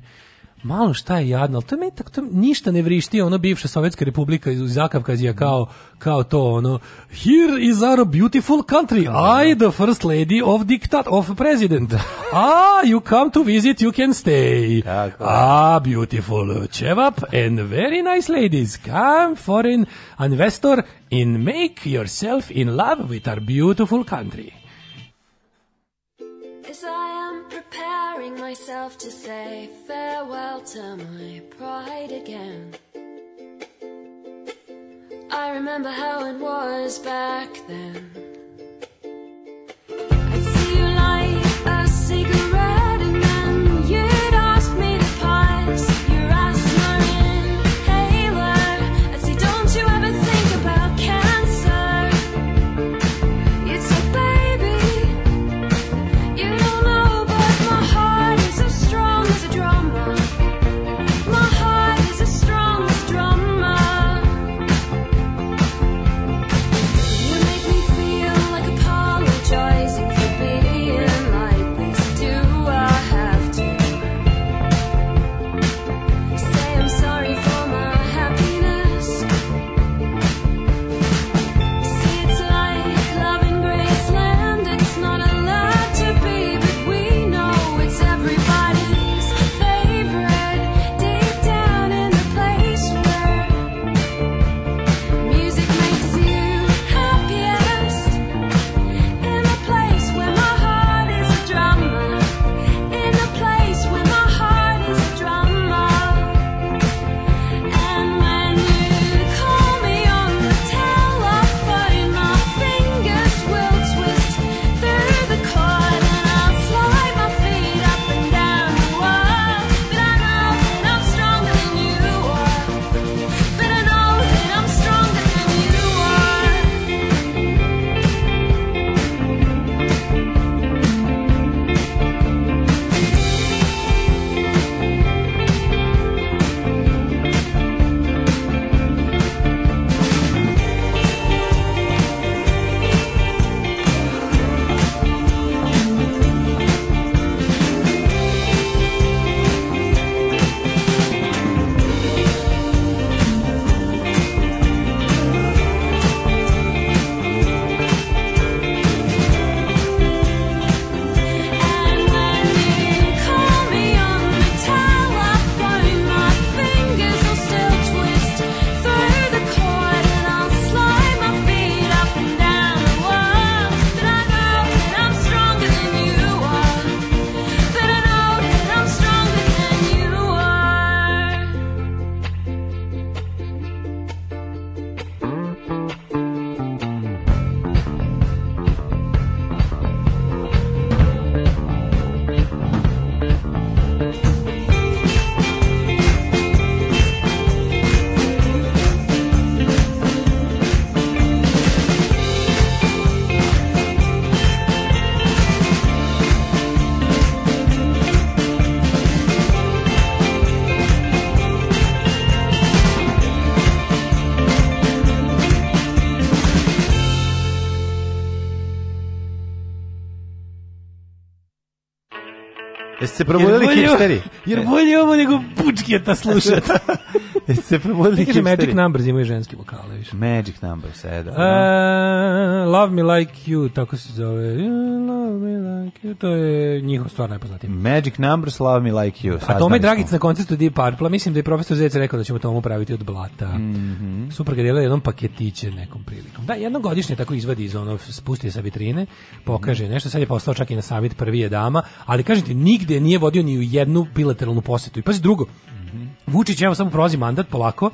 malo šta je jadno, ali to je meni tako, to ništa ne vrišti, ono bivša Sovjetska republika iz Zakavkazija mhm. kao, kao to, ono, here is our beautiful country, da. I the first lady of diktat, of president, da. ah, you come to visit, you can stay, ah, beautiful chevap and very nice ladies, come foreign investor and make yourself in love with our beautiful country. preparing myself to say farewell to my pride again. I remember how it was back then. Jeste se probudili hipsteri? Jer bolje ovo nego bučkijeta da slušati. se probudili hipsteri. Magic Numbers imaju ženski vokale više. Magic Numbers, e, da. Uh, love Me Like You, tako se zove. Uh, love Me Like You, to je njihov stvar najpoznatiji. Magic Numbers, Love Me Like You. A Tome Dragic na koncertu Deep Purple, mislim da je profesor Zec rekao da ćemo tomu praviti od blata. Mm -hmm. Super ga djela jednom paketiće nekom prilikom. Da, jednogodišnje tako izvadi iz onog, spusti sa vitrine, pokaže mm. nešto, sad je postao čak i na savit prvi je dama, ali kažete, nigde nije vodio ni u jednu bilateralnu posetu. I pazi drugo, Vučić, evo samo prolazi mandat polako,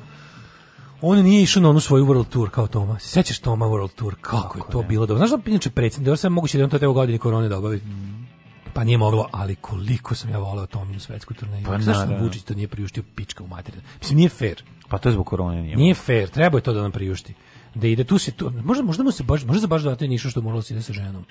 on nije išao na onu svoju World Tour kao Toma. Sećaš Toma World Tour? Kako, Kako je to ne? bilo dobro? Znaš da inače predsjednik, da sam moguće da on to teo godine korone dobavi? Da mm. Pa nije moglo, ali koliko sam ja voleo Tominu svetsku turneju. Pa, Znaš da Vučić to nije priuštio pička u materinu? Mislim, nije fair. Pa to je zbog korone nije. Nije fair, treba je to da nam priušti. Da ide tu se tu, možda, možda mu se baš, možda se baš da to nije što moralo se da sa ženom.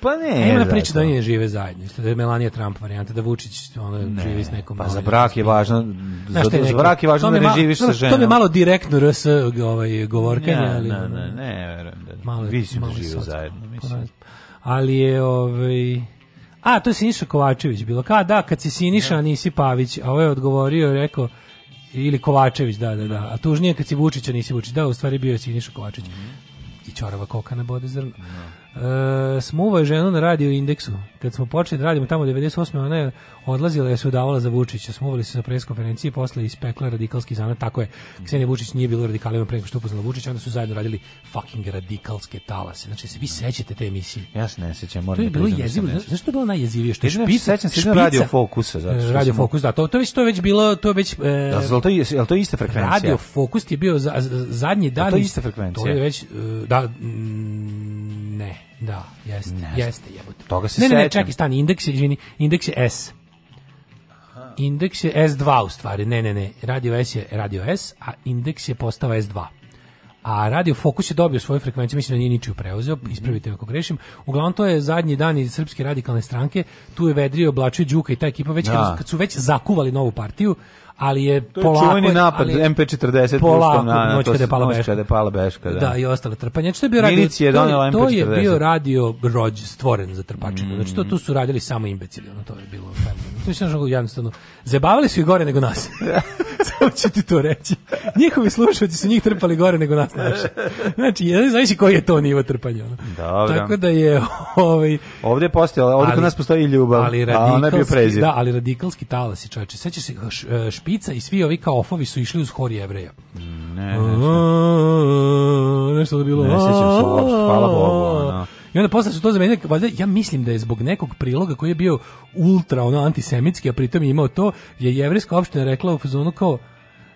Pa ne. Ima priča da oni žive zajedno. Isto da je Melania Trump varijanta da Vučić ono ne, živi s nekom. Pa za brak je važno za, za brak je važno da ne živiš sa ženom. To mi malo direktno RS ovaj govorkanje, ne, ali ne, ne, ne, verujem da. Malo visi da žive zajedno, mislim. Ali je ovaj A, to je Siniša Kovačević bilo. Ka, da, kad si Siniša, nisi Pavić. A ovo ovaj je odgovorio, rekao, ili Kovačević, da, da, da. A tužnije kad si Vučića, nisi Vučić. Da, u stvari bio je Siniša Kovačević. Mhm. I Ćorava koka na bode zrno. No. Da. E, smuvao je ženu na radio indeksu. Kad smo počeli da radimo tamo 98. ona je odlazila je se udavala za Vučića. Smuvali su na preskonferenciji, posle ispekla radikalski zanat. Tako je, Ksenija Vučić nije bilo radikalima pre nego što upoznala Vučića, onda su zajedno radili fucking radikalske talase. Znači, se vi sećate te emisije? Ja se ne sećam, moram da priznam. To je da bilo da jezivo. Znaš, znaš što je bilo najjezivije? Što je špica, sećam se radio fokusa. Zato radio sam... fokus, da. To, to, već, to je već bilo... To je već, e, da, to, je, je ista frekvencija? Radio fokus je bio za, za, zadnji dan. Da, to je ista frekvencija? To je već... E, da, mm, ne. Da, jeste, ne jeste, jebote. Toga se ne, ne, ne, čekaj, stani, indeks je, izvini, indeks je S. Indeks je S2 u stvari, ne, ne, ne, radio S je radio S, a indeks je postava S2 a Radio Fokus je dobio svoju frekvenciju, mislim da nije ničiju preuzeo, mhm. ispravite ako grešim. Uglavnom to je zadnji dan iz Srpske radikalne stranke, tu je vedrio, oblačio Đuka i ta ekipa, već da. kad, kad, su već zakuvali novu partiju, ali je to je polako napad ali, MP40 polako na, da, na, da, noć kada je pala beška, kada je pala beška da. da i ostale trpanje znači to je bio radio je to, je, to je bio radio rođ stvoren za trpačinu mm. znači to mm. tu su radili samo imbecili ono to je bilo to je jednostavno Zabavili su i gore nego nas. Samo ću ti to reći. Njihovi slušalci su njih trpali gore nego nas naši. Znači, ja ne znaš koji je to nivo trpanja. Ono. Dobro. Tako da je ovaj Ovde je postojala, ovde kod nas postoji ljubav, ali radikalski, a bio Da, ali radikalski talasi, čoveče. Sećaš se e, špica i svi ovi kao ofovi su išli uz hor jevreja. Ne, nešto. Nešto da bilo. Ne sećam se uopšte, hvala Bogu, ono. I onda posle su to zamenili, valjda ja mislim da je zbog nekog priloga koji je bio ultra ono antisemitski, a pritom je imao to, je jevrejska opština rekla u fazonu kao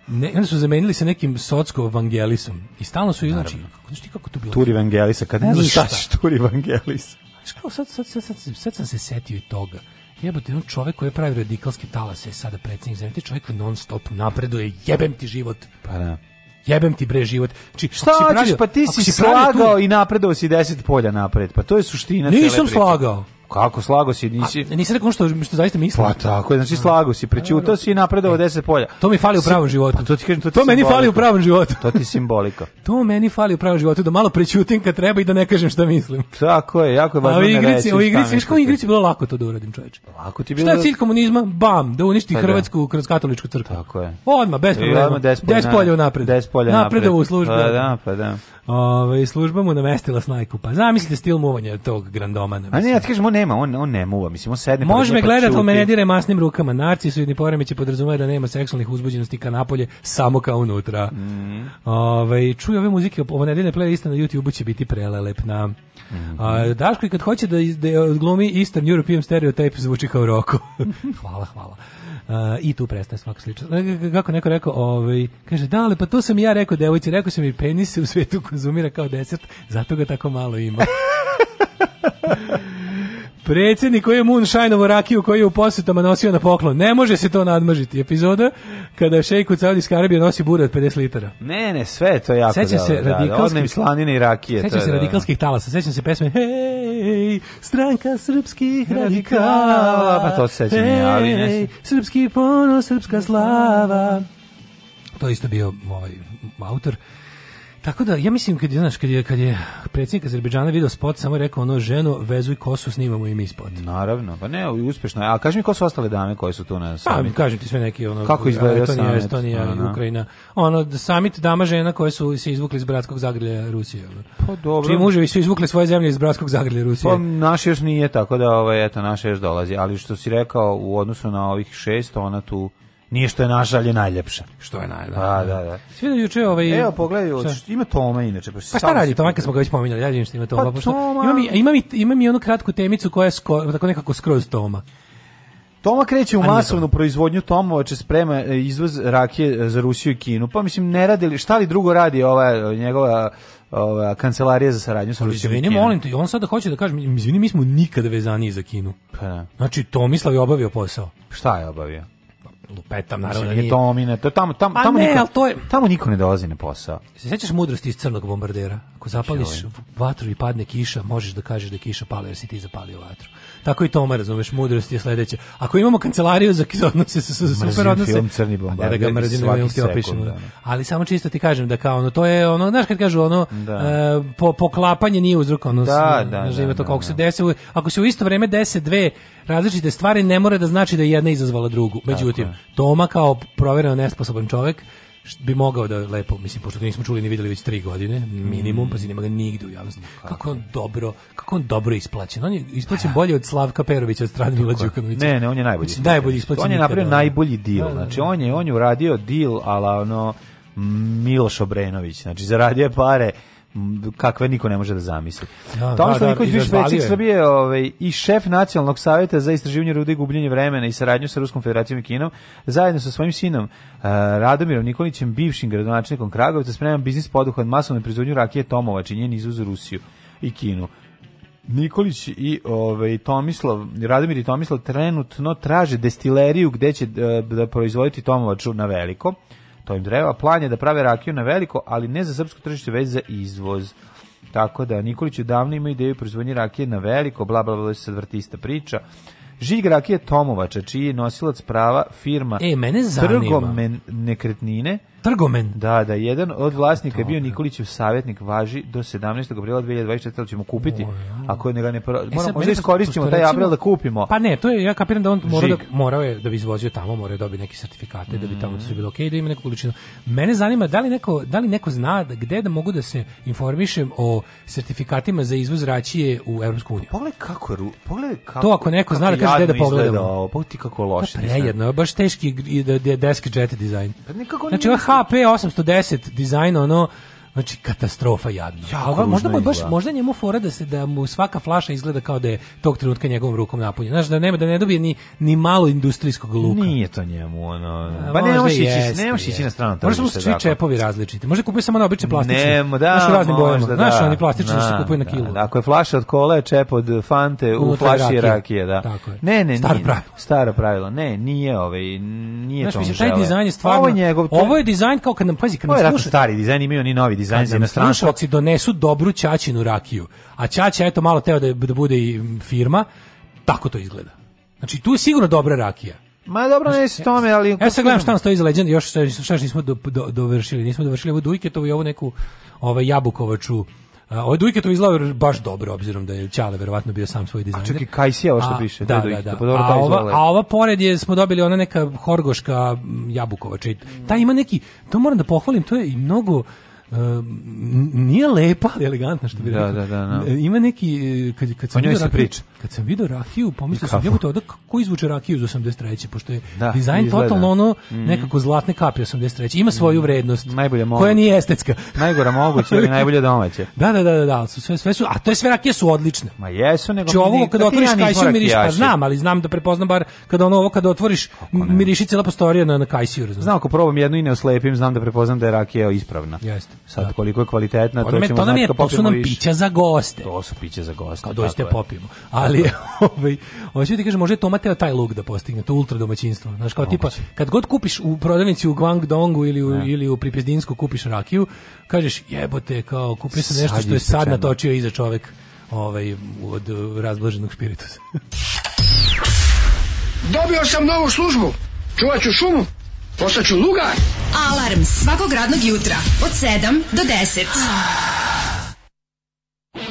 ne, onda su zamenili sa nekim socko evangelisom. I stalno su, znači, kako, znači, kako to bilo? Turi evangelisa, kad ne znaš šta ćeš Turi evangelisa. Znaš kao, sad, sad, sad, sad, sad sam se setio i toga. Jebote, on čovjek koji je pravi radikalski talas je sada predsjednik zemlje, čovjek non stop napreduje, jebem ti život. Pa da jebem ti bre život. Či, šta si pravio, pa ti si slagao tu... i napredovao si 10 polja napred, pa to je suština. Nisam slagao. Kako slago si, nisi... A, nisi rekao što, što zaista mislim. Pa tako, znači slago si, prećutao si i napredovao 10 e, polja. To mi fali u pravom životu. Pa, to ti kažem, to, ti to meni fali u pravom životu. to ti simbolika. to meni fali u pravom životu, da malo prećutim kad treba i da ne kažem šta mislim. Tako je, jako je važno igrici, ne reći. A u igrici, viš kao u igrici bilo lako to da uradim, čoveče. Lako ti bilo... Šta je da- cilj komunizma? Bam, da uništi pa, da. Hrvatsku kroz katoličku crkvu. Tako je. Odma, bez da, problema. 10 polja napred. 10 polja napred. Napredovo u službu. Da, da, pa da. Ove, služba mu namestila snajku. Pa zamislite stil muvanja tog grandomana. Mislim. A ne, ja ti kažem, on nema, on, on ne muva. Mislim, on sedne pa Može me pa gledat, on me ne dire masnim rukama. Narci su jedni poremeći podrazumaju da nema seksualnih uzbuđenosti ka napolje, samo kao unutra. Mm. Ove, čuj ove muzike, ovo nedeljne playliste na YouTube-u će biti prelelepna. Mm -hmm. A, mhm. Daško kad hoće da, iz, da glumi Eastern European stereotype zvuči kao Roko. hvala, hvala. Uh, I tu prestaje svaka slično. E, kako neko rekao, ovaj, kaže, da, ali pa to sam ja rekao devojci, rekao sam i penis se u svetu konzumira kao desert, zato ga tako malo ima. Predsjednik koji je Moonshine-ovu rakiju koji je u posetama nosio na poklon. Ne može se to nadmažiti. Epizoda kada šejk u Saudijskoj Arabiji nosi bure od 50 litara. Ne, ne, sve je to jako Sećam se da, da, radikalskih... Da, slanine i rakije. Sećam se da, radikalskih talasa. Sećam se pesme Hej, stranka srpskih radikala. Pa to sećam hey, ali ne... Srpski ponos, srpska slava. To isto bio moj ovaj, autor. Tako da, ja mislim, kad znaš, kad je, kad je predsjednik Azerbeđana video spot, samo je rekao ono, ženu, vezuj kosu, snimamo i ispod. Naravno, pa ne, uspješno je. A kaži mi ko su ostale dame koje su tu na pa, samitu? Pa, kažem ti sve neki, ono, Kako izgleda Estonija, Estonija i Ukrajina. Ono, samit dama žena koje su se izvukli iz bratskog zagrlja Rusije. Pa dobro. Čiji muževi su izvukli svoje zemlje iz bratskog zagrlja Rusije. Pa naš još nije, tako da, ovaj, eto, naš još dolazi. Ali što si rekao, u odnosu na ovih šest, ona tu Nije što je naša, ali je najljepša. Što je najljepša. Da, da, da. Svi da juče ovaj... Evo, pogledaj, ima Toma inače. Pa, pa šta radi Toma, kad smo ga već pominjali, ja vidim što ima pa Toma. Pa, pa Toma... Ima, mi, ima, mi, ima mi onu kratku temicu koja je sko, tako nekako skroz Toma. Toma kreće u masovnu proizvodnju tomova, će sprema e, izvoz rakije e, za Rusiju i Kinu. Pa mislim, ne radi li, šta li drugo radi ova njegova ova kancelarija za saradnju sa Rusijom. Izvinite, molim te, on sada hoće da kaže, izvini, mi smo nikada vezani za Kinu. Pa. Da. Znači, Tomislav je obavio posao. Šta je obavio? lupetam, naravno. Mislim, da nije domine, to, tamo, tamo, pa tamo, ne, niko, to je... tamo niko ne dolazi na posao. Se sećaš mudrosti iz crnog bombardera? Ako zapališ znači, ovaj. vatru i padne kiša, možeš da kažeš da je kiša pala jer si ti zapalio vatru. Tako i to me razumeš, mudrost je sledeća. Ako imamo kancelariju za odnose sa super odnose, film crni bombarder, pa da, da ga mrzim, opišemo. Da, da. Ali samo čisto ti kažem da kao ono to je ono, znaš kad kažu ono da. uh, po, poklapanje nije uzrokovano da, da, na život, da, da, se desi, ako se u isto vreme dese dve različite stvari, ne mora da znači da je jedna izazvala drugu. Međutim, Toma kao provereno nesposoban čovek, bi mogao da lepo, mislim, pošto nismo čuli ni videli već tri godine, minimum, mm. pa si nema ga nigde u javnosti. Kako on dobro, kako on dobro isplaćen. On je isplaćen bolje od Slavka Perovića od strane Mila Đukanovića. Ne, ne, on je najbolji. Mislim, najbolji isplaćen. On je napravio najbolji deal. Da, da, znači, da. Znači, on je, on je uradio deal, ali ono, Miloš Obrenović. Znači, zaradio je pare kakve niko ne može da zamisli. Ja, da, Tomislav da, da, Nikolić, bivši predsjednik Srbije ovaj, i šef Nacionalnog savjeta za istraživanje rude i gubljenje vremena i saradnju sa Ruskom federacijom i Kinom, zajedno sa svojim sinom uh, Radomirom Nikolićem, bivšim gradonačelnikom Kragovica, sprema biznis poduhvat masovne proizvodnju rakije Tomova, činjen izvoz Rusiju i Kinu. Nikolić i ovaj Tomislav, Radomir i Tomislav trenutno traže destileriju gde će da, da proizvoditi tomovaču na veliko to im Plan je da prave rakiju na veliko, ali ne za srpsko tržište, već za izvoz. Tako da Nikolić je davno ima ideju proizvodnje rakije na veliko, bla bla bla, se vrtista priča. Žig rakije Tomovača, čiji je nosilac prava firma e, mene zanima. Trgomen nekretnine, Trgomen. Da, da, jedan od vlasnika je bio Nikolićev savjetnik, važi do 17. aprila 2024. ćemo kupiti. Ako ne da ga ne pro... E moramo e pa možda iskoristimo taj april da kupimo. Pa ne, to je ja kapiram da on mora da, morao je da bi izvozio tamo, mora je da dobiti neki sertifikate mm. da bi tamo mm. sve bilo okay, da ima neku količinu. Mene zanima da li neko da li neko zna da gde da mogu da se informišem o sertifikatima za izvoz račije u Evropsku uniju. Pogledaj kako pogledaj kako To ako neko zna da kaže gde da pogledamo. Pogledaj pa kako loše. Pa prejedno, baš teški da- desk jet design. Pa nikako znači, HP 810 dizajn, ono, Znači katastrofa jadna. Ja, možda mu baš možda njemu fora da se da mu svaka flaša izgleda kao da je tog trenutka njegovom rukom napunjena. Znaš da nema da ne dobije ni ni malo industrijskog luka. Nije to njemu ono. Pa ne možeš ići, ne možeš ići na stranu. Možda su svi čepovi različiti. Možda kupuje samo na obične plastične. Ne, da, Znaš, raznim bojama. Da, Znaš, oni plastični se kupuju na da. kilu. Da, ako je flaša od kole, čep od Fante u flaši rakije, da. Tako je. Ne, ne, staro pravilo. Staro pravilo. Ne, nije ovaj, nije to. Znaš, taj dizajn je stvarno. Ovo je njegov. Ovo je dizajn kao kad nam pazi, kad nam sluša. Stari dizajn imaju oni novi dizajn na inostranstvo. Slušalci donesu dobru ćaćinu rakiju, a ćaća eto malo teo da, da bude i firma, tako to izgleda. Znači tu je sigurno dobra rakija. Ma dobro ne s tome, ali... Ja e, e, sad gledam šta nam stoji iz legend, još šta nismo do, do, dovršili, nismo dovršili ovu Dujketovu i ovu neku ovaj, Jabukovaču. A, ovo ovaj Dujketovu izgleda baš dobro, obzirom da je Ćale verovatno bio sam svoj dizajner. A čekaj, i Kajsija, ovo što piše. Da, da, da. Pa dobro, a, ova, a ova pored je, smo dobili ona neka Horgoška Jabukovača. Ta ima neki, to moram da pohvalim, to je i mnogo Um, nije lepa, ali elegantna što bi da, rekao. Da, da, da. Ima neki e, kad kad se priča kad sam video rakiju, pomislio sam, njegu to da kako izvuče rakiju iz 83. Pošto je da, dizajn izgleda. totalno ono mhm. nekako zlatne kapije 83. Ima svoju mhm. vrednost. Najbolje moguće. Koja nije estetska. Najgora moguće, ali najbolje domaće. Da, da, da, da, da, su sve, sve su, a je sve rakije su odlične. Ma jesu, nego... Či znači, ovo kada otvoriš kajsiju miriš, pa znam, ali znam da prepoznam bar kada ono ovo kada otvoriš miriši cijela postorija na, na kajsiju. Znam, ako probam jednu i ne oslepim, znam da prepoznam da je rakija ispravna. Jeste. Sad da. koliko je kvalitetna, to, to ćemo znati To su nam pića za goste. To su pića za goste. Kad dođete popimo. A ali ovaj hoćeš ovaj, ti kažem može Toma taj look da postigne to ultra domaćinstvo znaš kao tipa kad god kupiš u prodavnici u Guangdongu ili u, ili u Pripizdinsku kupiš rakiju kažeš jebote kao kupio sam nešto što je sad natočio iza čovek ovaj od razblaženog spiritusa Dobio sam novu službu čuvaću šumu Ostaću lugar. Alarm svakog radnog jutra od 7 do 10.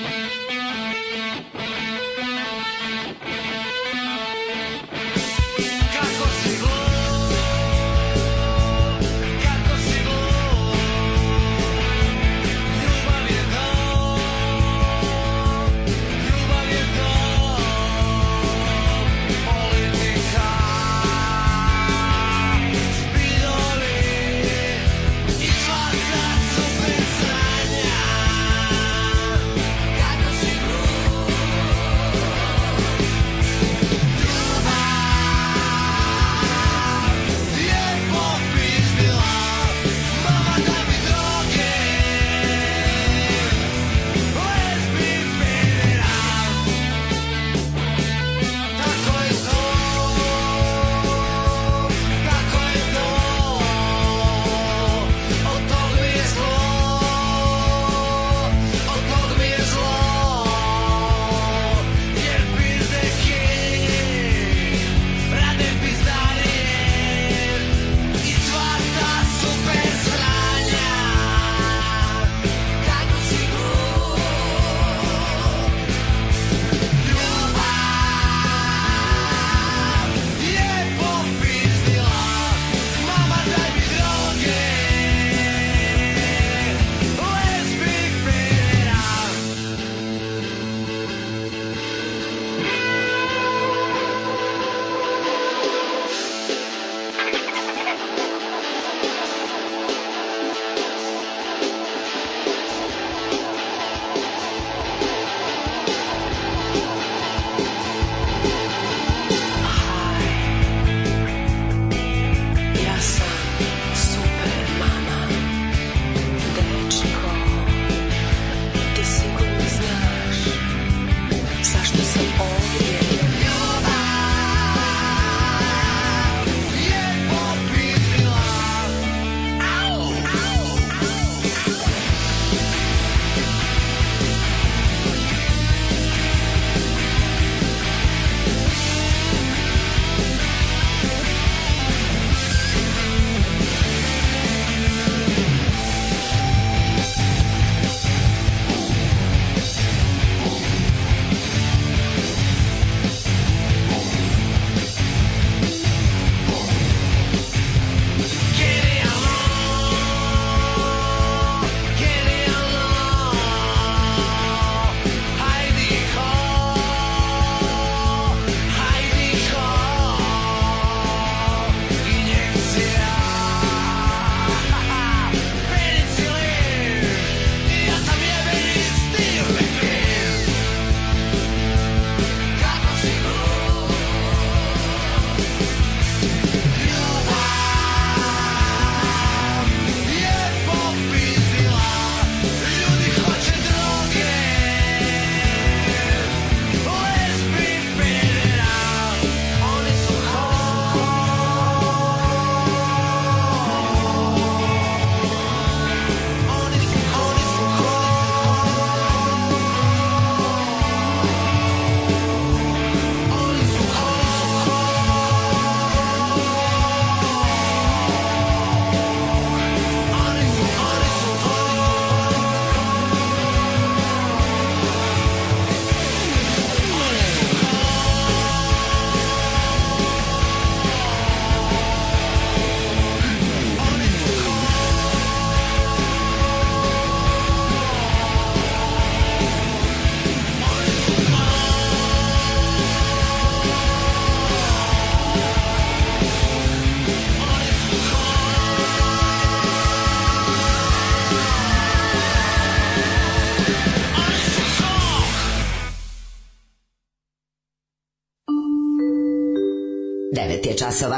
časova.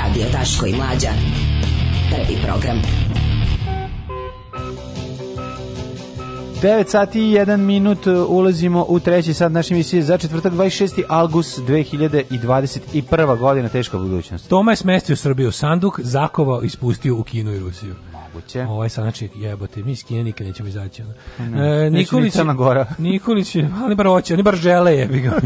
Radio Daško i Mlađa. Prvi program. 9 sati i 1 minut e, ulazimo u treći sat naše emisije za četvrtak 26. august 2021. godina teška budućnost. Toma je smestio Srbiju sanduk, zakovao i spustio u Kinu i Rusiju moguće. Ovaj sanačik jebote, mi iz Kine nikad nećemo izaći. Ono. E, Nikolić, na gora. Nikolić, ali bar hoće, oni bar žele jebi ga.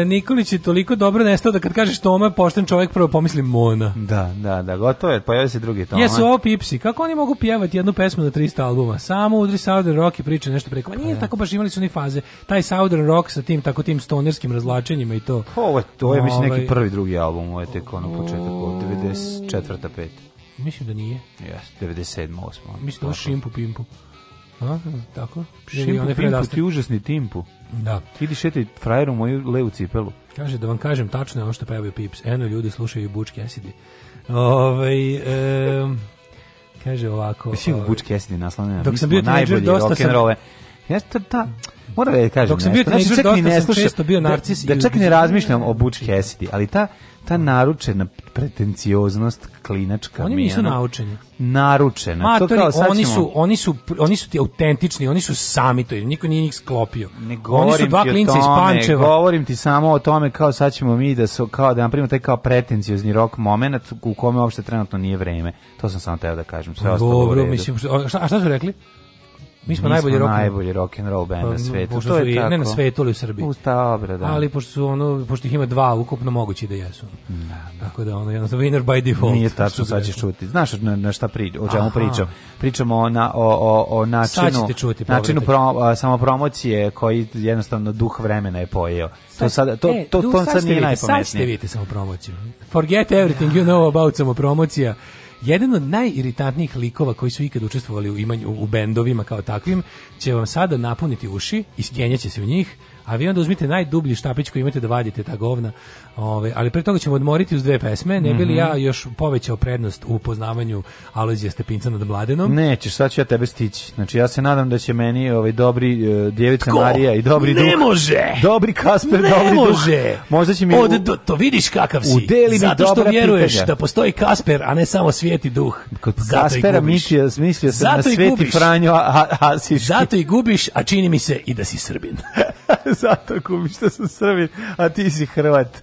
e, Nikolić je toliko dobro nestao da kad kažeš Toma pošten čovjek prvo pomisli Mona. Da, da, da, gotovo je, pojavio se drugi Toma. Jesu ovo pipsi, kako oni mogu pjevati jednu pesmu na 300 albuma? Samo udri Southern Rock i priča nešto preko. Pa nije pa da. tako baš imali su oni faze. Taj Southern Rock sa tim tako tim stonerskim razlačenjima i to. Pa ovo je, to je mislim neki ovaj- prvi drugi album, ovo je tek ono početak, 94. 5. Mislim da nije. Jeste, 97. 8. Mislim da je Šimpu Pimpu. A, tako? Šimpu Pimpu, ti užasni Timpu. Da. Idi šeti frajeru moju levu cipelu. Kaže, da vam kažem, tačno je ono što pevaju Pips. Eno, ljudi slušaju Bučki Esidi. Ovaj... E, kaže ovako... Mislim, ove, ovaj, Bučki Esidi naslanjena. Dok sam bio najbolji dosta and roll. Jeste, da... Mora da kažem Dok sam bio znači, dosta ne slušam, bio da- narcis da, da čak ne razmišljam o Butch Cassidy, ali ta ta naručena pretencioznost klinačka oni nisu naučeni naručena Matori, to kao sad oni su oni su oni su ti autentični oni su sami to niko nije njih sklopio ne govorim oni su dva klinca iz Pančeva govorim ti samo o tome kao sad ćemo mi da su kao da napravimo taj kao pretenciozni rok momenat u kome uopšte trenutno nije vreme to sam samo teo da kažem sve ostalo dobro mislim šta, a šta su rekli Mi smo najbolji rock najbolji rock and roll band na pa, svetu. To je tako. Ne na svetu, ali u Srbiji. Usta obra, da. Ali pošto su ono pošto ih ima dva ukupno mogući da jesu. Da, da. Tako da ono jednostavno winner by default. Nije tačno, sad ćeš čuti. Znaš na, na šta pri, o čemu pričam? Pričamo o, na, o, o, o načinu, čuti, načinu pro, samopromocije koji jednostavno duh vremena je pojeo. Sad, to sad to e, to, to, to sad, sad nije najpametnije. Sad ste vidite samopromociju. Forget everything you know about samopromocija. promocija jedan od najiritantnijih likova koji su ikad učestvovali u imanju u bendovima kao takvim će vam sada napuniti uši i skenjaće se u njih a vi onda uzmite najdublji štapić koji imate da vadite ta govna Ove, ali pre toga ćemo odmoriti uz dve pesme, ne bi li mhm. ja još povećao prednost u upoznavanju Alojzija Stepinca nad Mladenom? Nećeš, sad ću ja tebe stići. Znači ja se nadam da će meni ovaj dobri uh, djevica Tko? Marija i dobri ne duh. Ne može! Dobri Kasper, ne dobri može! Duh. Možda će mi... Od, do, to vidiš kakav si. Udeli Zato što vjeruješ pitanja. da postoji Kasper, a ne samo svijeti duh. Kod Zato Kaspera mislio, mislio sam Zato na sveti Franjo a, a, Zato i gubiš, a čini mi se i da si Srbin. Zato gubiš da sam Srbin, a ti si Hrvat.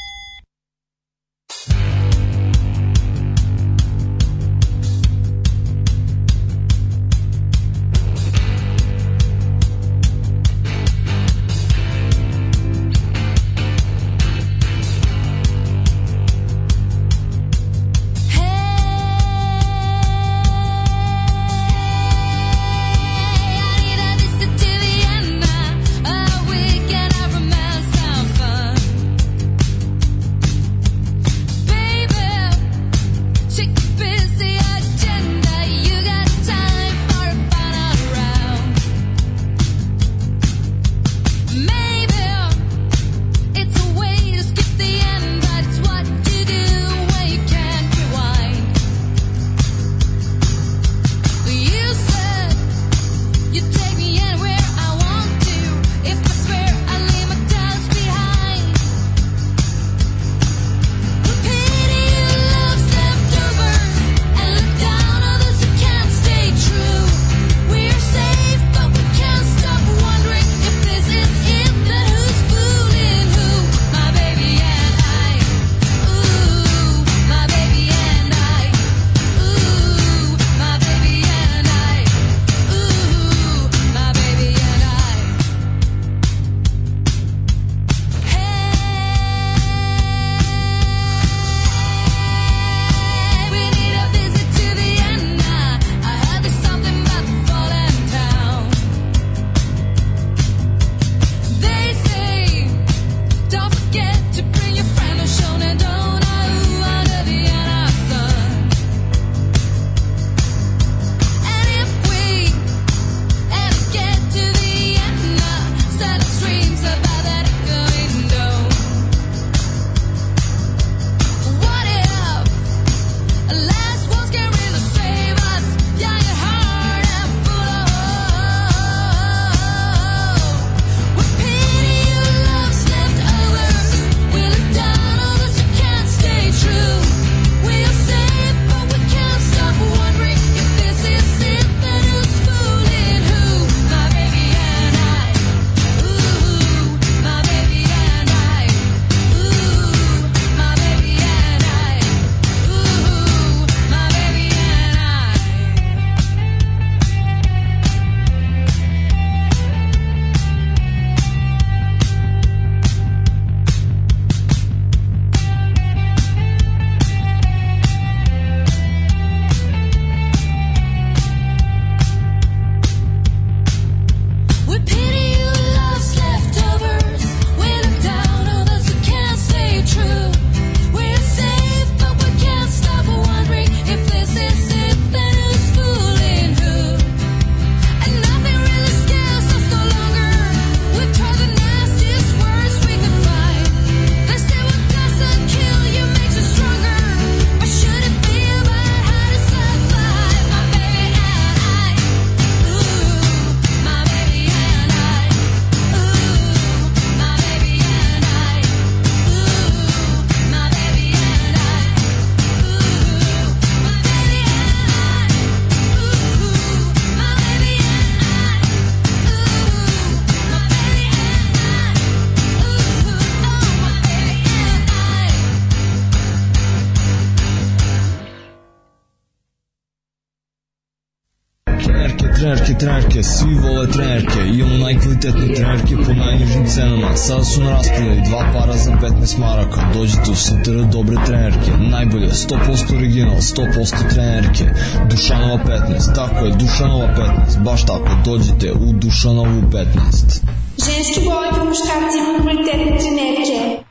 trenerke, dakle, svi vole trenerke, imamo najkvalitetne trenerke po najnižim cenama. Sada su na raspodaju dva para za 15 maraka. Dođite u STR dobre trenerke, najbolje, 100% original, 100% trenerke. Dušanova 15, tako je, Dušanova 15, baš tako, dođite u Dušanovu 15. Ženski boli po muškarcima kvalitetne trenerke.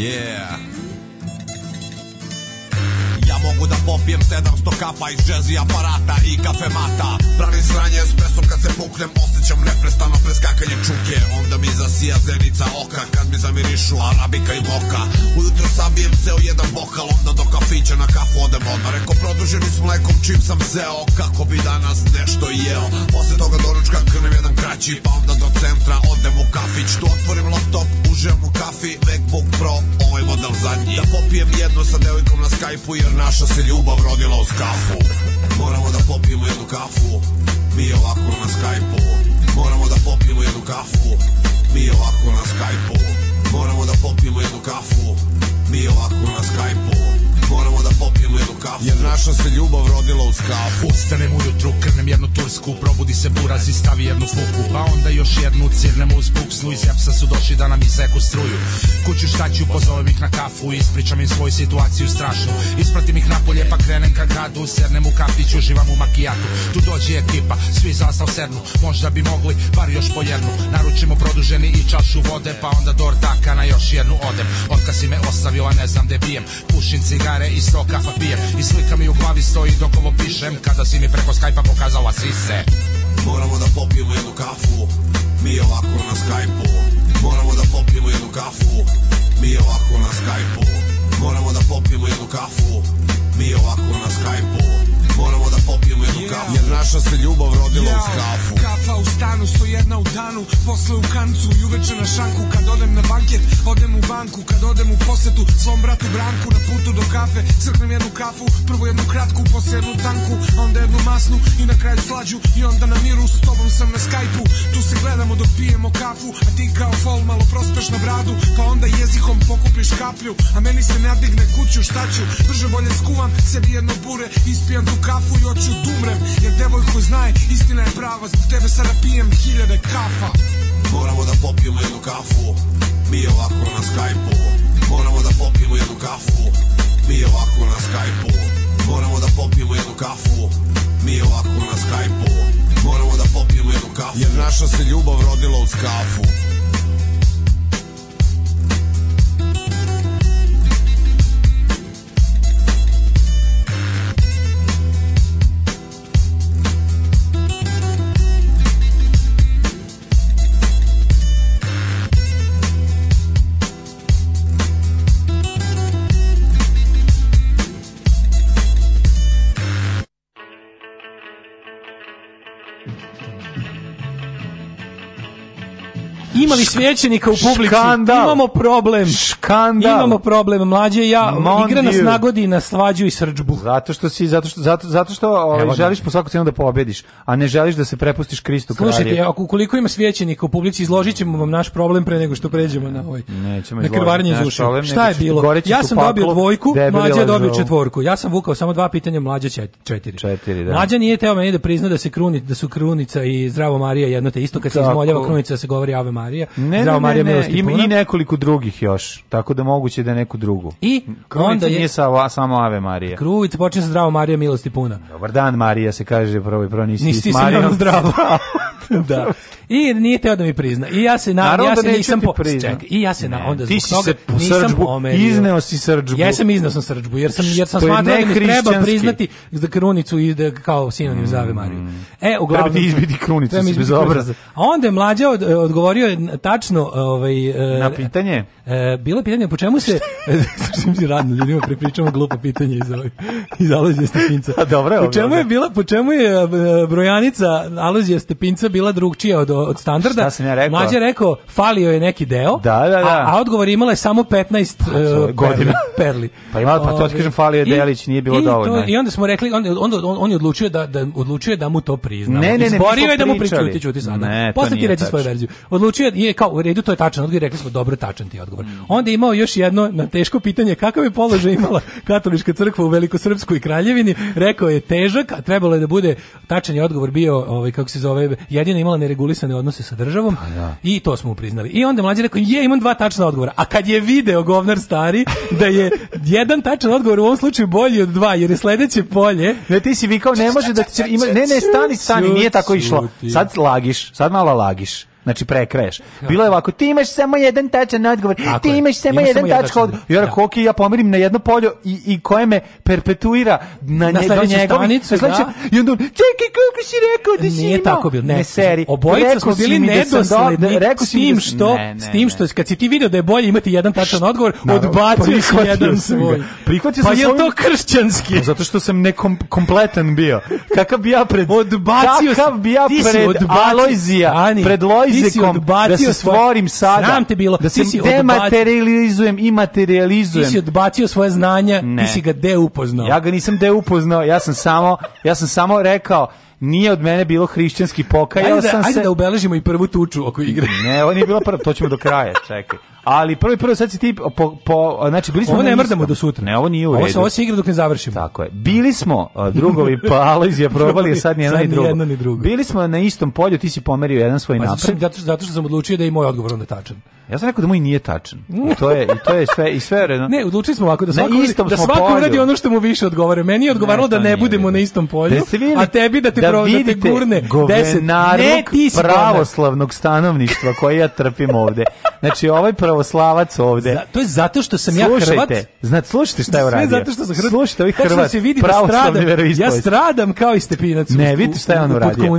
Yeah. the popijem 700 kapa iz džezi aparata i kafemata Pravim sranje s presom kad se puknem Osjećam neprestano preskakanje čuke Onda mi zasija zenica oka Kad mi zamirišu arabika i voka Ujutro sabijem ceo jedan bokal Onda do kafića na kafu odem odmah Reko produženi s mlekom čim sam zeo Kako bi danas nešto jeo Posle toga doručka krnem jedan kraći Pa onda do centra odem u kafić Tu otvorim laptop, užijem u kafi MacBook Pro, ovaj model zadnji Da popijem jedno sa devojkom na Skype-u Jer naša se ljubi ljubav rodila uz kafu Moramo da popijemo jednu kafu Mi ovako na skajpu Moramo da popijemo jednu kafu Mi ovako na skajpu Moramo da popijemo jednu kafu Mi ovako na Skype-u moramo da popijemo jednu kafu Jer naša se ljubav rodila u kafu Ustanem ujutru, krnem jednu tursku Probudi se buraz i stavi jednu fuku Pa onda još jednu cirnemo uz buksnu Iz Epsa su došli da nam iseku struju Kuću šta ću, pozovem ih na kafu Ispričam im svoju situaciju strašnu Ispratim ih napolje pa krenem ka gradu Sernem u kafiću, uživam u makijatu Tu dođe ekipa, svi zastav sednu Možda bi mogli, bar još po jednu Naručimo produženi i čašu vode Pa onda do na još jednu odem Otkad me ostavio a ne znam gde pijem Pušim cigare i sto kafa pijem I slika mi u glavi stoji dok ovo pišem Kada si mi preko Skype-a pokazala sise Moramo da popijemo jednu kafu Mi ovako na Skype-u Moramo da popijemo jednu kafu Mi ovako na Skype-u Moramo da popijemo jednu kafu Mi ovako na Skype-u moramo da popijemo jednu kafu. Jer naša se ljubav rodila uz kafu. Kafa u stanu, sto jedna u danu, posle u kancu i uveče na šanku. Kad odem na banket, odem u banku. Kad odem u posetu, svom bratu Branku na putu do kafe, crknem jednu kafu, prvo jednu kratku, posle jednu tanku, onda jednu masnu i na kraju slađu i onda na miru s tobom sam na skajpu. Tu se gledamo dok pijemo kafu, a ti kao fol malo prospeš na bradu, pa onda jezikom pokupiš kaplju, a meni se ne nadigne kuću, šta ću, brže bolje skuvam, sebi jedno bure, ispijam tu kafu kafu i oću dumrem Jer devojko znaj, istina je prava Zbog tebe sada pijem hiljade kafa Moramo da popijemo jednu kafu Mi je ovako na skajpu Moramo da popijemo jednu kafu Mi je ovako na skajpu Moramo da popijemo jednu kafu Mi je ovako na skajpu Moramo da popijemo jednu kafu Jer naša se ljubav rodila uz kafu imali svećenika u publici. Škandal. Imamo problem. Škandal. Imamo problem. Mlađe ja Mon igra nas nagodi na svađu i srđbu. Zato što si zato što zato, zato što ovaj, želiš po svaku cenu da pobediš, a ne želiš da se prepustiš Kristu kralju. Slušajte, ako koliko ima svećenika u publici izložićemo vam naš problem pre nego što pređemo na ovaj. Nećemo na krvarnje duše. Šta je bilo? Ja sam dobio dvojku, mlađe je dobio četvorku. Ja sam vukao samo dva pitanja, mlađe četiri. Četiri, da. Mlađa nije teo meni da prizna da se kruni da su krunica i zdravo Marija jedno te isto kad se izmoljava krunica da se govori Ave Marija. Marija. Ne, Zdravo ne, Marija ne, ne. I, I nekoliko drugih još, tako da moguće da neku drugu. I Kruvica onda je... nije sa, samo Ave Marija. Kruvica počne sa Zdravo Marija milosti puna. Dobar dan Marija se kaže, prvo i prvo nisi, nisi ti s Marijom. Zdravo. da. I nije teo da mi prizna. I ja se na Naravno ja da se da nisam po... Ček, i ja se ne, na onda zbog si toga se nisam srđbu, pomerio. Izneo si srđbu. Ja sam izneo sam srđbu jer sam jer sam smatrao da mi treba priznati za krunicu i da kao sinonim mm. za Ave Mariju. E, uglavnom treba da izbiti krunicu bez obraza. A onda je mlađa od, odgovorio je tačno ovaj na e, pitanje. E, bilo je pitanje po čemu se sam si radno ljudima prepričamo glupo pitanje iz ovih iz Alozija Stepinca. A pa dobro, po čemu je bila po čemu je e, e, brojanica Alozija Stepinca bila drugčija od, od standarda. Šta sam ja rekao? Mlađe rekao, falio je neki deo, da, da, da. A, a odgovor imala je samo 15 uh, pa, eh, godina perli. pa imala, pa to ti kažem, falio je delić, nije bilo i dovoljno. To, I onda smo rekli, onda, on, on, on je odlučio da, da, odlučio da mu to prizna. Ne, ne, ne, Izborio je da mu pričuti, čuti sada. Ne, Posle ti reći svoju verziju. Odlučio je, kao, u redu, to je tačan odgovor, rekli smo, dobro, tačan ti odgovor. Mm. Onda je imao još jedno na teško pitanje, kakav je položaj imala katolička crkva u Velikosrpskoj kraljevini, rekao je težak, a trebalo je da bude, tačan je odgovor bio, ovaj, kako se zove, jedina imala neregulisane odnose sa državom ja. Pa da. i to smo mu priznali. I onda mlađi rekao, je, imam dva tačna odgovora. A kad je video govnar stari da je jedan tačan odgovor u ovom slučaju bolji od dva, jer je sledeće polje. Ne, ti si vikao, ne može da će, ima, ne, ne, stani, stani, nije tako išlo. Sad lagiš, sad malo lagiš. Znači prekraješ. Bilo je ovako, ti imaš samo jedan tačan odgovor, ti imaš samo jedan tačan odgovor. Ja rekao, ok, ja pomirim na jedno polje i, i koje me perpetuira na, na sledeću stanicu. Da? I onda on, čekaj, kako si rekao da si Nije imao? tako bilo, ne. ne seri. Obojica smo bili da nedosledni da, s tim da što, s tim što, kad si ti video da je bolje imati jedan tačan odgovor, odbacio si jedan svoj. Prihvatio sam pa je to kršćanski? Pa zato što sam nekompletan bio. Kakav bi ja pred... Odbacio Kakav bi ja pred Alojzija, pred Lojzija jezikom, da se stvorim sada, Znam te bilo, da se dematerializujem i materializujem. Ti si odbacio svoje znanje, ne. ti si ga upoznao. Ja ga nisam de upoznao, ja sam samo, ja sam samo rekao, nije od mene bilo hrišćanski pokajao da- sam se. Ajde da ubeležimo i prvu tuču oko igre. ne, ovo nije bila prva, to ćemo do kraja, čekaj. Ali prvi prvi sad si ti po, po znači bili smo ovo ne mrdamo do sutra. Ne, ovo nije u redu. Ovo se, ovo se igra dok ne završimo. Tako je. Bili smo drugovi pa je probali sad ni jedan ni drugo. Bili smo na istom polju, ti si pomerio jedan svoj pa, napred. Zato, zato što sam odlučio da i moj odgovor onda tačan. Ja sam rekao da moj nije tačan. I to je, i to je sve, i sve redno. Ne, odlučili smo ovako da svako, istom da svako uradi ono što mu više odgovara. Meni je odgovaralo ne, da ne budemo ne. na istom polju, a tebi da te, da pro, da te gurne 10. Ne, pravoslavnog stanovništva koje ja trpim ovde. Znači, ovaj pravoslavac ovde. Za, to je zato što sam slušajte, ja Hrvat. Znate, slušajte šta je uradio. Sve zato što sam Hrvat. Slušajte, ovaj Hrvat, se vidi da stradam, ja stradam kao i stepinac. Ne, vidite šta je on uradio.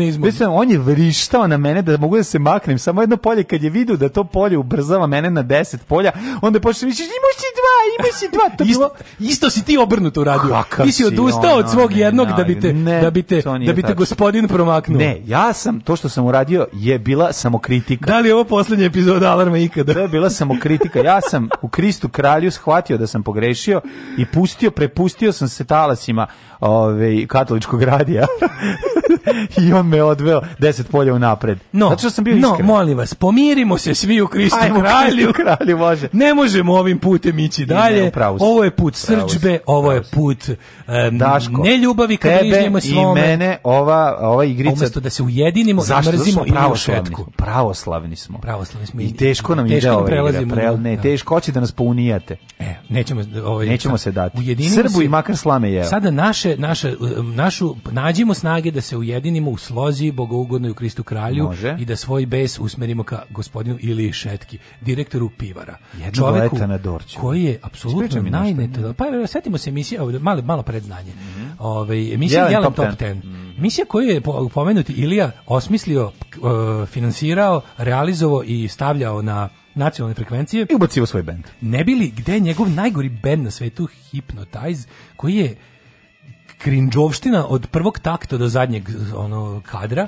On je vrištao na mene da mogu da se maknem. Samo jedno polje, kad je vidio da to polje u ubrzava mene na 10 polja, onda počne mi imaš si dva, imaš si dva. To isto, bilo... isto si ti obrnuto uradio. Kakav ti si odustao od svog jednog da bi te, ne, da bi te, da bi te gospodin promaknuo. Ne, ja sam, to što sam uradio je bila samokritika. Da li je ovo posljednja epizoda Alarma ikada? To je bila samokritika. Ja sam u Kristu kralju shvatio da sam pogrešio i pustio, prepustio sam se talasima ove, ovaj, katoličkog radija i on me odveo 10 polja unapred. No, znači što sam bio no, iskren. molim vas, pomirimo se svi u Kristu Kristu kralju. kralju može. Ne možemo ovim putem ići dalje. Ne, ovo je put srđbe, ovo je put um, Daško, ne ljubavi ka bližnjima svome. i mene ova, ova igrica... Umesto da se ujedinimo, Zašto? mrzimo i šetku. Pravoslavni smo. Pravoslavni smo. I teško nam teško ide ova prelazimo. Igra. Prel, ne, da. teško će da nas pounijate. E, nećemo, ovaj, nećemo se dati. Ujedinimo Srbu se, i makar slame jeo. Sada naše, naše, našu, nađimo snage da se ujedinimo u slozi bogougodnoj u Kristu kralju može. i da svoj bes usmerimo ka gospodinu ili šetki. Dorski, direktoru pivara. Jedno čoveku na Dorću. koji je apsolutno najneto. Pa setimo se emisije, malo malo predznanje. Mm -hmm. Ove ovaj, emisija Jelen, Jelen Top 10. Mm -hmm. Emisija koju je pomenuti Ilija osmislio, e, finansirao, realizovao i stavljao na nacionalne frekvencije. I ubacio svoj bend. Ne bili gde njegov najgori bend na svetu, Hypnotize, koji je krinđovština od prvog takta do zadnjeg ono kadra,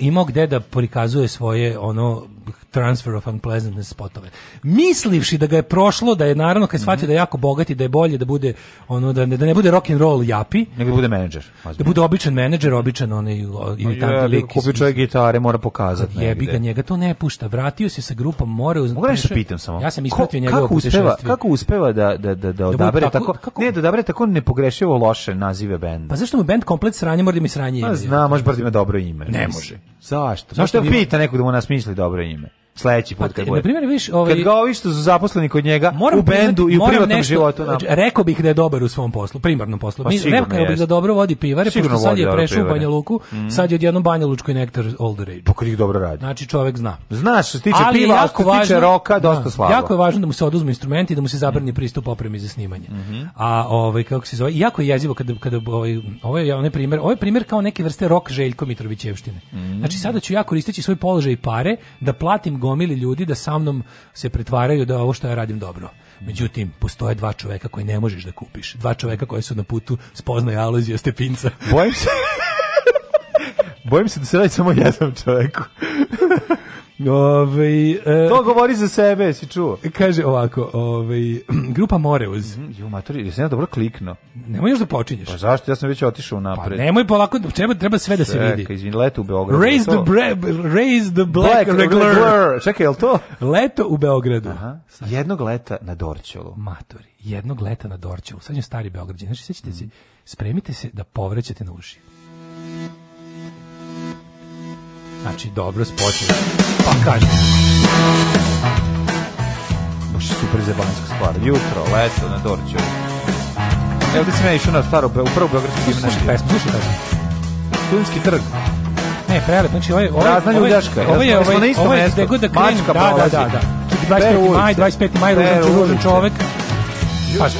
imao gde da prikazuje svoje ono transfer of unpleasantness spotove. Mislivši da ga je prošlo, da je naravno kad shvatio mm -hmm. da je jako bogat i da je bolje da bude ono da ne, da ne bude rock and roll japi, nego da bude menadžer. Da bude običan menadžer, običan onaj i tako lik. Kupi čovjek gitare, mora pokazati. Jebi ga njega to ne pušta. Vratio se sa grupom Moreo. uz. Mogu nešto pitam samo. Ja sam ispratio njegovo kako uspeva, kako uspeva da da da da, da odabere da tako, tako, ne da odabere tako nepogrešivo loše nazive benda. Pa zašto mu bend komplet sranje mora da mi sranje? Pa zna, može bar ima dobro ime. Ne može. Zašto? Zašto pita nekog da mu nasmisli dobro ime? sledeći put pa, kad bude. Na primjer, viš, ovaj Kad ga ovi što su zaposleni kod njega moram u bendu priznat, i u privatnom nešto, životu, na. Znači, rekao bih da je dobar u svom poslu, primarnom poslu. Pa, Mi rekao bih da dobro vodi pivare, sigurno pošto sad je prešao u Banja Luku, mm. sad je odjednom Banja Lučko i Nektar Old Rage. Pa kad ih dobro radi. Znači čovjek zna. Znaš, što se tiče Ali piva, jako što se tiče roka, da, dosta slabo. Jako je važno da mu se oduzmu instrumenti i da mu se zabrani mm. pristup opremi za snimanje. Mhm. A ovaj kako se zove, jako je jezivo kada kada ovaj ovaj je onaj primer, ovaj primer kao neke vrste rok Željko Mitrovićevštine. Mhm. Znači sada ću ja koristiti svoj položaj i pare da platim gomili ljudi da sa mnom se pretvaraju da ovo što ja radim dobro. Međutim, postoje dva čoveka koje ne možeš da kupiš. Dva čoveka koje su na putu spoznaje Alozija Stepinca. Bojim se... Bojim se da se radi samo jednom čoveku. Ove, ovaj, e, to govori za sebe, si čuo. Kaže ovako, ove, ovaj, grupa Moreuz. Mm, ju, matori, jesi ja dobro klikno? Nemoj još da počinješ. Pa zašto, ja sam već otišao pa napred. Pa nemoj polako, da, treba, treba sve da se vidi. Čekaj, izvin, leto u Beogradu. Raise the, bre, raise the black, black regular. regular. Čekaj, je to? Leto u Beogradu. Aha, jednog leta na Dorćolu. Matori, jednog leta na Dorćolu. Sad je stari Beograd. Znači, sjećate mm. se, mhm. spremite se da povraćate na uši. Znači, dobro spočinu. Pa kažem. Baš super za banjsku stvar. Jutro, leto, na Dorću. Evo da sam ja išao na staro, u prvu Beogradsku gimnaziju. Slušaj pesmu, slušaj pesmu. Studentski trg. Ne, prelep, znači ovaj... ovaj Razna ovaj- ljuljaška. Ovo ovaj je, ovo ovaj- je, ovo je, gde god da krenem, da, da, da, da. 25. maj, 25. maj, ružan čovek. Paš.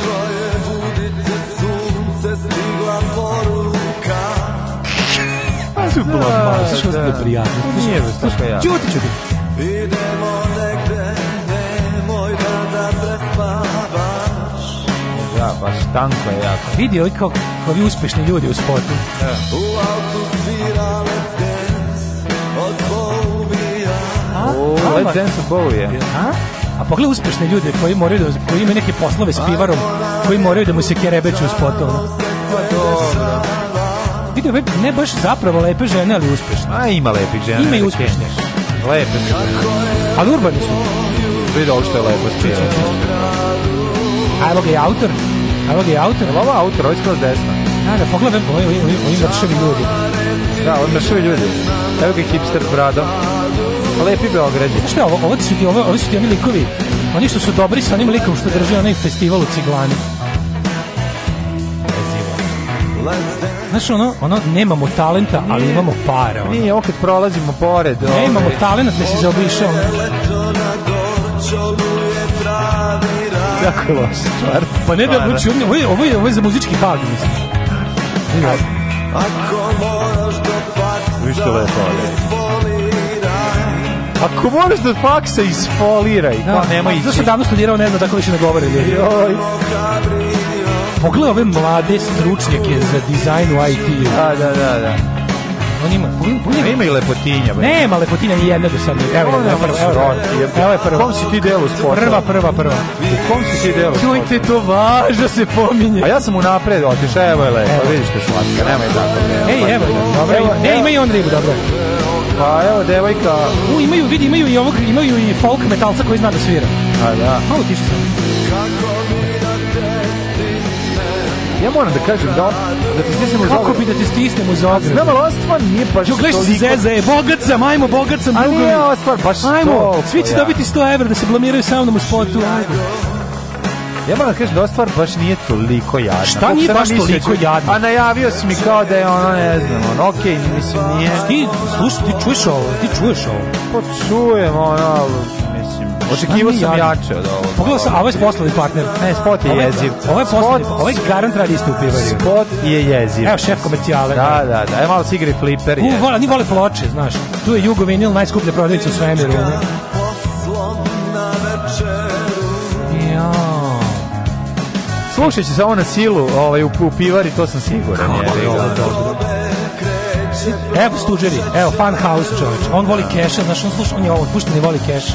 je blabaj, da, znaš da, što je da. prijatno. Nije već tako ja. Ćuti, ćuti. Idemo negde, nemoj da da prespavaš. Ja, baš tanko je jako. Vidi ovi kao, kao vi uspešni ljudi u sportu. U autu svira Let's Dance od Bowie-a. Let's Dance od Bowie-a. A? A pogledaj uspešne ljude koji moraju da, koji imaju neke poslove s pivarom, koji moraju da mu se kerebeću u spotu. Pa dobro video ne baš zapravo lepe žene, ali uspešne. A ima lepih žena. Ima i uspešne. Lepe žene. Ali urbani su. Vidi ovo što je lepo spjeva. A evo ga je autor. Evo ga je autor. Evo je autor, ovo je skoro desno. Da, da, pogledam, ovo je mršavi ljudi. Da, ovo je mršavi ljudi. Evo ga je hipster s bradom. Lepi Beograđe. Znaš šta, ovo, ovo, su ti, ovo, ovo su ti oni likovi. Oni što su dobri sa onim likom što drži onaj festival u Ciglani. Znaš, ono, ono, nemamo talenta, ali Nije. imamo para. Ono. Nije, ovo kad prolazimo pored. Ovaj. Nemamo ove. talenta, ne se zaobišao. Jako je loša stvar. Pa ne da odluči, ovo je, ovo je, ovo je za muzički hag, mislim. Da Ako moraš do faksa, Viš to lepo, ali. Ako moraš do faksa, isfoliraj. Da, pa nemoj ići. Zašto davno studirao, ne znam, tako više ne govori. Joj pogledaj ove mlade stručnjake za dizajn u IT-u. Da, da, da, da. On ima, on ima i lepotinja. Bre. Nema lepotinja ni jedna do sad. Evo, evo, evo, evo je prva. Kom si ti delu sporta? Prva, prva, prva. U kom si ti delu sporta? Čujte, to važno da se pominje. A ja sam unapred otišao, evo je lepo, evo. vidiš te slatka, nemoj tako. Ej, evo, dobro, evo, e, ima i on ribu, dobro. Pa evo, devojka... U, imaju, vidi, imaju i ovog, imaju i folk metalca koji zna da svira. A da. Malo tiše sam. Ja moram da kažem da, da ti stisnemo za Kako bi da ti stisnemo za ogradu? Znam, ali nije baš Jok, toliko... se zeze, je, bogat sam, ajmo, bogat sam. Ali ova stvar baš ajmo, toliko. Svi će ja. dobiti 100 € da se blamiraju sa mnom u spotu. Ajmo. Ja moram da kažem da ova stvar baš nije toliko jadna. Šta nije baš toliko jadna? A najavio si mi kao da je ono, ne znam, ono, okej, okay, mislim, nije... Ti, slušaj, ti čuješ ovo, ti čuješ ovo. Pa čujem, ono, Očekivao sam pa jače od ovoga. Pogledao sam, a ovo je poslovni partner. Ne, spot je jeziv. Ovo je poslovni, ovo je garant radi isto u pivariju. Spot je jeziv. Evo šef komercijale. Da, da, da, evo malo se igri fliper. U, vola, ni vole ploče, znaš. Tu je Jugo Vinil, najskuplja prodavnica u svemiru. Ne? Slušat će se ovo na silu ovaj, u, u pivari, to sam siguran. Je, ovo, dobro. Evo Stuđeri, evo Fun House čovječ. On voli keša, znaš, on sluša, on je ovo, pušteni voli keša.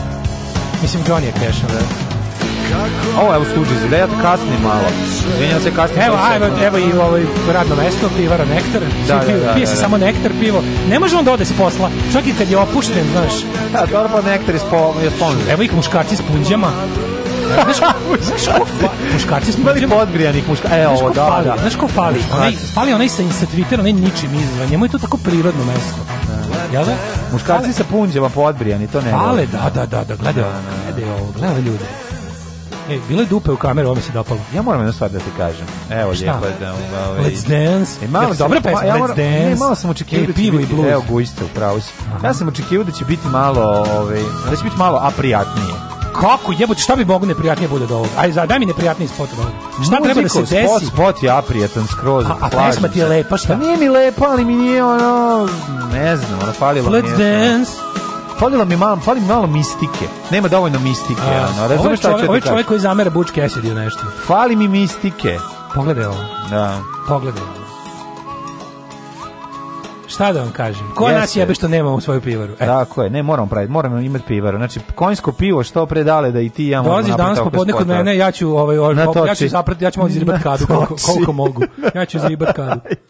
Mislim, Johnny je Cash, da. Ovo je u studiju ja to malo. Izvinjam se kasnim. Evo, ajmo, evo i ovaj radno mesto, pivara Nektar. Da, da, da, pije se da. samo Nektar pivo. Ne može on da ode s posla, čak i kad je opušten, znaš. Da, dobro pa Nektar je sponzor. Evo ih muškarci s punđama. Muškarci smo bili podgrijanih muška. E, ovo, da, da. Znaš ko fali? Onaj, fali onaj sa, sa Twittera, onaj ničim izvan. Njemu je to tako prirodno mesto. Jel da? Muškarci sa punđama podbrijani, to ne. Fale, da, da, da, da, gledaj, da, da, da. gledaj ovo, gledaj ljude. E, bile dupe u kameru, ovo mi se dopalo. Ja moram jednu stvar da ti kažem. Evo, Šta? lijepo je da... Ovaj... Let's dance. E, malo dobra pesma, ja Let's dance. Ne, malo sam očekivao e, da će pivo biti... I blues. Evo, gujste, upravo si. Ja sam očekivao da će biti malo, ovaj, da će biti malo aprijatnije kako jebote, šta bi mogu neprijatnije bude do ovoga? Aj, za, daj mi neprijatniji spot od Šta Muziko, treba da se desi? Spot, spot je aprijatan skroz. A, a pesma ti je lepa, šta? Pa nije mi lepa, ali mi nije ono, ne znam, ono falilo mi je. dance. Falilo mi malo, fali mi malo mistike. Nema dovoljno mistike, a, ono, razumeš ovaj šta ću ti Ovo je ovaj da čovjek koji zamera Butch Cassidy nešto. Fali mi mistike. Pogledaj ovo. Da. Pogledaj ovo. Šta da vam kažem? Ko Jeste. nas jebe što nemamo svoju pivaru? E. Tako je, ne moramo praviti, moramo imati pivaru. Znači, konjsko pivo što predale da i ti ja možemo Dolaziš danas popodne kod mene, ja ću, ovaj, ovaj, ja ću zaprati, ja ću malo izribati kadu koliko, koliko mogu. Ja ću izribati kadu.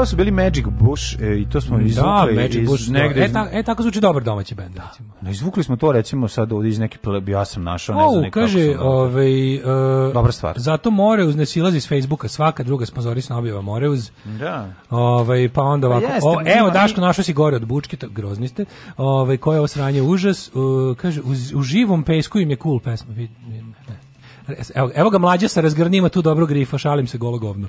kraju su bili Magic Bush e, i to smo da, izvukli da, Magic iz Bush, da. negde. E, ta, e, tako zvuči dobar domaći bend, recimo. No, izvukli smo to, recimo, sad ovdje iz neke plebi, ja sam našao, ne znam nekako. kaže, ovaj, uh, dobra stvar. Zato More ne silazi s Facebooka, svaka druga sponzorisna objava More uz. Da. Ovaj, pa onda pa ovako, pa jeste, o, evo, Daško, našao si gore od bučke, to, grozni ste, ovaj, koje je osranje užas, uh, kaže, u, u, živom pesku im je cool pesma, Vid, vidim, Evo, evo ga mlađa sa razgrnima tu dobro grifa, šalim se golo govno.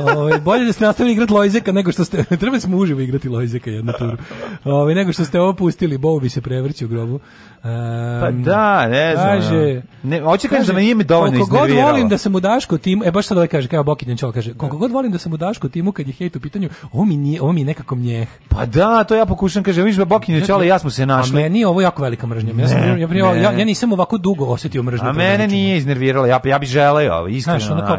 Ove, ovaj, bolje da ste nastavili igrati Lojzeka nego što ste... Treba smo uživo igrati Lojzeka jednu turu. Ove, ovaj, nego što ste opustili, pustili, bi se prevrći u grobu. Um, pa da, ne znam. Kaže, ne, hoće da kaže, da me nije mi dovoljno iznerviralo. Koliko god volim da sam u Daško timu, e baš sad da kaže, kao Bokinjan Čol kaže, koliko god volim da sam u Daško timu kad je hejt u pitanju, ovo mi, nije, ovo mi nekako mnjeh. Pa da, to ja pokušam, kaže, vidiš Bokinjan znači, Čol i ja smo se našli. A meni je ovo jako velika mržnja. ja, sam, ja, ja, ja, ja nisam ovako dugo osetio mržnju. A mene nije iznerviralo, ja, ja bi želeo, iskreno. Znaš, onako,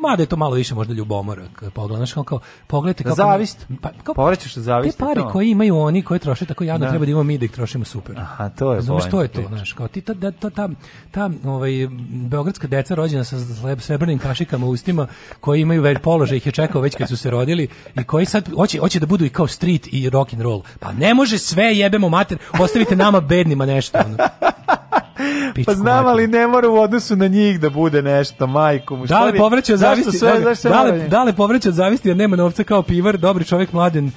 mada je to malo više možda ljubomora kad pogledaš kao, kao pogledajte da kako zavist pa kao povrećeš da zavist te pare to. koje imaju oni koji troše tako jadno da. treba da imamo mi da ih trošimo super aha to je znaš što je to znaš kao ti ta da, ta, tam tam ovaj beogradska deca rođena sa srebrnim kašikama u ustima koji imaju već položaj ih je čekao već kad su se rodili i koji sad hoće hoće da budu i kao street i rock and roll pa ne može sve jebemo mater ostavite nama bednima nešto ono pa znam, ali ne mora u odnosu na njih da bude nešto, majko mu. Da li povraća od zavisti? Sve, da, da, li, da li povraća od zavisti jer nema novca kao pivar, dobri čovjek mladen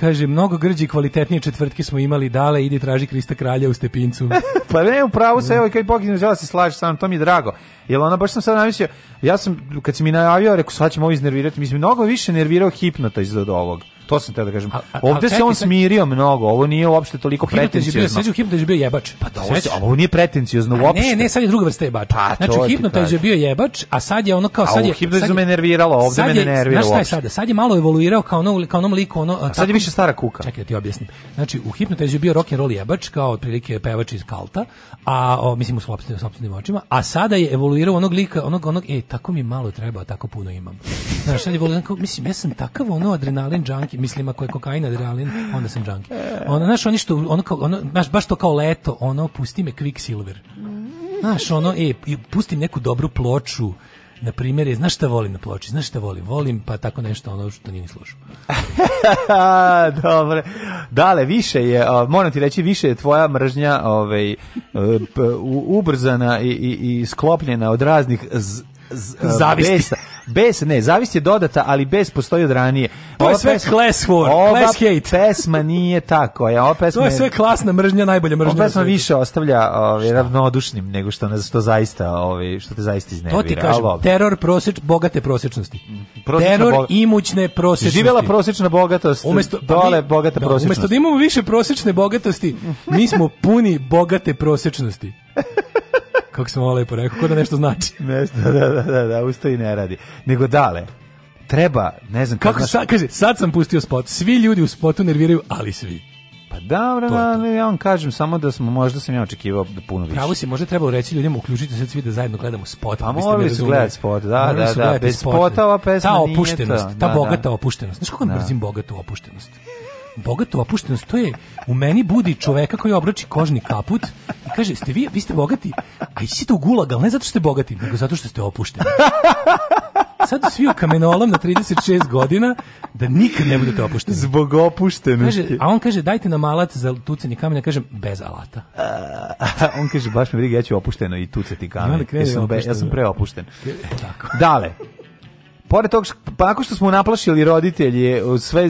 kaže mnogo grđi kvalitetnije četvrtke smo imali dale idi traži Krista kralja u stepincu pa ne u pravu se evo kad Bogin žela se slaže sa mnom to mi je drago jel ona baš sam sad namislio ja sam kad si mi najavio rekao sad ćemo ovo iznervirati mislim mnogo više nervirao hipnota iz od ovog To sam te da kažem. Ovde se on smirio mnogo, ovo nije uopšte toliko pretenciozno. Sve u hipnotizu je bio jebač. Pa da, ovo, ovo nije pretenciozno uopšte. Ne, ne, sad je druga vrsta jebača. Pa, znači u hipnotizu je bio jebač, a sad je ono kao sad je. A u hipnotizu me nerviralo, ovde me ne nervira uopšte. Sad je sad je malo evoluirao kao ono kao onom liku ono. A sad je više stara kuka. Čekaj da ti objasnim. Znači u hipnotizu je bio rock and roll jebač kao otprilike pevač iz Kalta, a o, mislim u sopstvenim sopstvenim očima, a sada je evoluirao onog lika, onog onog ej tako mi malo treba, tako puno imam. Znaš, sad je evoluirao, mislim ja sam takav ono adrenalin junkie junkie, mislim ako je kokain adrenalin, onda sam junkie. Ono, znaš, oni što, ono, kao, ono, baš baš to kao leto, ono, pusti me quick Quicksilver. Znaš, ono, e, pusti neku dobru ploču, na primjer, je, znaš šta volim na ploči, znaš šta volim, volim pa tako nešto ono što nije ni slušao. Dobre. Dale, više je, moram ti reći, više je tvoja mržnja ovaj, e, ubrzana i, i, i sklopljena od raznih z, E, zavist. Besa. Bes, ne, zavist je dodata, ali bes postoji od ranije. To je sve pesma, class war, class hate. pesma nije tako. Ja, e, ova pesma to je sve klasna mržnja, najbolja mržnja. Ova pesma više ostavlja ovaj, ravnodušnim nego što, ne, što, zaista, ovi, ovaj, što te zaista iznervira. To ti kažem, Al, teror proseč, bogate prosečnosti. Mm, prosječna teror boga... imućne prosječnosti. Živjela prosječna bogatost, umesto, pa dole bogata da, prosječnost. Umesto da imamo više prosečne bogatosti, mi smo puni bogate prosečnosti. kako sam ovo lepo rekao, ko da nešto znači. nešto, da, da, da, da, usto i ne radi. Nego dale, treba, ne znam... Kako, kako sad, kaže, sad sam pustio spot, svi ljudi u spotu nerviraju, ali svi. Pa dobro, da, da, da ja vam kažem samo da smo možda sam ja očekivao da puno više. Pravo si, možda trebao reći ljudima uključite se svi da zajedno gledamo spot. Pa morali su gledati spot, da, morali da, da, bez spota ova pesma Ta opuštenost, ta da, bogata da. opuštenost. Znaš kako da. brzim bogatu opuštenost? bogatu opuštenost, to je u meni budi čoveka koji oblači kožni kaput i kaže, ste vi, vi ste bogati, a ići to gulag, ali ne zato što ste bogati, nego zato što ste opušteni. Sad svi u kamenolom na 36 godina da nikad ne budete opušteni. Zbog opuštenosti. Kaže, a on kaže, dajte nam alat za tucanje kamena, kažem, bez alata. A, on kaže, baš me briga, ja ću opušteno i tucati kamen. Ja, ja sam preopušten. Tako. Dale, pored toga, pa ako što smo naplašili roditelje od sve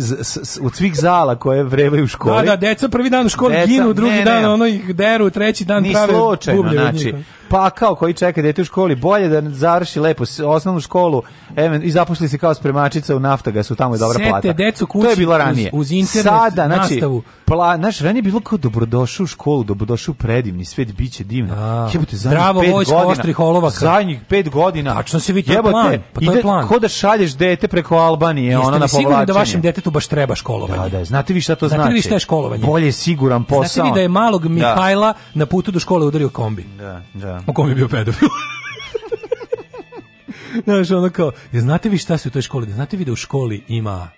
od svih zala koje vrevaju u da, školi. Da, da, deca prvi dan u školi deca, ginu, drugi ne, dan ono ih deru, treći dan ni prave slučajno, znači, pa kao koji čeka dete u školi, bolje da završi lepo osnovnu školu even, i zapošli se kao spremačica u naftagasu, tamo i dobra Sete plata. decu kući to je bilo ranije. Uz, uz internet, Sada, znači, nastavu. Pla, znaš, ranije bilo kao dobrodošao u školu, dobrodošao u predivni svet, bit će divno. Da. Jebote, zadnjih pet godina. Zdravo, oštrih olovaka. Zadnjih pet godina. Tačno se vidi, to je plan. Pa to je plan. Ide, šalješ dete preko Albanije, ona na povlačenje. sigurni da vašem detetu baš treba školovanje? Da, da, znate vi šta to znate znači? Znate vi šta je školovanje? Bolje siguran posao. Znate vi da je malog da. Mihajla na putu do škole udario kombi? Da, da. U kombi bio pedofil. Znaš, ono kao, znate vi šta se u toj školi, znate vi da u školi ima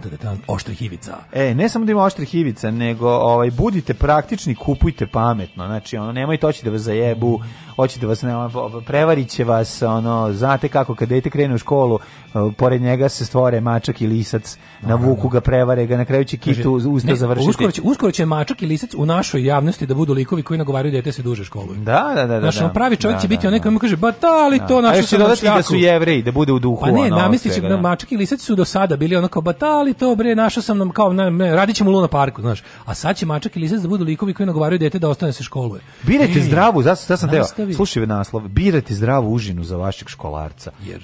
tan, tan, oštrih ivica. E, ne samo da ima oštrih ivica, nego ovaj, budite praktični, kupujte pametno. Znači, ono, nemojte toći da vas zajebu, mm. hoće da vas ne, prevarit će vas, ono, znate kako, kad dete krene u školu, Uh, pored njega se stvore mačak i lisac, na vuku ga prevare ga, na kraju će kitu usta završiti. Uskoro će, uskoro će mačak i lisac u našoj javnosti da budu likovi koji nagovaraju dete da se duže školu. Da, da, da, da. Znaš, da, da, pravi čovjek da, će biti da, onaj koji mu kaže, ba da, ali to naše se da su jevreji, da bude u duhu. Pa ne, ono, namisliće, da, mačak i lisac su do sada bili onako, ba da, ali to bre, našo sam nam kao, ne, ne, radit ćemo u Luna Parku, znaš. A sad će mačak i lisac da budu likovi koji nagovaraju dete da ostane se školuje. Birajte zdravu, zato sad sam teo. Slušaj naslov, birajte zdravu užinu za vašeg školarca. Jer,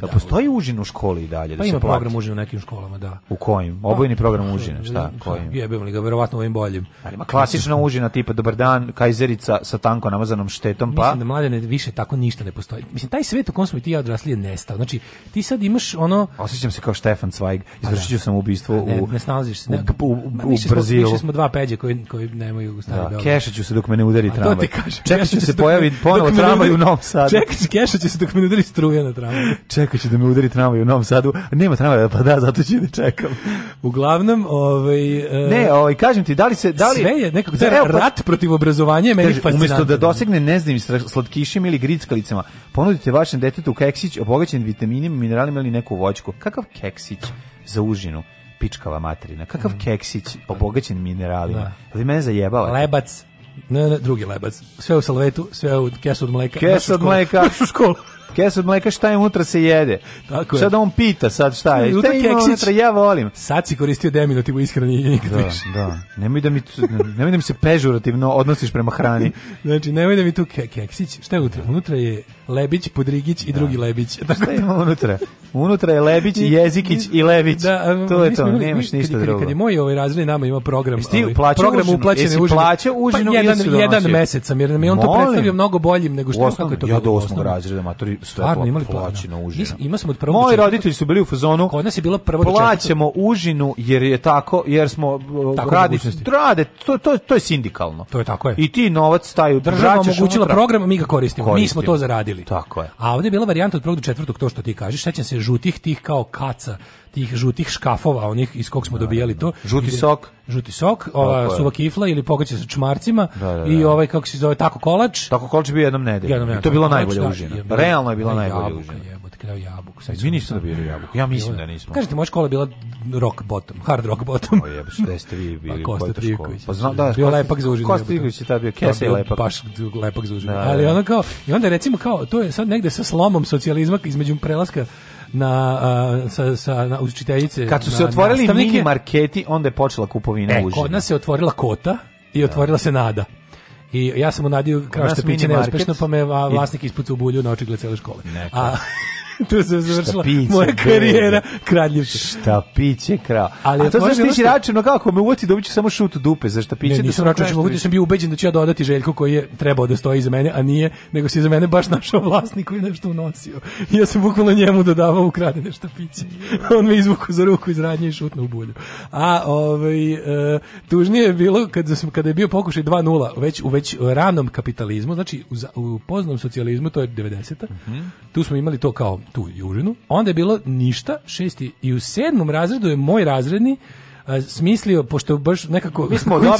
da postoji užin u školi i dalje? Da pa da ima program užin u nekim školama, da. U kojim? Pa, Obojni program pa, užina, šta? Da, kojim? Da, jebem li ga, verovatno ovim boljim. Ali ima klasična užina tipa dobar dan, kajzerica sa tanko namazanom štetom, pa... Mislim da mladene više tako ništa ne postoji. Mislim, taj svet u kom smo i ti odrasli je nestao. Znači, ti sad imaš ono... Osećam se kao Stefan Zweig, izvršio ću sam ubistvo u... Ne, ne snalaziš se. Ne, u, u, u, u Brazilu. Smo, smo dva peđe koji, koji nemaju stari da, Beograd. Keša se dok me ne udari tramvaj. Čekat ću se pojavi ponovo tramvaj u Novom Sadu. Čekat ću se dok me ne udari struja na tramvaju. Čekat da me udari tramvaj u Novom Sadu, nema tramvaja, pa da, zato će da čekam. Uglavnom, ovaj uh, Ne, ovaj kažem ti, da li se da li sve je nekako da, rat protiv obrazovanja je meni da fascinantno. Umesto da dosegne neznim slatkišima ili grickalicama, ponudite vašem detetu keksić obogaćen vitaminima, mineralima ili neku voćku. Kakav keksić za užinu? pičkava materina. Kakav mm. keksić obogaćen mineralima. Da. Ali mene zajebala. Lebac. Ne, ne, drugi lebac. Sve u salvetu, sve u kesu od mleka. Kesu od mleka. Našu školu. Kesa od mleka šta je unutra se jede. Tako je. Sad on pita sad šta je. Šta ima unutra, ja volim. Sad si koristio deminutivu ishrani i nikad da, više. Da, nemoj da mi, nemoj da mi se pežurativno odnosiš prema hrani. znači, nemoj da mi tu ke keksić. Šta je unutra? Unutra je Lebić, Podrigić i da. drugi Lebić. Tako šta ima da- unutra? Unutra je Lebić, Jezikić i Lević. Da, to je to, imali, nemaš ništa kad, drugo. Kad je moj ovaj razred nama ima program, Sti, ovaj, program užinu, uplaćene užinu. plaća pa užinu pa jedan, jedan mesec sam, jer nam je on to predstavio mnogo boljim nego što je kako je to. Ja do osmog razreda, matori, stvarno imali plaćeno užinu. Mislim, ima smo od prvog Moji roditelji su bili u fazonu. Kod nas je bilo prvo Plaćamo užinu jer je tako, jer smo tako radi, rade, to, to, to je sindikalno. To je tako je. I ti novac taj država omogućila unutra. program, mi ga koristimo. koristimo. Mi smo to zaradili. Tako je. A ovde je bila varijanta od prvog do četvrtog to što ti kažeš, sećam se žutih tih kao kaca tih žutih škafova, onih iz kog smo da, dobijali da, to. Da. Žuti sok. Žuti sok, ova suva kifla ili pogaća sa čmarcima da, da, i da. ovaj kako se zove tako kolač. Tako kolač je bio jednom nedelju. Jednom I to je bilo najbolje užina. Realno je bila najbolja užina. Jebote, kraj jabuku. Sad mi nismo dobili jabuku. Ja mislim da nismo. Kažete, moja škola bila rock bottom, hard rock bottom. O jebe, šta ste vi pa bili? Pa Kosta Trivković. Pa znam, da, bio lepak za užinu. Kosta Trivković je tad bio kesa i lepak. Baš lepak za užinu. Ali ono kao, i onda recimo kao, to je sad negde sa slomom socijalizma između prelaska na, sa, sa, na učiteljice. Kad su se na, otvorili mini marketi, onda je počela kupovina e, užina. Kod nas se otvorila kota i da. otvorila se nada. I ja sam u Nadiju krao što piće neuspešno, pa me vlasnik ispucao bulju na očigle cele škole. Neko. A, tu se završila moja karijera kraljevca. Štapiće krao. Ali A to znaš ti si račeno kako me uvoti dobit ću samo šut u dupe za štapiće. Ne, da nisam da račeno, ćemo sam bio ubeđen da ću ja dodati Željko koji je trebao da stoji iza mene, a nije, nego se iza mene baš našao vlasnik koji nešto unosio. I ja sam bukvalno njemu dodavao ukradene štapiće. On me izvukao za ruku iz radnje i šutno u bulju. A ovaj, e, tužnije je bilo kada, kad je bio pokušaj 2-0 već, u već e, ranom kapitalizmu, znači u, u poznom socijalizmu, to je 90 mm -hmm. tu smo imali to kao tu južinu. Onda je bilo ništa, šesti i u sedmom razredu je moj razredni a, smislio, pošto baš nekako mi smo dobili,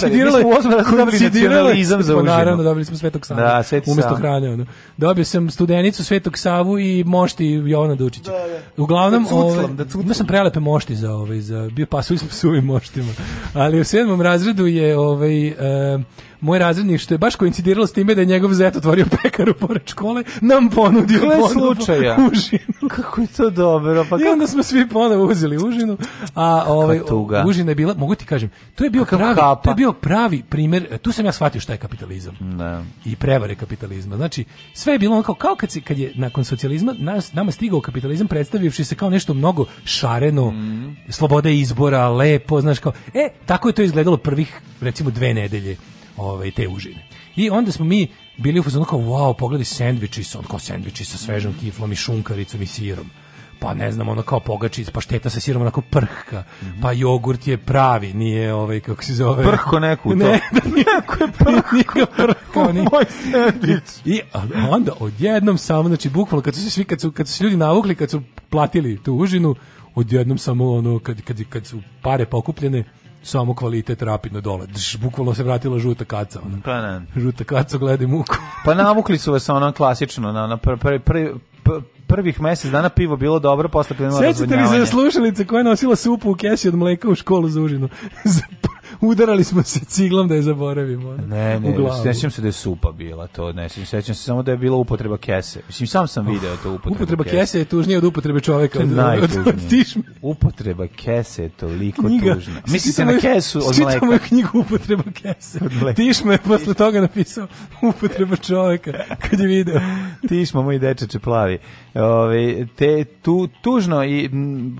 mi smo dobili nacionalizam za pa užinu. Naravno, dobili smo Svetog Savu, da, Sveti umjesto Savu. hrane. Ono. Dobio sam studenicu Svetog Savu i mošti Jovana Dučića. Da, da. Uglavnom, da cuclam, ove, ovaj, da cuclam. imao sam prelepe mošti za ovaj, za, bio pasuli smo suvim moštima. Ali u sedmom razredu je ovaj, uh, moj razrednik što je baš koincidiralo s time da je njegov zet otvorio pekaru pored škole, nam ponudio Gle slučaja. užinu. Kako je to dobro? Pa I onda smo svi ponovo uzeli užinu, a ovaj užina je bila, mogu ti kažem, to je bio Kakav pravi, to je bio pravi primer, e, tu sam ja shvatio šta je kapitalizam. Ne. Da. I prevare kapitalizma. Znači, sve je bilo ono kao, kao kad, si, kad je nakon socijalizma nas, nama stigao kapitalizam predstavivši se kao nešto mnogo šareno, mm. slobode izbora, lepo, znaš kao, e, tako je to izgledalo prvih, recimo, dve nedelje ovaj, te užine. I onda smo mi bili u fazonu kao, wow, pogledaj sandviči, on kao sandviči sa svežom kiflom i šunkaricom i sirom pa ne znam, ono kao pogačic, pa šteta sa sirom onako prhka, mm -hmm. pa jogurt je pravi, nije ovaj, kako se zove... Prhko neku to. Ne, da neko je prhko. Nije prhko, nije. Moj sandvič. I onda odjednom samo, znači bukvalno kad su se svi, kad su, kad su se ljudi navukli, kad su platili tu užinu, odjednom samo ono, kad, kad, kad su pare pokupljene, pa samo kvalitet rapidno dole. Drž, bukvalno se vratila žuta kaca. Ona. Pa ne. Žuta kaca gleda muku. pa namukli su vas ono klasično, na, na pr, pr, pr, prvih mesec dana pivo bilo dobro, posle krenulo razvodnjavanje. Sećate li se slušalice koja je nosila supu u kesi od mleka u školu za užinu? udarali smo se ciglom da je zaboravimo. Ne, ne, sećam se da je supa bila to, ne, sećam se samo da je bila upotreba kese. Mislim, sam sam video to upotreba, upotreba kese. kese je tužnija od upotrebe čoveka. To je od, od, Upotreba kese je toliko Knjiga. tužna. Mislim se na kesu od mleka. Čitamo knjigu upotreba kese. Od Tišma je posle toga napisao upotreba čoveka kad je video. Tišma, moj dečeče plavi. Ove, te tu, tužno i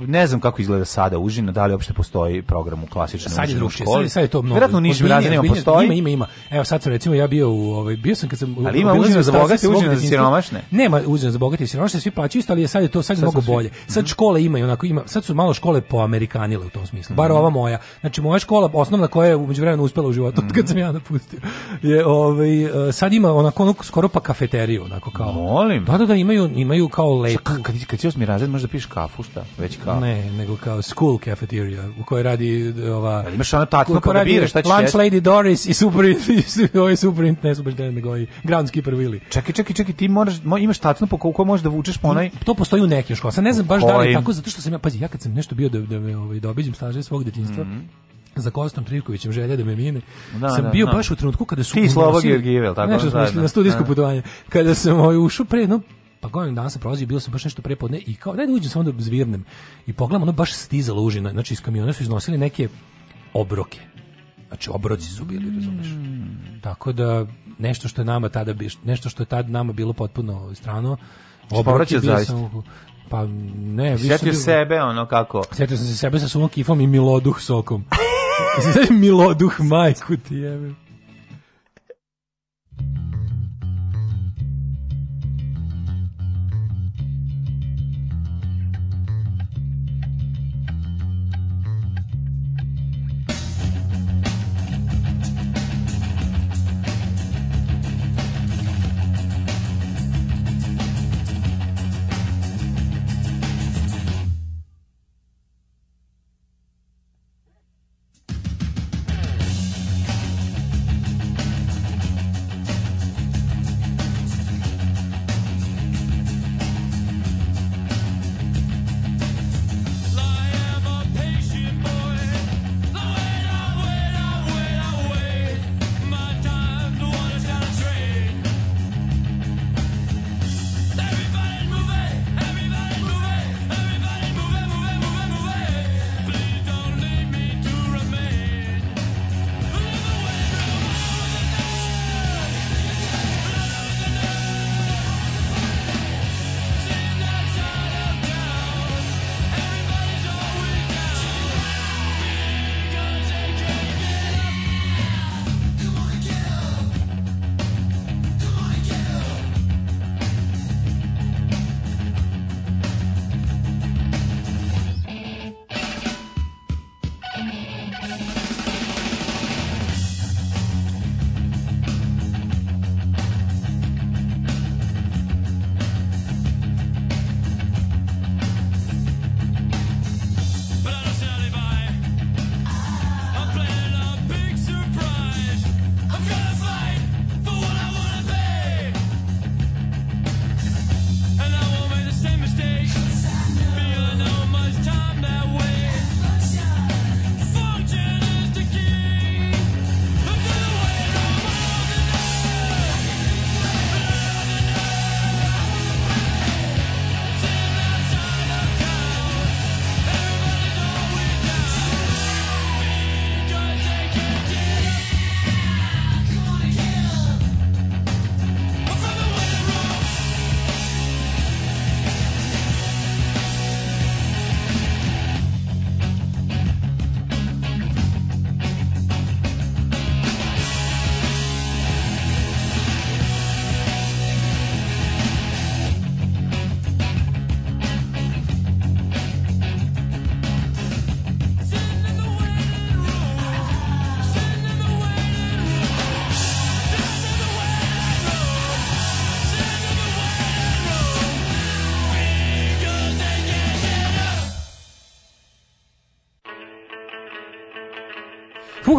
ne znam kako izgleda sada užina, da li uopšte postoji program u klasičnom sad je drugačije, sad, sad, je to mnogo. Vjerojatno niš razredima postoji. Ima, ima, ima. Evo sad sam recimo ja bio u ovaj bio sam kad sam Ali ima užina za bogate, užina za siromašne. Nema užina za bogate i siromašne, svi plaćaju isto, ali je sad je to sad, sad mnogo bolje. Sad mhm. škole imaju onako ima, sad su malo škole poamerikanile u tom smislu. Mm -hmm. Bar mhm. ova moja. Znači moja škola osnovna koja je u međuvremenu uspela u životu mm kad sam ja napustio. Je ovaj e, sad ima onako, onako skoro pa kafeteriju, onako kao. Molim. Da, da, da, imaju imaju kao kao lepu... Šta, kad, kad si osmi razred, možda piješ kafu, šta? Već kao... Ne, nego kao school cafeteria, u kojoj radi e, ova... Ali e, imaš ona tačno pa da biraš, šta ćeš Lunch Lady Doris i super, ovaj super, ne super, ne, nego i groundskeeper Willy. Čekaj, čekaj, čekaj, ti moraš, imaš tačno po pa koliko možeš da vučeš po onaj... To postoji u nekim školama, sad ne znam baš da li tako, zato što sam ja, pazi, ja kad sam nešto bio da, da, me, ovaj, da obiđem staže svog detinjstva, mm -hmm za Kostom Trivkovićem želja da me mine. Da, sam da, bio da. baš u trenutku kada su Ti Slovo Georgijev, tako da. Nešto smo na studijsko da. putovanje. Kada sam ovaj ušao pre, no pa godinu dana sam prolazio, bio sam baš nešto prepodne i kao, daj da uđem samo da zvirnem. I pogledam, ono baš stizalo užina, znači iz kamiona su iznosili neke obroke. Znači obroci su bili, razumeš. Mm. Tako da nešto što je nama tada nešto što je tad nama bilo potpuno strano. Obroci zaista. Sam, pa ne, više Sjetio bilo, sebe, ono kako. Sjetio sam se sebe sa svom kifom i miloduh sokom. Miloduh majku ti jebe.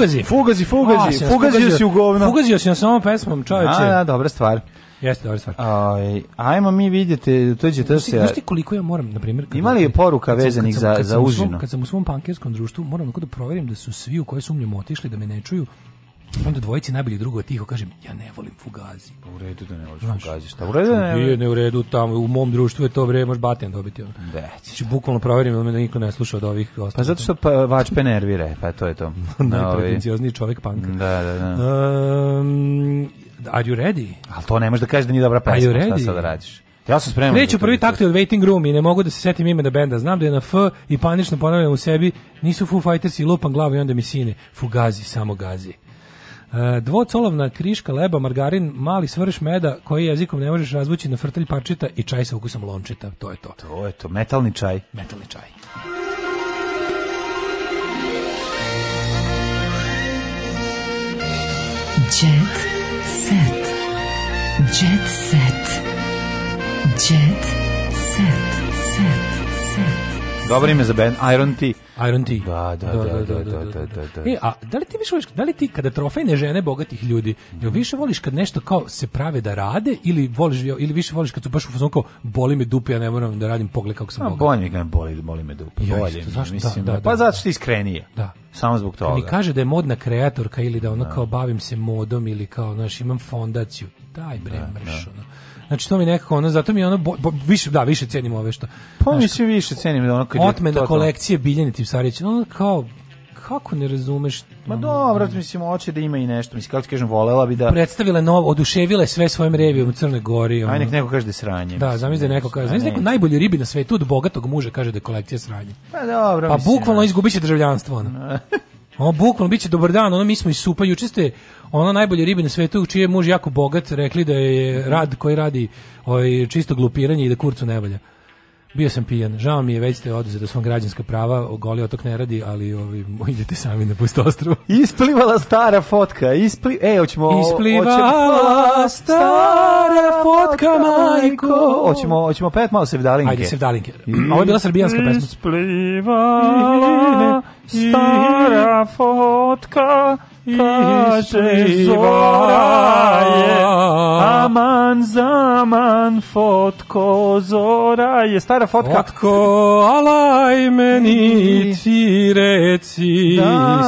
Fugazi. Fugazi, fugazi. A, fugazio si u govno. Fugazio si na samom pesmom, čoveče. A, da, dobra stvar. Jeste, dobra stvar. Aj, ajmo mi vidite, to je to se. Znaš ti koliko ja moram, na primjer, kad imali je poruka vezanih za za užinu. Kad sam u svom pankerskom društvu, moram da proverim da su svi u koje sumnjam otišli da me ne čuju Onda dvojici najbolje drugo tiho kažem ja ne volim fugazi. U redu da ne voliš Znaš, fugazi. Šta u znači, redu? Da ne, nije ne u redu tamo u mom društvu je to vreme možeš batem dobiti ono. Da. Znači bukvalno proverim da me niko ne sluša od ovih pa ostalih. Pa zato što pa, pe nervire, pa to je to. Najpretenciozniji čovjek punk. Da, da, da. Um, are you ready? Al to ne možeš da kažeš da nije dobra pesma, šta sad radiš? Ja sam spreman. Kreću da prvi taktil od Waiting Room i ne mogu da se setim ime da benda. Znam da je na F i panično ponavljam u sebi, nisu Foo Fighters i lupam glavu i onda mi sine. Fugazi, samo gazi. E, dvocolovna kriška leba, margarin, mali svrš meda koji jezikom ne možeš razvući na frtelj parčita i čaj sa ukusom lončeta. To je to. To je to. Metalni čaj. Metalni čaj. Jet set. Jet set. Jet set. Jet set. Dobar ime za band Iron T. Iron T. Da, da, da, da, da, E, a da li ti više voliš, da li ti kada trofejne žene bogatih ljudi, jel više voliš kad nešto kao se prave da rade ili voliš ili više voliš kad su baš u fazonu kao boli me dupe, ja ne moram da radim pogled kako sam bogat. Bolje kad boli, boli me dupe. Bolje, mislim. da, Pa zato što iskrenije. Da. Samo zbog toga. Ali kaže da je modna kreatorka ili da ono kao bavim se modom ili kao, znaš, imam fondaciju. Daj bre, mršo. Znači to mi nekako ono zato mi ono bo, bo, više da više cenim ove što. Pa mi se više cenim da ono kad otmena to, kolekcije biljeni tipsarić. Ono kao kako ne razumeš? Ma dobro, mislim hoće da ima i nešto. Mislim kako ti kažem, volela bi da predstavile novo, oduševila sve svojim revijom u Crnoj Gori. Ono. Aj nek neko kaže da je sranje. Da, zamisli da neko kaže, znači neko najbolji ribi na svetu od bogatog muža kaže da je kolekcija sranje. Pa dobro, Pa mislim, bukvalno izgubiće državljanstvo ona. Ono bukvalno biće dobar dan, ono mi smo iz supa, juče ste ono najbolje ribe na svetu, čije muž jako bogat, rekli da je rad koji radi ovaj, čisto glupiranje i da kurcu ne valja. Bio sam pijan. Žao mi je, već ste oduzeli svom građanska prava, goli otok ne radi, ali ovi, idete sami na pust ostrovo. Isplivala stara fotka. Ispli... E, hoćemo... Isplivala stara fotka, majko. Hoćemo, hoćemo pet malo Sevdalinke. Ajde, Sevdalinke. Ovo je bila srbijanska pesma. Isplivala stara fotka, kaže zora je, aman zaman fotko zora je, stara fotka. Fotko alaj meni ti reci da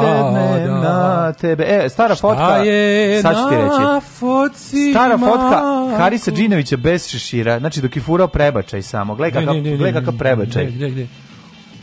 sada. na tebe. E, stara fotka, je sad ću ti reći. Stara fotka Harisa Džinovića bez šešira, znači dok je furao prebačaj samo. Gledaj kakav prebačaj. Ja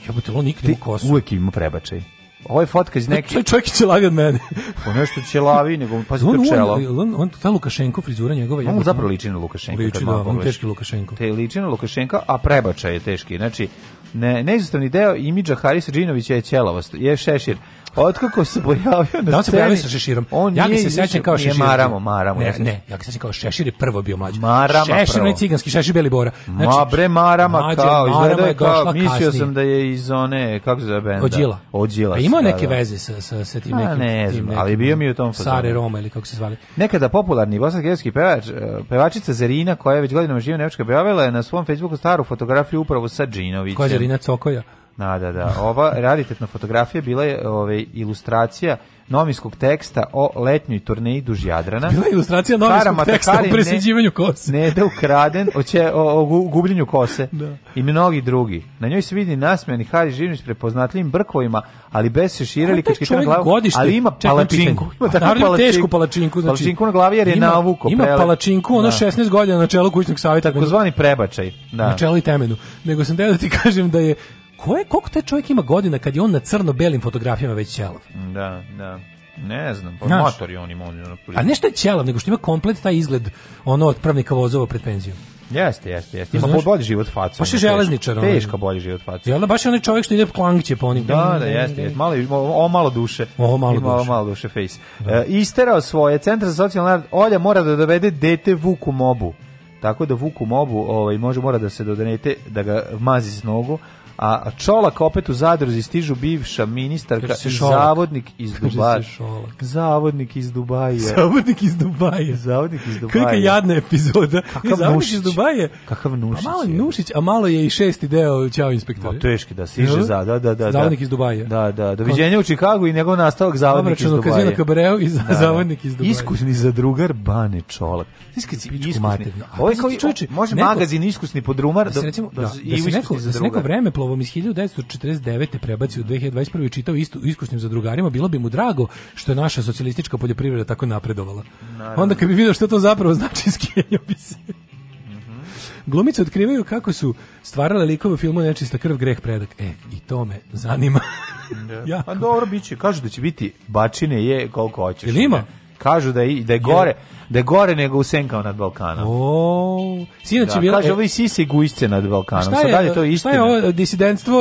Jebote, on nikne u kosu. Uvijek ima prebačaj. Ovo je fotka iz pa neke... Čovjek, čovjek će lagat mene. Po pa nešto će lavi, nego pa se to On, on, on, ta Lukašenko frizura njegova... Je on zapravo liči na Lukašenka. Liči, da, on teški Lukašenko. Te liči na Lukašenka, a prebačaj je teški. Znači, ne, neizostavni deo imidža Harisa Džinovića je ćelavost, je šešir. Otkako se pojavio na da on se pojavio sa šeširom. On ja ga se sećam kao šešir. Maramo, maramo. Ne, ne, ja ga sećam kao šešir je prvo bio mlađi. Marama šešir prvo. ne ciganski, šešir beli bora. Znači, Ma bre marama mlađe, kao, izgleda kao, mislio kasnije. sam da je iz one, kako se zove benda? Odjila. Odjela. Pa Imao da, neke da, veze sa, sa, sa tim A, nekim... ne tim nekim, ali bio mi u tom fazonu. Sare Roma ili kako se zvali. Nekada popularni bosanski pevač, e, pevačica Zerina, koja je već godinama živa Nemačka, objavila je na svom Facebooku staru fotografiju upravo sa Džinovićem. Koja je Zerina Cokoja? Da, da, da. Ova raritetna fotografija bila je ove, ovaj, ilustracija novinskog teksta o letnjoj turneji duž Jadrana. Bila je ilustracija novinskog teksta o presađivanju kose. Ne, ne da ukraden, oće, o, o gubljenju kose da. i mnogi drugi. Na njoj se vidi nasmejani Hari Živnić prepoznatljivim brkovima, ali bez se širali kad skitan glavu, godište, ali ima čekam, palačinku. Pa ima palačinku. tešku palačinku. Znači, palačinku na glavi jer je ima, navuko. Ima prelep. palačinku, ono da. 16 godina na čelu kućnog savjeta. Takozvani prebačaj. Da. Na čelu i temenu. Nego sam da ti kažem da je koje, koliko taj čovjek ima godina kad je on na crno-belim fotografijama već ćelav? Da, da. Ne znam, pa Znaš, motor je on ima. On, a nešto je ćelav, nego što ima komplet taj izgled ono od pravnika vozova pred penziju. Jeste, jeste, jeste. Ima Znaš, bolji život faca. Baš je železničar. Teško, teško bolji život faca. Jel da baš je onaj čovjek što ide klangće po onim. Da, da, jeste, jeste. Malo, o, o malo duše. O malo ima, duše. malo duše face. Da. E, isterao svoje centar za socijalni rad. Olja mora da dovede dete Vuku Mobu. Tako da Vuku Mobu ovaj, može mora da se dodanete, da ga mazi s nogu a Čolak opet u zadruzi stižu bivša ministarka i zavodnik iz Dubaja. Zavodnik iz Dubaja. Zavodnik iz Dubaja. Zavodnik iz Dubaja. Kakva jadna epizoda. Kakav zavodnik nušić. iz Dubaja. Kakav pa Nušić. Pa malo je Nušić, a malo je i šesti deo Ćao inspektore. Pa teški da siže za, da, da, da, da. Zavodnik iz Dubaja. Da, da. Doviđenja u Čikagu i njegov nastavak Zavodnik iz Dubaja. Kazino Kabareo i za, da, da, Zavodnik iz Dubaja. Iskusni zadrugar Bane Čolak. Iskusni. iskusni. Ovo je pa kao, može magazin iskusni podrumar. Da, da, da, da, da, da, da, da, da, da, Orwellovom iz 1949. prebaci u 2021. i čitao istu, iskusnim zadrugarima, bilo bi mu drago što je naša socijalistička poljoprivreda tako napredovala. Naravno. Onda kad bi vidio što to zapravo znači, skenio bi se. Glumice otkrivaju kako su stvarale likove u filmu Nečista krv greh predak. E, i to me zanima. Da. ja. A pa dobro biće, kažu da će biti bačine je koliko hoćeš. Ili ima? Kažu da je, da je gore, da je gore nego u Senkao nad Balkanom. O, sinoć da, je bilo... Kaže, e, ovo je sise guisce nad Balkanom. Sad dalje to je istina. Šta je ovo disidentstvo,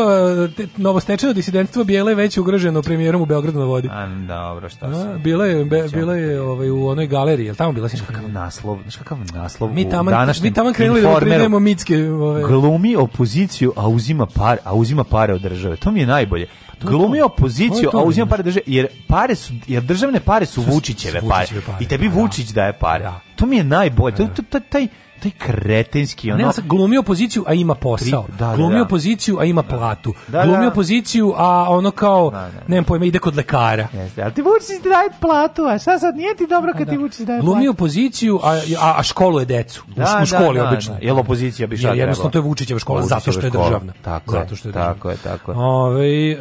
te, novostečeno disidentstvo Bijela je već ugroženo premijerom u Beogradu na vodi. A, dobro, šta se... Bila je, be, bila je ovaj, u onoj galeriji, je li tamo bila? Znaš kakav naslov, znaš kakav naslov mi tamo, u današnjem Mi tamo krenuli da privedemo mitske... Ove. Glumi opoziciju, a uzima, par, a uzima pare od države. To mi je najbolje glumio opoziciju, a uzima pare države, jer, pare su, jer državne pare su Vučićeve pare. I tebi pa da. Vučić daje pare. Da. To mi je najbolje. Da, taj, taj kretenski ono. Ne, sam glumio opoziciju, a ima posao. Tri, da, glumio da, da. poziciju, a ima da. platu. Da, da. glumio opoziciju, a ono kao, da, da, da, nemam pojma, ide kod lekara. Jeste, ali ti Vučić ti daje platu, a šta sad nije ti dobro kad ti Vučić daje platu? Glumio opoziciju, a, a, a školuje decu. Da, u, školi obično. Jel opozicija bi šta Jednostavno to je Vučićeva škola, Vučićeva zato što je državna. Tako zato što je, državna. tako je, tako je. Ove, ovaj,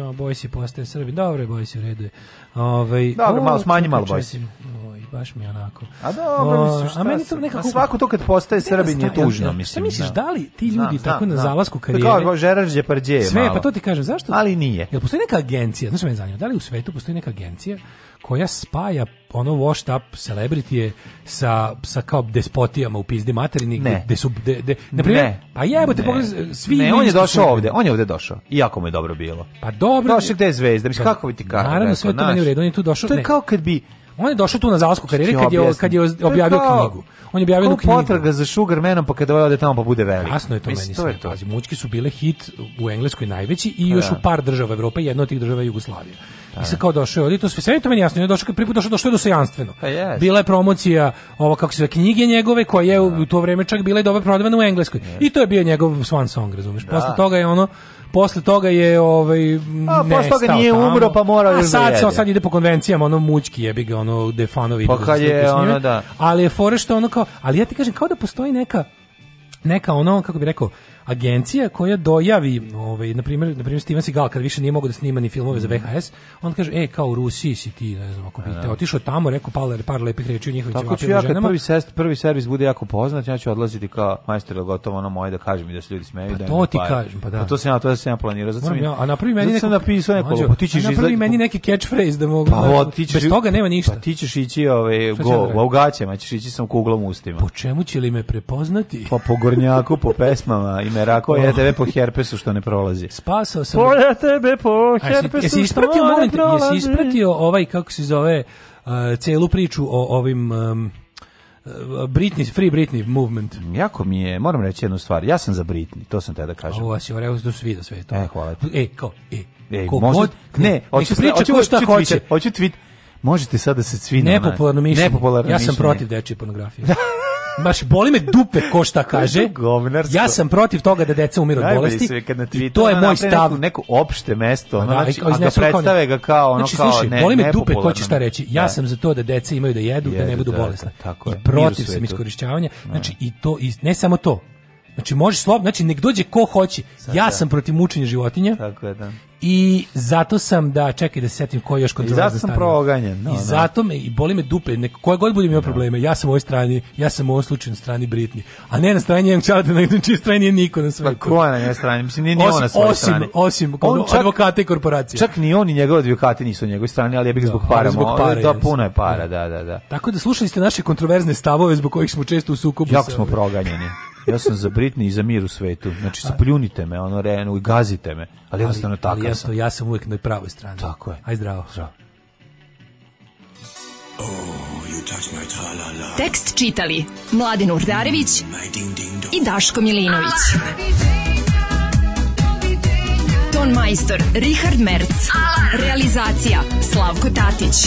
uh, ja, boj si postaje Srbi. Dobro, boj si u redu je. Ove, ovaj, Dobro, malo smanji, malo boj si baš mi onako. A dobro, mislim, a meni to nekako... A svako to kad postaje Srbin je tužno, mislim. Šta misliš, da, da li ti ljudi tako na zalasku karijere... Kao, kao Žeraž Đepardje Sve, pa to ti kažem, zašto? Ali nije. Jel postoji neka agencija, znaš me zanima, da li u svetu postoji neka agencija koja spaja ono washed up celebritije sa, sa kao despotijama u pizdi materini ne. gde su de, de, naprimjer, ne. pa jebote pogledaj svi ne, on je došao su... ovde on je ovde došao iako mu je dobro bilo pa dobro došao gde je zvezda mislim pa kako bi ti kako naravno sve to meni u redu on je tu došao to je ne. kao kad bi On je došao tu na zalasku karijere kad je kad je objavio kao, knjigu. On je objavio knjigu. Potraga za Sugarmanom pa kada ovaj ode tamo pa bude veli. Jasno je to Mislim, meni. To je to. Pazi, mućke su bile hit u Engleskoj najveći i još da. u par država Evrope, jedna od tih država je Jugoslavija. Da. I sad kao došao je ovdje, to sve, sve to meni jasno, je došao, prvi put došao, došao je dosajanstveno. Yes. Pa bila je promocija, ovo kako se zove, knjige njegove, koja je u da. to vrijeme čak bila i dobro prodavana u Engleskoj. Yes. I to je bio njegov swan song, razumiješ. Da. Posle toga je ono, posle toga je ovaj a posle toga nije tamo. umro pa morao je. A da sad se on sad ide po konvencijama, ono mućki jebi ga, ono defanovi. Pa kad je ono da. Ali je fore što ono kao, ali ja ti kažem kao da postoji neka neka ono kako bi rekao agencija koja dojavi, ovaj, na primjer, na primjer Steven Seagal, kad više nije mogao da snima ni filmove za VHS, mhm. on kaže, e, kao u Rusiji si ti, ne znam, ako bi te da. otišao tamo, rekao par, par lepih reči u njihovim Tako ću ja, kad prvi, sest, prvi servis bude jako poznat, ja ću odlaziti kao majstor, gotovo ono moje da kažem i da se ljudi smeju. Pa da to ti kažem, pa da. Pa to se ja, to se ja planirao. za sam, ja, a napravi meni neko, sam napisao neko, pa ti ćeš prvi meni neki catchphrase da mogu. Pa, da- o, ti ćeš, bez toga nema ništa. Pa ti ćeš ići ovaj go, da u augaćama, ćeš ići sa kuglom ustima. Po čemu će li me prepoznati? Pa po gornjaku, po pesmama, me rako je tebe po herpesu što ne prolazi. Spasao sam. Polja tebe po herpesu. Jesi ispratio, molim te, jesi ispratio ovaj kako se zove uh, celu priču o ovim um, uh, Britney, Free Britney movement. Jako mi je, moram reći jednu stvar, ja sam za Britney, to sam te da kažem. Ovo si rekao, da svi da sve to. E, hvala. E, kao, e, e ko možda, god, ne, hoću, priča, hoću, hoću, šta hoće. hoću tweet, možete sad da se na... Nepopularno mišljenje. Nepopularno ja mišljenje. Ja sam protiv dečje pornografije. baš boli me dupe ko šta kaže. ja sam protiv toga da deca umiru od bolesti. I to je moj stav. Neku, neku opšte mesto, pa ono, da, znači, a da predstave ga kao ono znači, kao slušaj, ne, boli me dupe ko će šta reći. Ja da. sam za to da deca imaju da jedu, Jedu, da ne budu da, bolesne. Da, tako je. I protiv sam iskorišćavanja. Znači i to i ne samo to. Znači može slobodno, znači nek dođe ko hoće. Sad, ja da. sam protiv mučenja životinja. Tako je, da. I zato sam da čekaj da se setim je još kontrola I zato sam proganjen. No, I zato me i boli me dupe, nek koje god budem imao no. Da. probleme, ja sam u ovoj strani, ja sam u ovom slučaju na strani Britni. A ne na strani njenog čalata, na čiji strani je niko na pa svetu. Pa ko je na njegovoj strani? Mislim, nije, nije osim, on na svojoj strani. Osim, on čak, advokate i korporacije. Čak ni on i njegove advokate nisu na njegovoj strani, ali ja bih da, zbog para. Zbog para e, da, puno je para, da. da, da, da. Tako da slušali ste naše kontroverzne stavove zbog kojih smo često u sukobu. Jako smo proganjeni ja sam za Britni i za mir u svetu. Znači, pa. spljunite me, ono, renu, i gazite me. Ali jednostavno tako ja sam. Ja sam uvijek na pravoj strani. Tako je. Aj zdravo. Zdravo. Oh, you touch my -la. Tekst čitali Mladin Urdarević mm, i Daško Milinović. Ton majstor Richard Merc. Realizacija Slavko Tatić